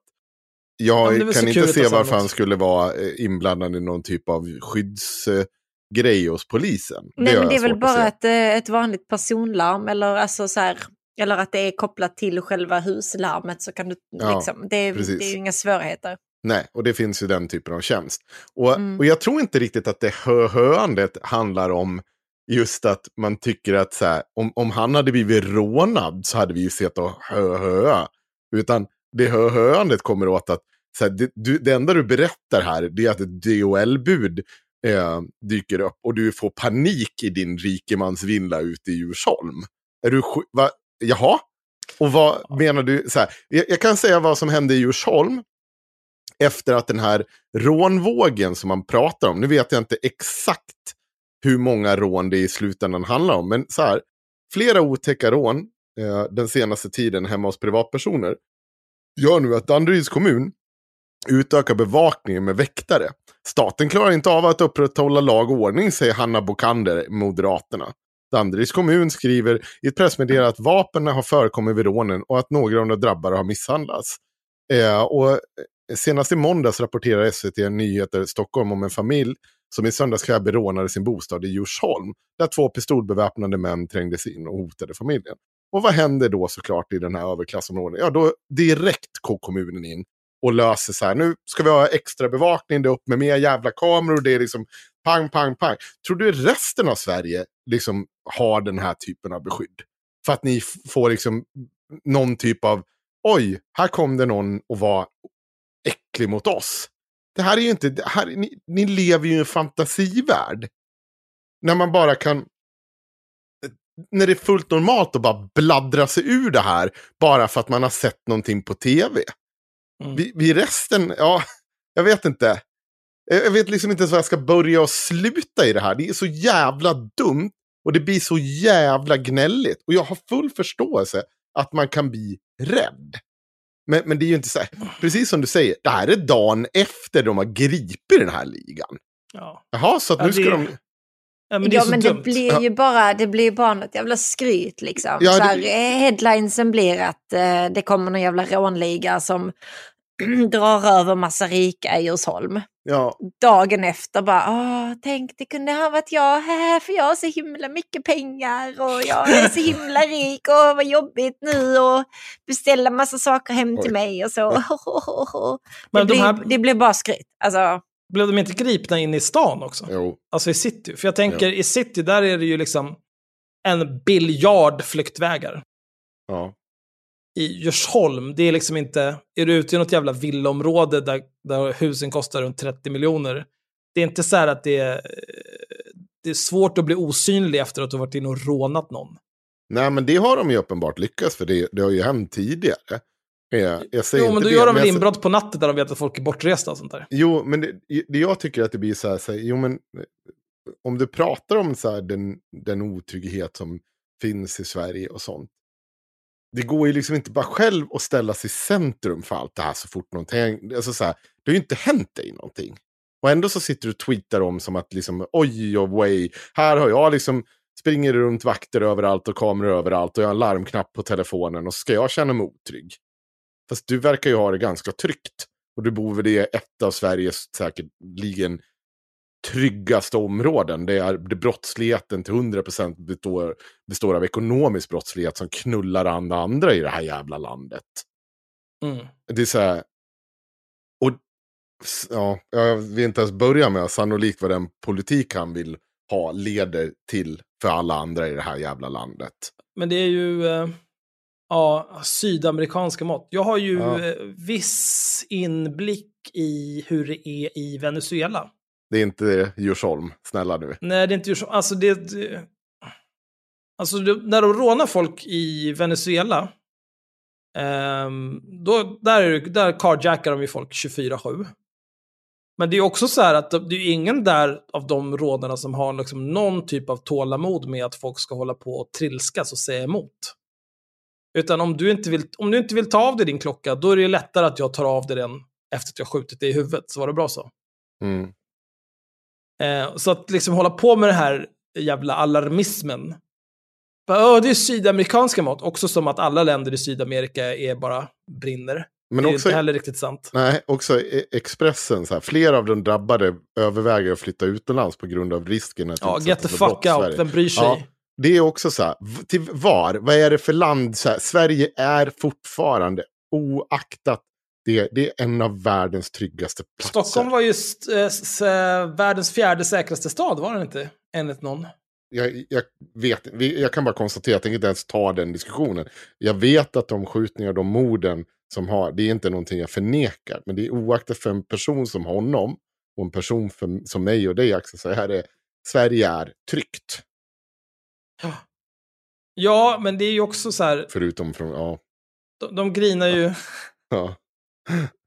jag det väl kan inte se varför något. han skulle vara eh, inblandad i någon typ av skyddsgrej grej hos polisen. Nej, har men det är väl bara ett, eh, ett vanligt personlarm eller, alltså, så här, eller att det är kopplat till själva huslarmet så kan du... Ja, liksom, det, är, precis. det är ju inga svårigheter. Nej, och det finns ju den typen av tjänst. Och, Mm. och jag tror inte riktigt att det hö-höandet handlar om just att man tycker att så här, om, om han hade blivit rånad så hade vi ju sett och hö-höa. Utan det hö-höandet kommer åt att så här, det, du, det enda du berättar här det är att ett DHL-bud eh, dyker upp och du får panik i din rikemansvilla ute i Djursholm. Är du va? Jaha? Och vad menar du? Så här, jag, jag kan säga vad som hände i Djursholm efter att den här rånvågen som man pratar om, nu vet jag inte exakt hur många rån det i slutändan handlar om, men så här, flera otäcka rån eh, den senaste tiden hemma hos privatpersoner gör nu att Danderyds kommun utökar bevakningen med väktare. Staten klarar inte av att upprätthålla lag och ordning, säger Hanna Bokander, Moderaterna. Danderyds kommun skriver i ett pressmeddelande att vapen har förekommit vid rånen och att några av de drabbade har misshandlats. Eh, och eh, senast i måndags rapporterar SVT Nyheter Stockholm om en familj som i söndagskväll berånade sin bostad i Djursholm. Där två pistolbeväpnade män trängdes in och hotade familjen. Och vad händer då såklart i den här överklassområdet? Ja, då direkt går kommunen in och löser så här. Nu ska vi ha extra bevakning, det är upp med mer jävla kameror, det är liksom pang, pang, pang. Tror du resten av Sverige liksom har den här typen av beskydd? För att ni får liksom någon typ av, oj, här kom det någon och var äcklig mot oss. Det här är ju inte, det här, ni, ni lever ju i en fantasivärld. När man bara kan, när det är fullt normalt att bara bladdra sig ur det här, bara för att man har sett någonting på tv. Mm. Vi, vi resten, ja, jag vet inte. Jag vet liksom inte ens var jag ska börja och sluta i det här. Det är så jävla dumt och det blir så jävla gnälligt. Och jag har full förståelse att man kan bli rädd. Men, men det är ju inte så här, precis som du säger, det här är dagen efter de har gripit den här ligan. Ja. Jaha, så att Ja, nu ska det- de... Ja, men det ja, men det blir ju bara, det blir bara något jävla skryt liksom. Ja, så det- här, eh, headlinesen blir att eh, det kommer någon jävla rånliga som drar över massa rika i Djursholm. Ja, Dagen efter bara, åh, tänk det kunde ha varit jag här för jag har så himla mycket pengar och jag är så himla rik och vad jobbigt nu och beställa massa saker hem till Oj. mig och så. Det, Men de blir, här- det blir bara skryt. Alltså, Blev de inte gripna in i stan också? jo. Alltså i city. För jag tänker, i city, där är det ju liksom en biljard flyktvägar. Ja. I Djursholm, det är liksom inte, är du ute i något jävla villaområde där, där husen kostar runt 30 miljoner, det är inte så här att det är, det är svårt att bli osynlig efter att du varit inne och rånat någon. Nej, men det har de ju uppenbart lyckats för det, det har ju hänt tidigare. Jag, jag säger Jo, men då det, gör de väl inbrott på natten där de vet att folk är bortresta och sånt där. Jo, men det, det jag tycker att det blir så här, så här jo men eh, om du pratar om så här, den, den otrygghet som finns i Sverige och sånt. Det går ju liksom inte bara själv att ställa sig i centrum för allt det här så fort någonting, alltså så här, det har ju inte hänt dig någonting. Och ändå så sitter du och tweetar om som att liksom, oj och way, här har jag liksom, springer runt vakter överallt och kameror överallt och jag har en larmknapp på telefonen och ska jag känna mig otrygg. Fast du verkar ju ha det ganska tryggt. Och du bor väl i ett av Sveriges säkerligen tryggaste områden. Det är det brottsligheten till 100% består, består av ekonomisk brottslighet som knullar andra andra i det här jävla landet. Mm. Det är så här... Och ja, jag vill inte ens börja med sannolikt vad den politik han vill ha leder till för alla andra i det här jävla landet. Men det är ju... eh, Ja, sydamerikanska mått. Jag har ju Ja. eh, viss inblick i hur det är i Venezuela. Det är inte Djursholm, snälla nu. Nej, det är inte ju så. Alltså, det, alltså när de rånar folk i Venezuela, ehm, då, där, är det- där carjackar de ju folk 24-7. Men det är också så här att det det är ingen där av de rånarna som har liksom någon typ av tålamod med att folk ska hålla på och trilskas och säga emot. Utan om du inte vill, om du inte vill ta av dig din klocka, då är det lättare att jag tar av dig den efter att jag skjutit dig i huvudet. Så var det bra så. Mm. Eh, så att liksom hålla på med det här jävla alarmismen. Bara, "Åh, det är sydamerikanska mat. Också som att alla länder i Sydamerika är bara brinner. Men det är också, inte heller riktigt sant. nej, också Expressen, så här, flera av de drabbade överväger att flytta utomlands på grund av risken att Ja, get the fuck out. Sverige. Vem bryr sig? Ja. Det är också så här, till var? Vad är det för land? Så här, Sverige är fortfarande, oaktat det, det är en av världens tryggaste platser. Stockholm var just eh, världens fjärde säkraste stad, var den inte? Enligt någon. jag, jag, vet, jag kan bara konstatera, jag tänker inte ens ta den diskussionen. Jag vet att de skjutningar, de morden som har, det är inte någonting jag förnekar. Men det är oaktat för en person som honom och en person för, som mig och dig Axel, så här är Sverige är tryggt. Ja, men det är ju också så här, Förutom från, ja. de, de grinar ju. ja.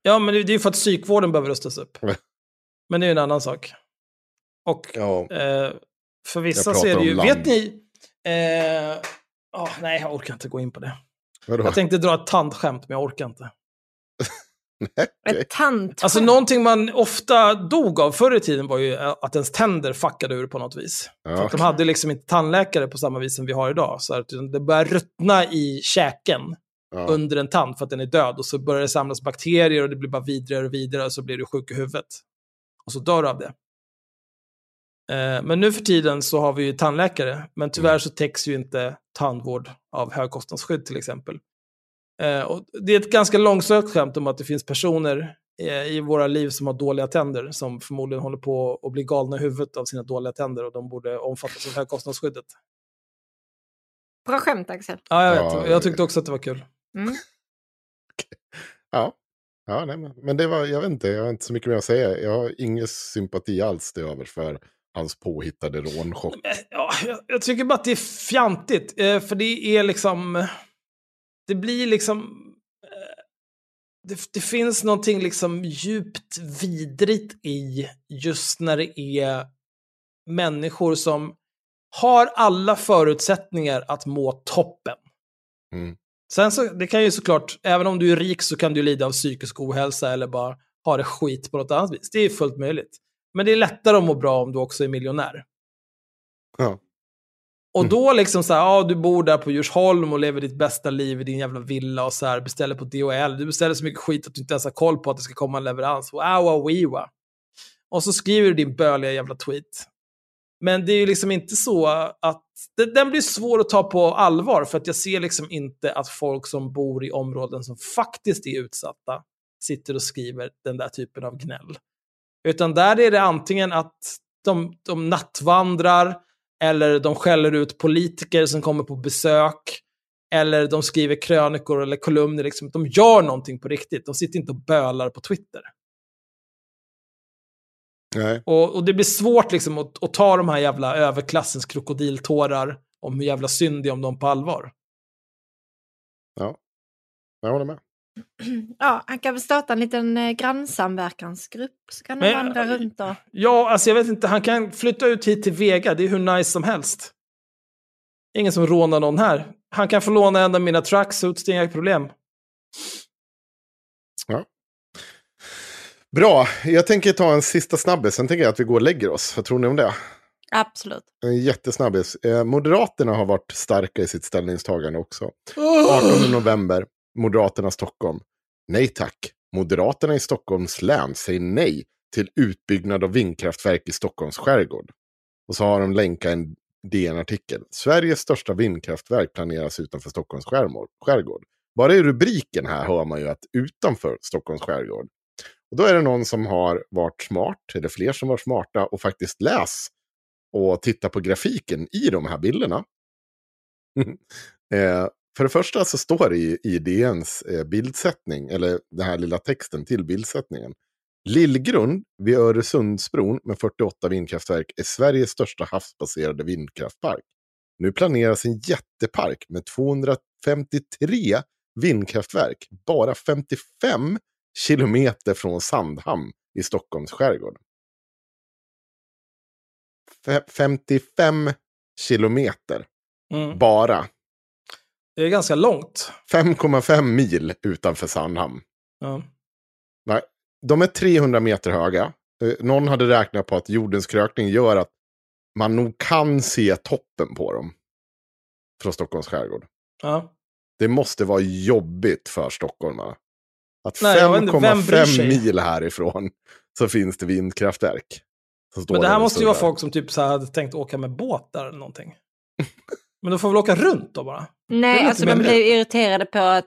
Ja, men det det är ju för att psykvården behöver rustas upp. Men det är ju en annan sak. Och ja. eh, för vissa så är det ju, vet ni, eh, ah, nej jag orkar inte gå in på det. Vadå? Jag tänkte dra ett tandskämt, men jag orkar inte. Okej. Ett tant. Alltså någonting man ofta dog av förr i tiden var ju att ens tänder fuckade ur på något vis. Att de hade liksom inte tandläkare på samma vis som vi har idag. Så att det börjar ruttna i käken Ja. under en tand för att den är död. Och så börjar det samlas bakterier och det blir bara vidare och vidare och så blir du sjuk i huvudet. Och så dör du av det. Eh, Men nu för tiden så har vi ju tandläkare, men tyvärr så täcks ju inte tandvård av högkostnadsskydd till exempel. Eh, Och det är ett ganska långsökt skämt om att det finns personer eh, i våra liv som har dåliga tänder, som förmodligen håller på att bli galna i huvudet av sina dåliga tänder och de borde omfattas av högkostnadsskyddet. Bra skämt Axel. Ja, jag Ja, vet. Jag tyckte också att det var kul. Mm. Ja, ja nej, men, men det var, jag vet inte, jag har inte så mycket mer att säga. Jag har ingen sympati alls det över för hans påhittade rånchock. Ja, jag, jag tycker bara att det är fjantigt. Eh, för det är liksom... Det blir liksom... Eh, det, det finns någonting liksom djupt vidrigt i just när det är människor som har alla förutsättningar att må toppen. Mm. Sen så, det kan ju såklart, även om du är rik så kan du lida av psykisk ohälsa eller bara ha det skit på något annat vis. Det är fullt möjligt. Men det är lättare att må bra om du också är miljonär. Ja. Och då liksom så här, ja du bor där på Djursholm och lever ditt bästa liv i din jävla villa och så här, beställer på DHL. Du beställer så mycket skit att du inte ens har koll på att det ska komma en leverans. Wow, wow, wow. Och så skriver du din böliga jävla tweet. Men det är ju liksom inte så att, det- den blir svår att ta på allvar för att jag ser liksom inte att folk som bor i områden som faktiskt är utsatta sitter och skriver den där typen av gnäll. Utan där är det antingen att de, de nattvandrar, eller de skäller ut politiker som kommer på besök, eller de skriver krönikor eller kolumner. Liksom. De gör någonting på riktigt. De sitter inte och bölar på Twitter. Nej. Och, och det blir svårt liksom att, att ta de här jävla överklassens krokodiltårar om hur jävla synd det är om dem på allvar. Jag håller med. Ja, han kan väl starta en liten eh, grannsamverkansgrupp så kan de Men- vandra runt och... Ja, alltså jag vet inte, han kan flytta ut hit till Vega, det är hur nice som helst. Ingen som rånar någon här. Han kan få låna en av mina tracksuits, det är inga problem. Bra, jag tänker ta en sista snabbis. Sen tänker jag att vi går och lägger oss. Vad tror ni om det? Absolut. En jättesnabbis. Eh, Moderaterna har varit starka i sitt ställningstagande också. 18 november, Moderaterna Stockholm. Nej tack. Moderaterna i Stockholms län säger nej till utbyggnad av vindkraftverk i Stockholms skärgård. Och så har de länkat en DN-artikel. Sveriges största vindkraftverk planeras utanför Stockholms skärgård. Bara i rubriken här hör man ju att utanför Stockholms skärgård. Och då är det någon som har varit smart, eller fler som var smarta och faktiskt läs och titta på grafiken i de här bilderna. eh, för det första så står det i, i DNs eh, bildsättning, eller den här lilla texten till bildsättningen. Lillgrund vid Öresundsbron med 48 vindkraftverk är Sveriges största havsbaserade vindkraftpark. Nu planeras en jättepark med 253 vindkraftverk, bara 55 kilometer från Sandhamn i Stockholms skärgård. Fe- 55 kilometer, Mm. bara. Det är ganska långt. 5,5 mil utanför Sandhamn. Ja. Nej, de är 300 meter höga. Eh, Någon hade räknat på att jordens krökning gör att man nog kan se toppen på dem. Från Stockholms skärgård. Ja. Det måste vara jobbigt för stockholmarna. Att Nej, jag vet inte, vem bryr 5,5 sig? mil härifrån så finns det vindkraftverk. Men det här måste ju vara folk som typ så hade tänkt åka med båt där eller någonting. Men då får vi väl åka runt då bara. Är Nej, alltså de blir irriterade på att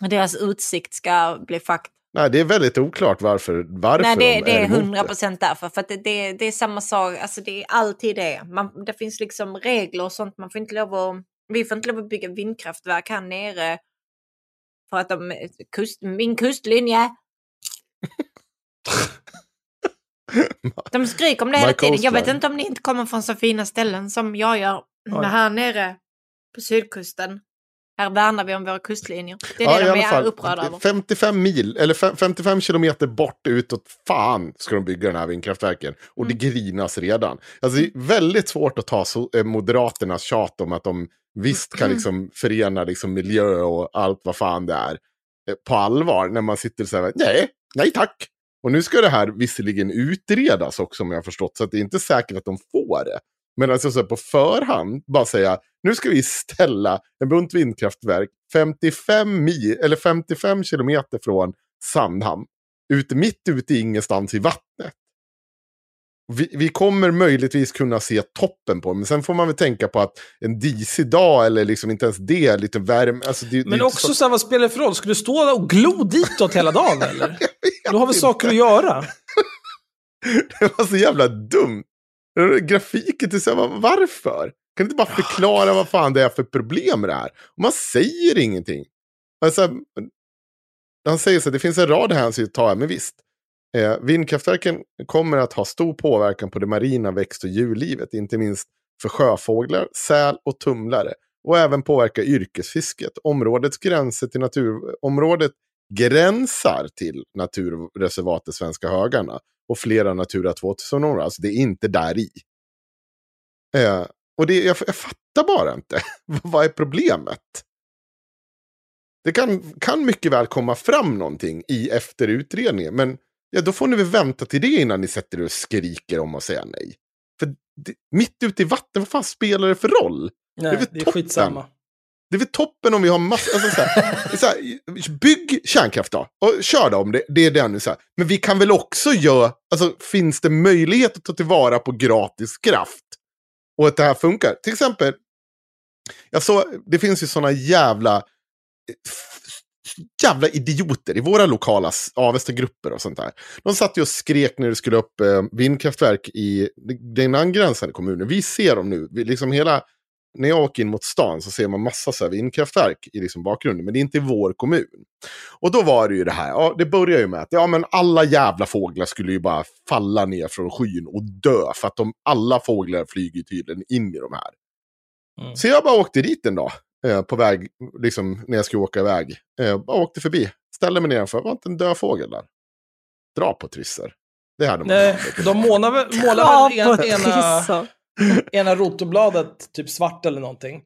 deras utsikt ska bli fucked. Nej, det är väldigt oklart varför, varför Nej, det, de det är hundra procent därför. För att det, det, det är samma sak, alltså det är alltid det. Man, det finns liksom regler och sånt. Man får inte lov att, vi får inte lov att bygga vindkraftverk här nere. För att de, kust, min kustlinje. De skriker om det hela tiden. Jag vet inte om ni inte kommer från så fina ställen som jag gör. Men här nere på sydkusten, här värnar vi om våra kustlinjer. Det är Ja, det de är fall, upprörda över. 55 mil, eller fem- 55 kilometer bort utåt, fan ska de bygga den här vindkraftverken. Och Mm. det grinas redan. Alltså det är väldigt svårt att ta så, eh, Moderaternas tjat om att de visst kan Mm. liksom förena liksom miljö och allt vad fan det är eh, på allvar. När man sitter så här, nej, nej tack. Och nu ska det här visserligen utredas också om jag har förstått, så att det är inte säkert att de får det. Men alltså så på förhand bara säga, nu ska vi ställa en bunt vindkraftverk 55, mil, eller 55 kilometer från Sandhamn. Ute, mitt ute i ingenstans i vattnet. Vi, vi kommer möjligtvis kunna se toppen på det, men sen får man väl tänka på att en disig dag eller liksom inte ens det, lite värme. Alltså det, det Men inte också så- så här, vad spelar det för roll? Ska du stå och glo ditåt hela dagen eller? Du har väl saker att göra? Det var så jävla dumt. Grafiken till så här, varför? Kan du inte bara förklara vad fan det är för problem med det här? Man säger ingenting. Alltså, han säger så här, det finns en rad hänsyn att ta, men visst. Eh, vindkraftverken kommer att ha stor påverkan på det marina växt och djurlivet, inte minst för sjöfåglar, säl och tumlare. Och även påverka yrkesfisket. Områdets gränser till natur... Området gränsar till naturreservatet Svenska högarna och flera Natura 2000-områden. Alltså det är inte där i. Eh, och det, jag, jag fattar bara inte. Vad är problemet? Det kan, kan mycket väl komma fram någonting i efter utredningen. Men ja, då får ni väl vänta till det innan ni sätter er och skriker om att säga nej. För det, mitt ute i vatten, vad fan spelar det för roll? Nej, det är toppen. skitsamma. Det är väl toppen om vi har massor... Alltså, så här, så här, bygg kärnkraft då. Och kör då om det, det är det nu. Så här. Men vi kan väl också göra... Alltså, finns det möjlighet att ta tillvara på gratis kraft? Och att det här funkar. Till exempel, jag såg, det finns ju sådana jävla... Eh, jävla idioter i våra lokala Avesta-grupper och sånt där. De satt ju och skrek när det skulle upp eh, vindkraftverk i den angränsande kommunen. Vi ser dem nu. Vi, liksom hela när jag åker in mot stan så ser man massa så här vindkraftverk i liksom bakgrunden, men det är inte i vår kommun. Och då var det ju det här, ja, det börjar ju med att ja, men alla jävla fåglar skulle ju bara falla ner från skyn och dö, för att de, alla fåglar flyger tydligen in i de här. Mm. Så jag bara åkte dit en dag, eh, på väg, liksom när jag skulle åka iväg. Eh, bara åkte förbi, ställde mig nedanför, var inte en död fågel där. Dra på trisser. Det hade man Nej, de målar väl, målar väl en, ena. Ena rotobladet typ svart eller någonting.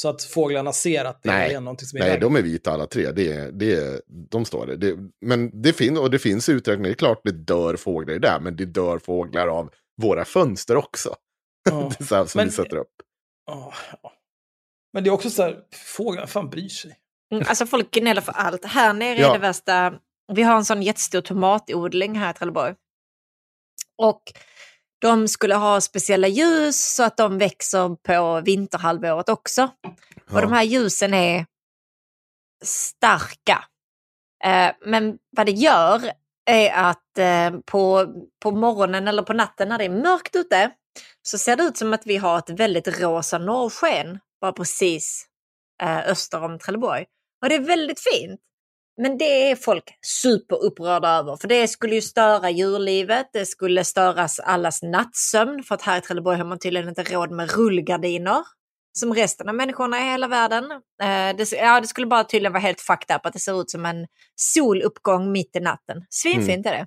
Så att fåglarna ser att det Nej. är någonting som är Nej, iväg. de är vita alla tre. Det, är- det, de står det. det men det, fin och det finns uträkningar. Det är klart det dör fåglar i där, men det dör fåglar av våra fönster också. Ja. det är så här som Men- vi sätter upp. Ja, ja. Men det är också så här, fåglar fan bryr sig. Mm, Alltså folk gnäller för allt. Här nere Ja. är det värsta. Vi har en sån jättestor tomatodling här i Trelleborg. Och de skulle ha speciella ljus så att de växer på vinterhalvåret också. Och de här ljusen är starka. Eh, men vad det gör är att eh, på, på morgonen eller på natten när det är mörkt ute så ser det ut som att vi har ett väldigt rosa norrsken bara precis eh, öster om Trelleborg. Och det är väldigt fint. Men det är folk superupprörda över, för det skulle ju störa djurlivet, det skulle störas allas nattsömn, för att här i Trelleborg har man tydligen inte råd med rullgardiner, som resten av människorna i hela världen. Eh, det, ja, det skulle bara tydligen vara helt fucked up, att det ser ut som en soluppgång mitt i natten. Svinfint är det.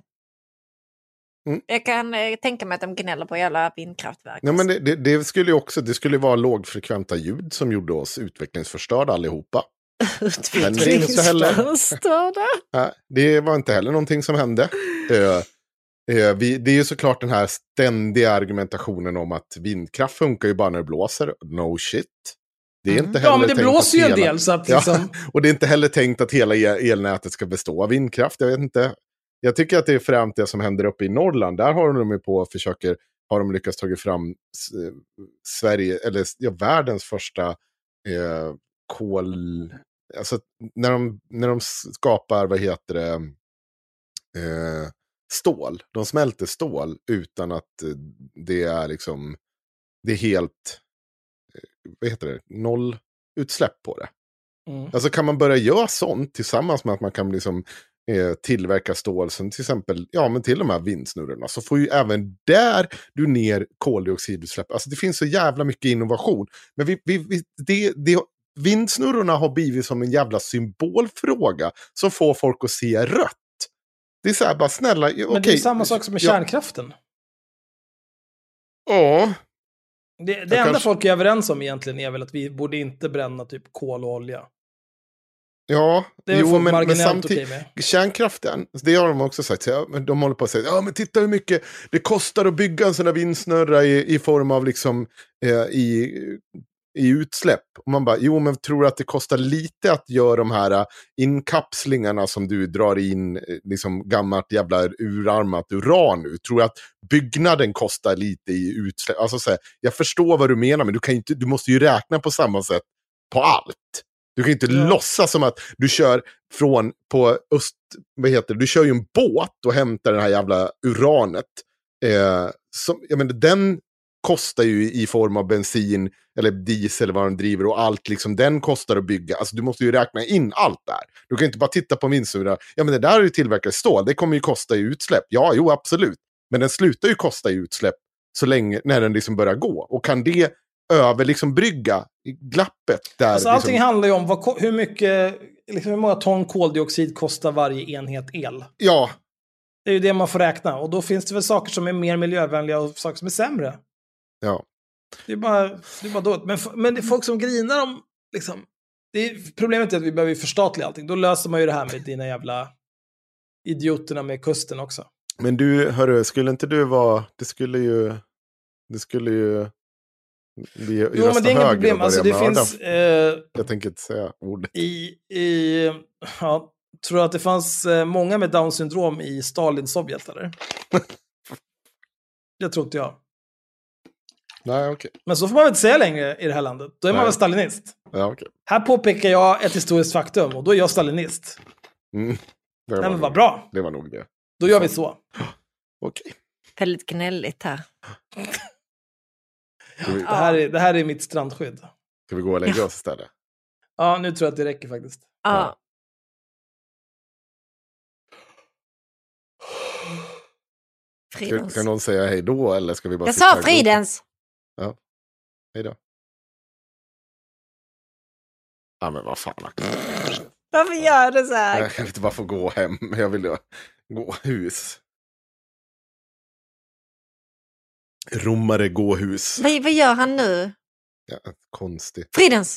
Mm. Jag kan eh, tänka mig att de gnäller på jävla vindkraftverk. Ja, men det, det, det skulle ju också det skulle vara lågfrekventa ljud som gjorde oss utvecklingsförstörda allihopa. Men det är inte så heller. Utvecklingsstörda. Det var inte heller någonting som hände. Eh, eh, vi, det är ju såklart den här ständiga argumentationen om att vindkraft funkar ju bara när det blåser. No shit. Det är inte heller Ja, men det tänkt blåser ju en hela- del. Så att Ja. liksom, Och det är inte heller tänkt att hela el- elnätet ska bestå av vindkraft. Jag vet inte. Jag tycker att det är främst det som händer uppe i Norrland. Där har de ju på och försöker, har de lyckats ta fram s- Sverige, eller ja, världens första eh, kol... Alltså när de, när de skapar, vad heter det, eh, stål. De smälter stål utan att det är liksom, det är helt, eh, vad heter det, noll utsläpp på det. mm. Alltså kan man börja göra sånt tillsammans med att man kan liksom, eh, tillverka stål som till exempel, ja men till de här vindsnurrorna, så får ju även där du ner koldioxidutsläpp. Alltså det finns så jävla mycket innovation. Men vi, vi, vi, det, det, vindsnurrorna har blivit som en jävla symbolfråga som får folk att se rött. Det är så här, bara snälla, okej. Men det är samma sak som med kärnkraften. Ja, Det, det enda kanske- folk är överens om egentligen är väl att vi borde inte bränna typ kol och olja. ja. Det är jo, men, men samtidigt. Kärnkraften, det har de också sagt. Ja, men de håller på att säga, ja men titta hur mycket det kostar att bygga en sån här vindsnurra i, i form av liksom eh, i, i utsläpp. Och man bara, jo men tror att det kostar lite att göra de här eh, inkapslingarna som du drar in, eh, liksom gammalt jävla urarmat uran nu? Tror att byggnaden kostar lite i utsläpp? Alltså så här, jag förstår vad du menar, men du, kan inte, du måste ju räkna på samma sätt på allt. Du kan inte Ja. låtsas som att du kör från på öst, vad heter det, du kör ju en båt och hämtar det här jävla uranet. Eh, som, jag menar, den kostar ju i form av bensin eller diesel eller vad den driver och allt liksom, den kostar att bygga. Alltså du måste ju räkna in allt där. Du kan inte bara titta på vindsura. Ja men det där är ju tillverkat stål, det kommer ju kosta i utsläpp. Ja, jo absolut. Men den slutar ju kosta i utsläpp så länge, när den liksom börjar gå. Och kan det över, liksom brygga glappet där. Alltså, allting liksom, handlar ju om vad, hur mycket, liksom, hur många ton koldioxid kostar varje enhet el. ja, Det är ju det man får räkna. Och då finns det väl saker som är mer miljövänliga och saker som är sämre. ja. Det är bara, det är bara dåligt. Men, men det är folk som grinar om... Liksom, det är, problemet är att vi behöver förstatliga allting. Då löser man ju det här med dina jävla idioterna med kusten också. Men du, hörru, skulle inte du vara... Det skulle ju... Det skulle ju... Vi Jo, men det är inget problem. Alltså, det finns... Eh, Jag tänker inte säga ordet. i, i, ja, tror att det fanns eh, många med Downs syndrom i Stalins Sovjet, eller? det tror inte jag. Nej, okej. Men så får man väl inte säga längre i det här landet. Då är man Nej. väl stalinist. Ja, okej. Här påpekar jag ett historiskt faktum och då är jag stalinist. Mm. Det var Nej men vad bra. Det var nog det. Då gör vi så. Okej. Väldigt gnälligt här. Vi, Det här är, det här är mitt strandskydd. ska vi gå och lägga oss istället? Ja, nu tror jag att det räcker faktiskt. Ja. Ska, Fridens. ska någon säga hej då eller ska vi bara Jag sa Fridens! Hej då. Ja men vad fan. Varför gör du så här? Jag kan inte bara få gå hem. Jag vill ju gå hus. Romare gåhus. Vad, vad gör han nu? Ja, konstigt. Fridens!